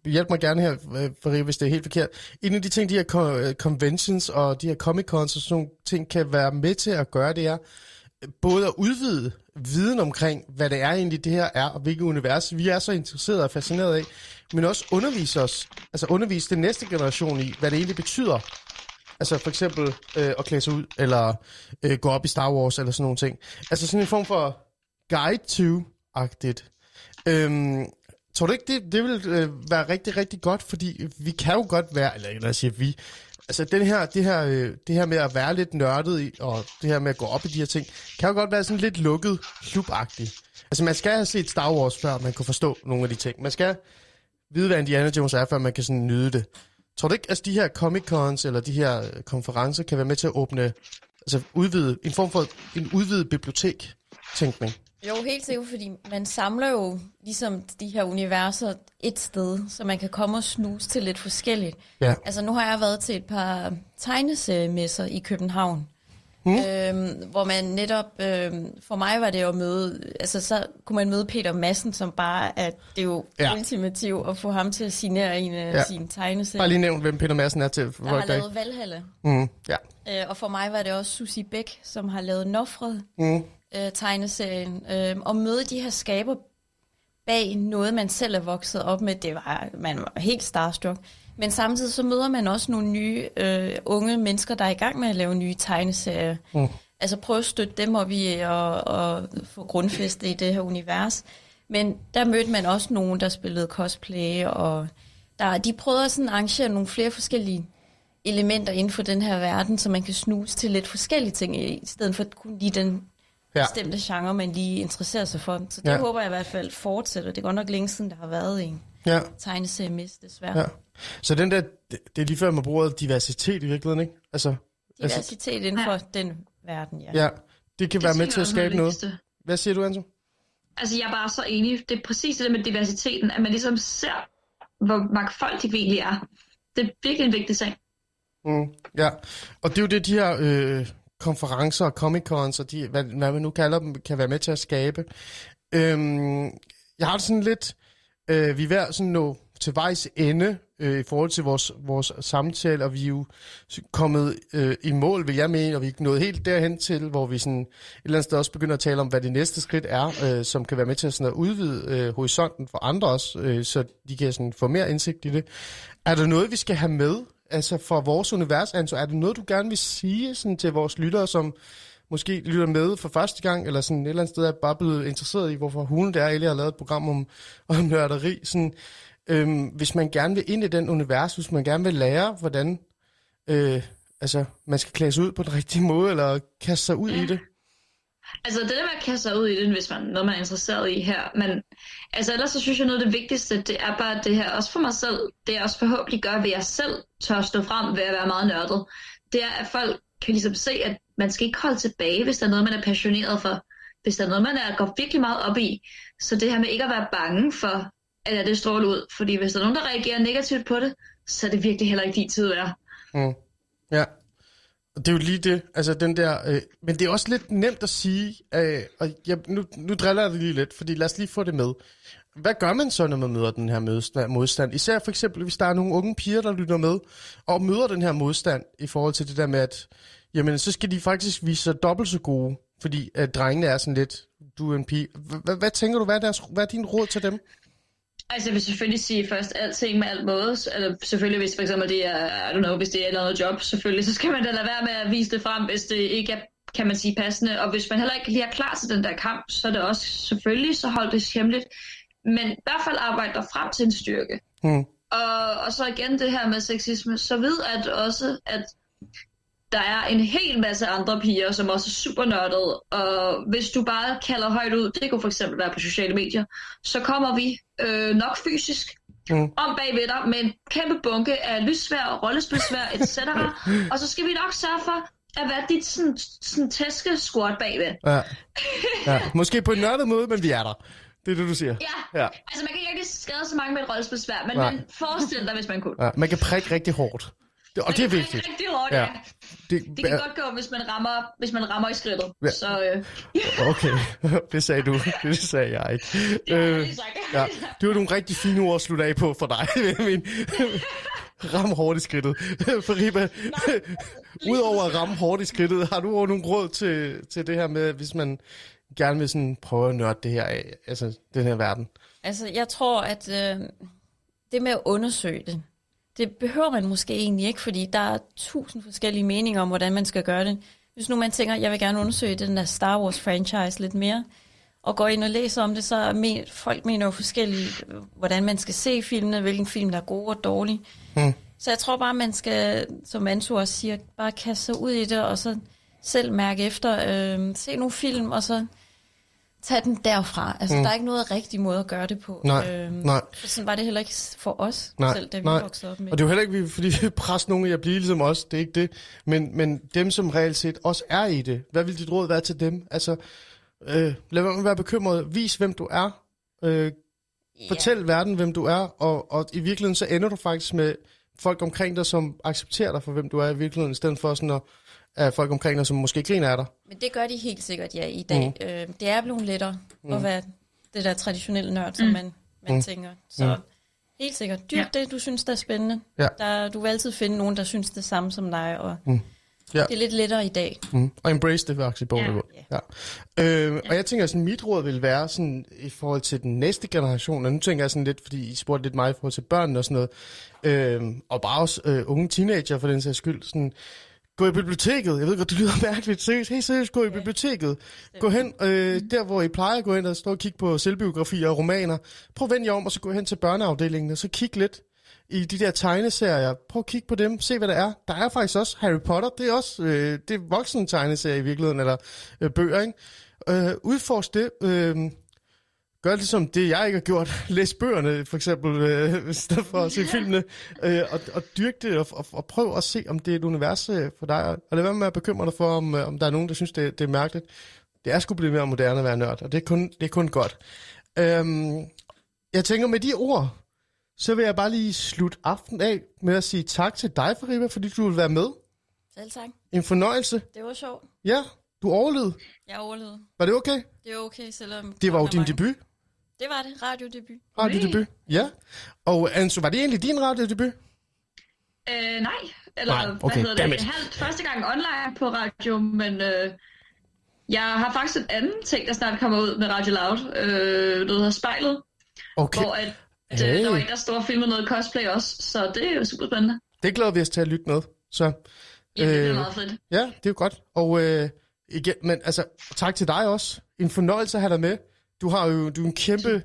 hjælp mig gerne her, øh, Farid, hvis det er helt forkert. En af de ting, de her øh, conventions og de her comic-cons og sådan nogle ting kan være med til at gøre, det er øh, både at udvide viden omkring, hvad det er egentlig, det her er, og hvilket univers vi er så interesserede og fascineret af, men også undervise os, altså undervise den næste generation i, hvad det egentlig betyder. Altså for eksempel øh, at klæde sig ud, eller øh, gå op i Star Wars, eller sådan nogle ting. Altså sådan en form for guide to-agtigt. Øhm, tror du ikke, det, det vil øh, være rigtig, rigtig godt? Fordi vi kan jo godt være, eller lad os sige vi, altså den her, det, her, øh, det her med at være lidt nørdet i, og det her med at gå op i de her ting, kan jo godt være sådan lidt lukket, klubagtigt. Altså man skal have set Star Wars, før man kan forstå nogle af de ting. Man skal vide, hvad Indiana Jones er, før man kan sådan nyde det. Tror du ikke, at altså, de her Comic-Cons eller de her øh, konferencer kan være med til at åbne, altså udvide, en form for en udvidet bibliotek-tænkning? Jo, helt sikkert, fordi man samler jo ligesom de her universer et sted, så man kan komme og snuse til lidt forskelligt. Ja. Altså nu har jeg været til et par tegneseriemesser i København, mm. øhm, hvor man netop, øhm, for mig var det jo at møde, altså så kunne man møde Peter Madsen, som bare er, det er jo Ja. ultimativt at få ham til at signere en af Ja. sine tegneserier. Bare lige nævn, hvem Peter Madsen er til der har folk, der lavet Valhalla. Mm, ja. Øh, og for mig var det også Susie Bæk, som har lavet Nofred, Mm. øh, tegneserien. Øh, og møde de her skaber bag noget, man selv er vokset op med, det var, man var helt starstruck. Men samtidig så møder man også nogle nye øh, unge mennesker, der er i gang med at lave nye tegneserier. Mm. Altså prøve at støtte dem op i og, og få grundfæste i det her univers. Men der mødte man også nogen, der spillede cosplay, og der, de prøvede at sådan arrangere nogle flere forskellige elementer inden for den her verden, så man kan snuse til lidt forskellige ting, i stedet for kun lige den Ja. bestemte genre, man lige interesserer sig for. Så det Ja. ja. håber jeg i hvert fald fortsætter. Det er godt nok længe siden, der har været en Ja. tegneserie mis, desværre. ja. Ja. Så den der, det, det er lige før, man bruger diversitet i virkeligheden, ikke? Altså, altså Diversitet inden for den verden, ja. ja, det kan være med til at skabe det noget. Hvad siger du, Anto? Altså, jeg er bare så enig. Det er præcis det med diversiteten, at man ligesom ser, hvor mangfoldigt vi egentlig er. Det er virkelig en vigtig ting. Mm, ja, og det er jo det, de her øh, konferencer og comic-cons og de, hvad, hvad man nu kalder dem, kan være med til at skabe. Øhm, jeg har det sådan lidt, øh, vi er ved at sådan nå til vejs ende øh, i forhold til vores, vores samtale, og vi er jo kommet øh, i mål, vil jeg mene, og vi er nået helt derhen til, hvor vi sådan et eller andet sted også begynder at tale om, hvad det næste skridt er, øh, som kan være med til at, sådan at udvide øh, horisonten for andre også, øh, så de kan sådan få mere indsigt i det. Er der noget, vi skal have med, altså for vores univers, Anto? Er det noget, du gerne vil sige sådan, til vores lyttere, som måske lytter med for første gang, eller sådan et eller andet sted er bare blevet interesseret i, hvorfor hulen det er, eller har lavet et program om, om nørderi. Sådan, øhm, hvis man gerne vil ind i den univers, hvis man gerne vil lære, hvordan øh, altså, man skal klæde sig ud på den rigtige måde, eller kaste sig ud i det. Altså det der med at kaste sig ud i det, hvis man noget man er interesseret i her, men altså ellers så synes jeg noget af det vigtigste, det er bare det her, også for mig selv, det er også forhåbentlig gør, ved jeg selv tør stå frem ved at være meget nørdet, det er, at folk kan ligesom se, at man skal ikke holde tilbage, hvis der er noget, man er passioneret for. hvis der er noget, man er, går virkelig meget op i, så det her med ikke at være bange for, at lade det stråle ud. Fordi hvis der er nogen, der reagerer negativt på det, så er det virkelig heller ikke din tid værd. Mm. Ja. Og det er jo lige det, altså den der, øh, men det er også lidt nemt at sige, øh, og jeg, nu, nu driller jeg det lige lidt, fordi lad os lige få det med. Hvad gør man så, når man møder den her modstand? modstand? Især for eksempel, hvis der er nogle unge piger, der lytter med, og møder den her modstand i forhold til det der med, at jamen, så skal de faktisk vise sig dobbelt så gode, fordi at drengene er sådan lidt, du er en pige. Hvad, tænker du, hvad er, deres, hvad er din råd til dem? Altså jeg vil selvfølgelig sige først alting med alt måde. Eller selvfølgelig hvis for eksempel det er, I don't know, hvis det er noget job, selvfølgelig, så skal man da lade være med at vise det frem, hvis det ikke er kan man sige, passende. Og hvis man heller ikke lige er klar til den der kamp, så er det også selvfølgelig, så hold det hemmeligt. Men i hvert fald arbejde dig frem til en styrke. Mm. Og, og så igen det her med sexisme, så ved at også, at der er en hel masse andre piger, som også er super nørdede, og hvis du bare kalder højt ud, det kunne for eksempel være på sociale medier, så kommer vi øh, nok fysisk Mm. om bagved dig med en kæmpe bunke af lysvær, rollespilsvær, etc. og så skal vi nok sørge for, at være dit sådan, sådan tæske squat bagved. Ja. ja. Måske på en nørdet måde, men vi er der. Det er det, du siger. Ja, Ja. altså man kan ikke skade så mange med et rollespilsvær, men, Nej. forestil dig, hvis man kunne. Ja, man kan prikke rigtig hårdt. Det, og det er Man kan vigtigt. Rigtig, hårdt, Ja. ja. Det, Det kan godt gå, hvis man rammer, hvis man rammer i skridtet. Ja. Så øh, Okay, det sagde du. Det sagde jeg ikke. det jeg Øh, ja. Det var nogle rigtig fine ord at slutte af på for dig. Min. Ram hårdt i skridtet. Fariba, udover at ramme hårdt i skridtet, har du også nogle råd til, til det her med, hvis man gerne vil sådan prøve at nørde det her af, altså den her verden? Altså, jeg tror, at øh, det med at undersøge det, det behøver man måske egentlig ikke, fordi der er tusind forskellige meninger om, hvordan man skal gøre det. Hvis nu man tænker, jeg vil gerne undersøge den der Star Wars franchise lidt mere, og går ind og læser om det, så men, folk mener jo forskelligt, hvordan man skal se filmene, hvilken film der er god og dårlig. Hmm. Så jeg tror bare, man skal, som Anto også siger, bare kaste sig ud i det, og så selv mærke efter, øh, se nogle film, og så tage den derfra. Altså, mm. der er ikke noget rigtig måde at gøre det på. Nej, Øhm, nej. for Sådan var det heller ikke for os, Nej, selv da vi nej. voksede op med. Og det er jo heller ikke, fordi vi presser nogen i at blive ligesom os, det er ikke det. Men, men dem, som reelt set også er i det, hvad vil dit råd være til dem? Altså, øh, lad være med at være bekymret. Vis, hvem du er. Øh, fortæl verden, hvem du er. Og, og i virkeligheden, så ender du faktisk med folk omkring dig, som accepterer dig for, hvem du er i virkeligheden, i stedet for sådan at, at folk omkring dig, som måske griner af dig. Men det gør de helt sikkert, ja, i dag. Mm. Øh, det er blevet lettere mm. at være det der traditionelle nørd, som man, man mm. tænker. Så Mm. helt sikkert, dyrk Ja. det, du synes, der er spændende. Ja. Der, du vil altid finde nogen, der synes det samme som dig, og Mm. Ja. det er lidt lettere i dag. Mm. Og embrace det faktisk og Ja. grund. Ja. Øh, og jeg tænker, sådan, mit råd vil være sådan, i forhold til den næste generation, og nu tænker jeg sådan lidt, fordi I spurgte lidt mig i forhold til børn og sådan noget, øh, og bare også øh, unge teenager for den sags skyld, sådan, gå i biblioteket. Jeg ved godt, det lyder mærkeligt. Seriøst, helt seriøst, gå i biblioteket. Gå hen, øh, der hvor I plejer at gå hen og stå og kigge på selvbiografier og romaner. Prøv at vende jer om, og så gå hen til børneafdelingen, og så kig lidt i de der tegneserier. Prøv at kigge på dem, se hvad der er. Der er faktisk også Harry Potter, det er også øh, det er voksen tegneserier i virkeligheden, eller øh, bøger, ikke? Øh, udforsk det. Øh, gør det som det, jeg ikke har gjort. Læs bøgerne, for eksempel, øh, i stedet for at se filmene. Øh, og, og dyrk det, og, og, og prøv at se, om det er et univers øh, for dig. Og lad være med at bekymre dig for, om, øh, om der er nogen, der synes, det, det er mærkeligt. Det er sgu blive mere moderne at være nørd, og det er kun, det er kun godt. Øhm, jeg tænker med de ord, så vil jeg bare lige slutte aften af med at sige tak til dig, Fariba, fordi du vil være med. Selv tak. En fornøjelse. Det var sjovt. Ja, du overlevede. Jeg overlevede. Var det okay? Det er okay, selvom... Det var jo din mange. debut. Det var det. Radiodebut. Radiodebut. Ja. Og Anso, var det egentlig din radiodebut? Øh, nej. Eller, Nej, okay, hvad hedder det? Halvt første gang online på radio, men øh, jeg har faktisk en anden ting, der snart kommer ud med Radio Loud. Øh, noget hedder Spejlet, Okay. hvor at, at Hey. øh, der var en, der stod og filmede noget cosplay også, så det er jo super spændende. Det glæder vi os til at lytte med. Så Ja, det er Øh, meget fedt. ja, det er jo godt. Og øh, igen, men altså, tak til dig også. En fornøjelse at have dig med. Du har jo du er en kæmpe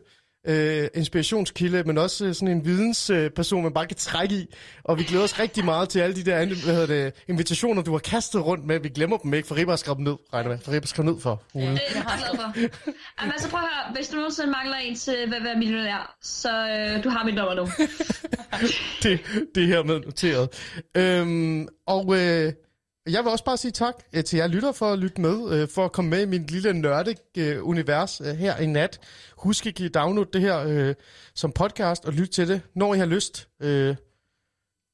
øh, inspirationskilde, men også øh, sådan en vidensperson, øh, man bare kan trække i. Og vi glæder os rigtig meget til alle de der andre, hvad hedder det, invitationer, du har kastet rundt med. Vi glemmer dem ikke, for Ribber har dem ned, regner med. For Ribber skrev ned for. Ole. Det er jeg glad for. Jamen, altså prøv at høre, hvis du nogensinde mangler en til hvad være millionær, så øh, du har mit nummer nu. det, det er hermed noteret. Øhm, og øh, jeg vil også bare sige tak øh, til jer lytter for at lytte med, øh, for at komme med i min lille nørde-univers øh, her i nat. Husk at give download det her som podcast og lytte til det, når I har lyst.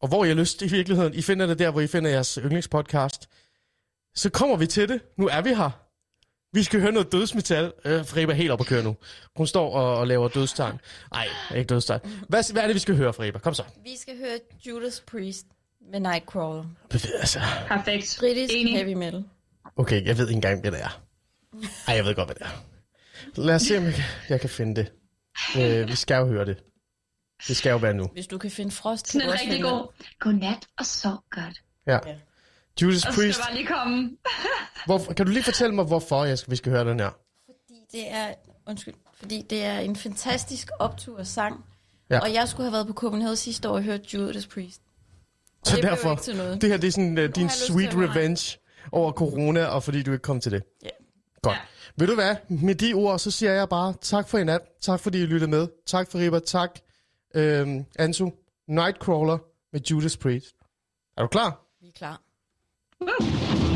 Og hvor I har lyst i virkeligheden. I finder det der, hvor I finder jeres yndlingspodcast. Så kommer vi til det. Nu er vi her. Vi skal høre noget dødsmetal. Øh, Freba er helt op at køre nu. Hun står og, og laver dødstang. Nej, ikke dødstang. Hvad, hvad er det, vi skal høre, Freba? Kom så. Vi skal høre Judas Priest med Nightcrawler. Altså, Perfekt. Britisk Enig. heavy metal. okay, jeg ved ikke engang, hvad det er. Ej, jeg ved godt, hvad det er. Lad os se, om jeg kan, jeg kan finde det. Øh, vi skal jo høre det. Det skal jo være nu. Hvis du kan finde frost, Sådan en rigtig finde god godnat og sov godt. Ja. Judas Og så skal Priest. jeg bare lige komme. Hvor, kan du lige fortælle mig, hvorfor jeg skal, vi skal høre den her? Fordi det er, undskyld, fordi det er en fantastisk optur sang. Ja. Ja. Og jeg skulle have været på Copenhagen sidste år og hørt Judas Priest. Så det derfor, ikke til noget. det her det er sådan uh, din sweet revenge over corona, og fordi du ikke kom til det. Ja. Godt. Ja. Ved du hvad? Med de ord, så siger jeg bare tak for i nat. Tak fordi I lyttede med. Tak for Riber. Tak, øhm, Ansu. Nightcrawler med Judas Priest. Er du klar? Vi er klar. Woo!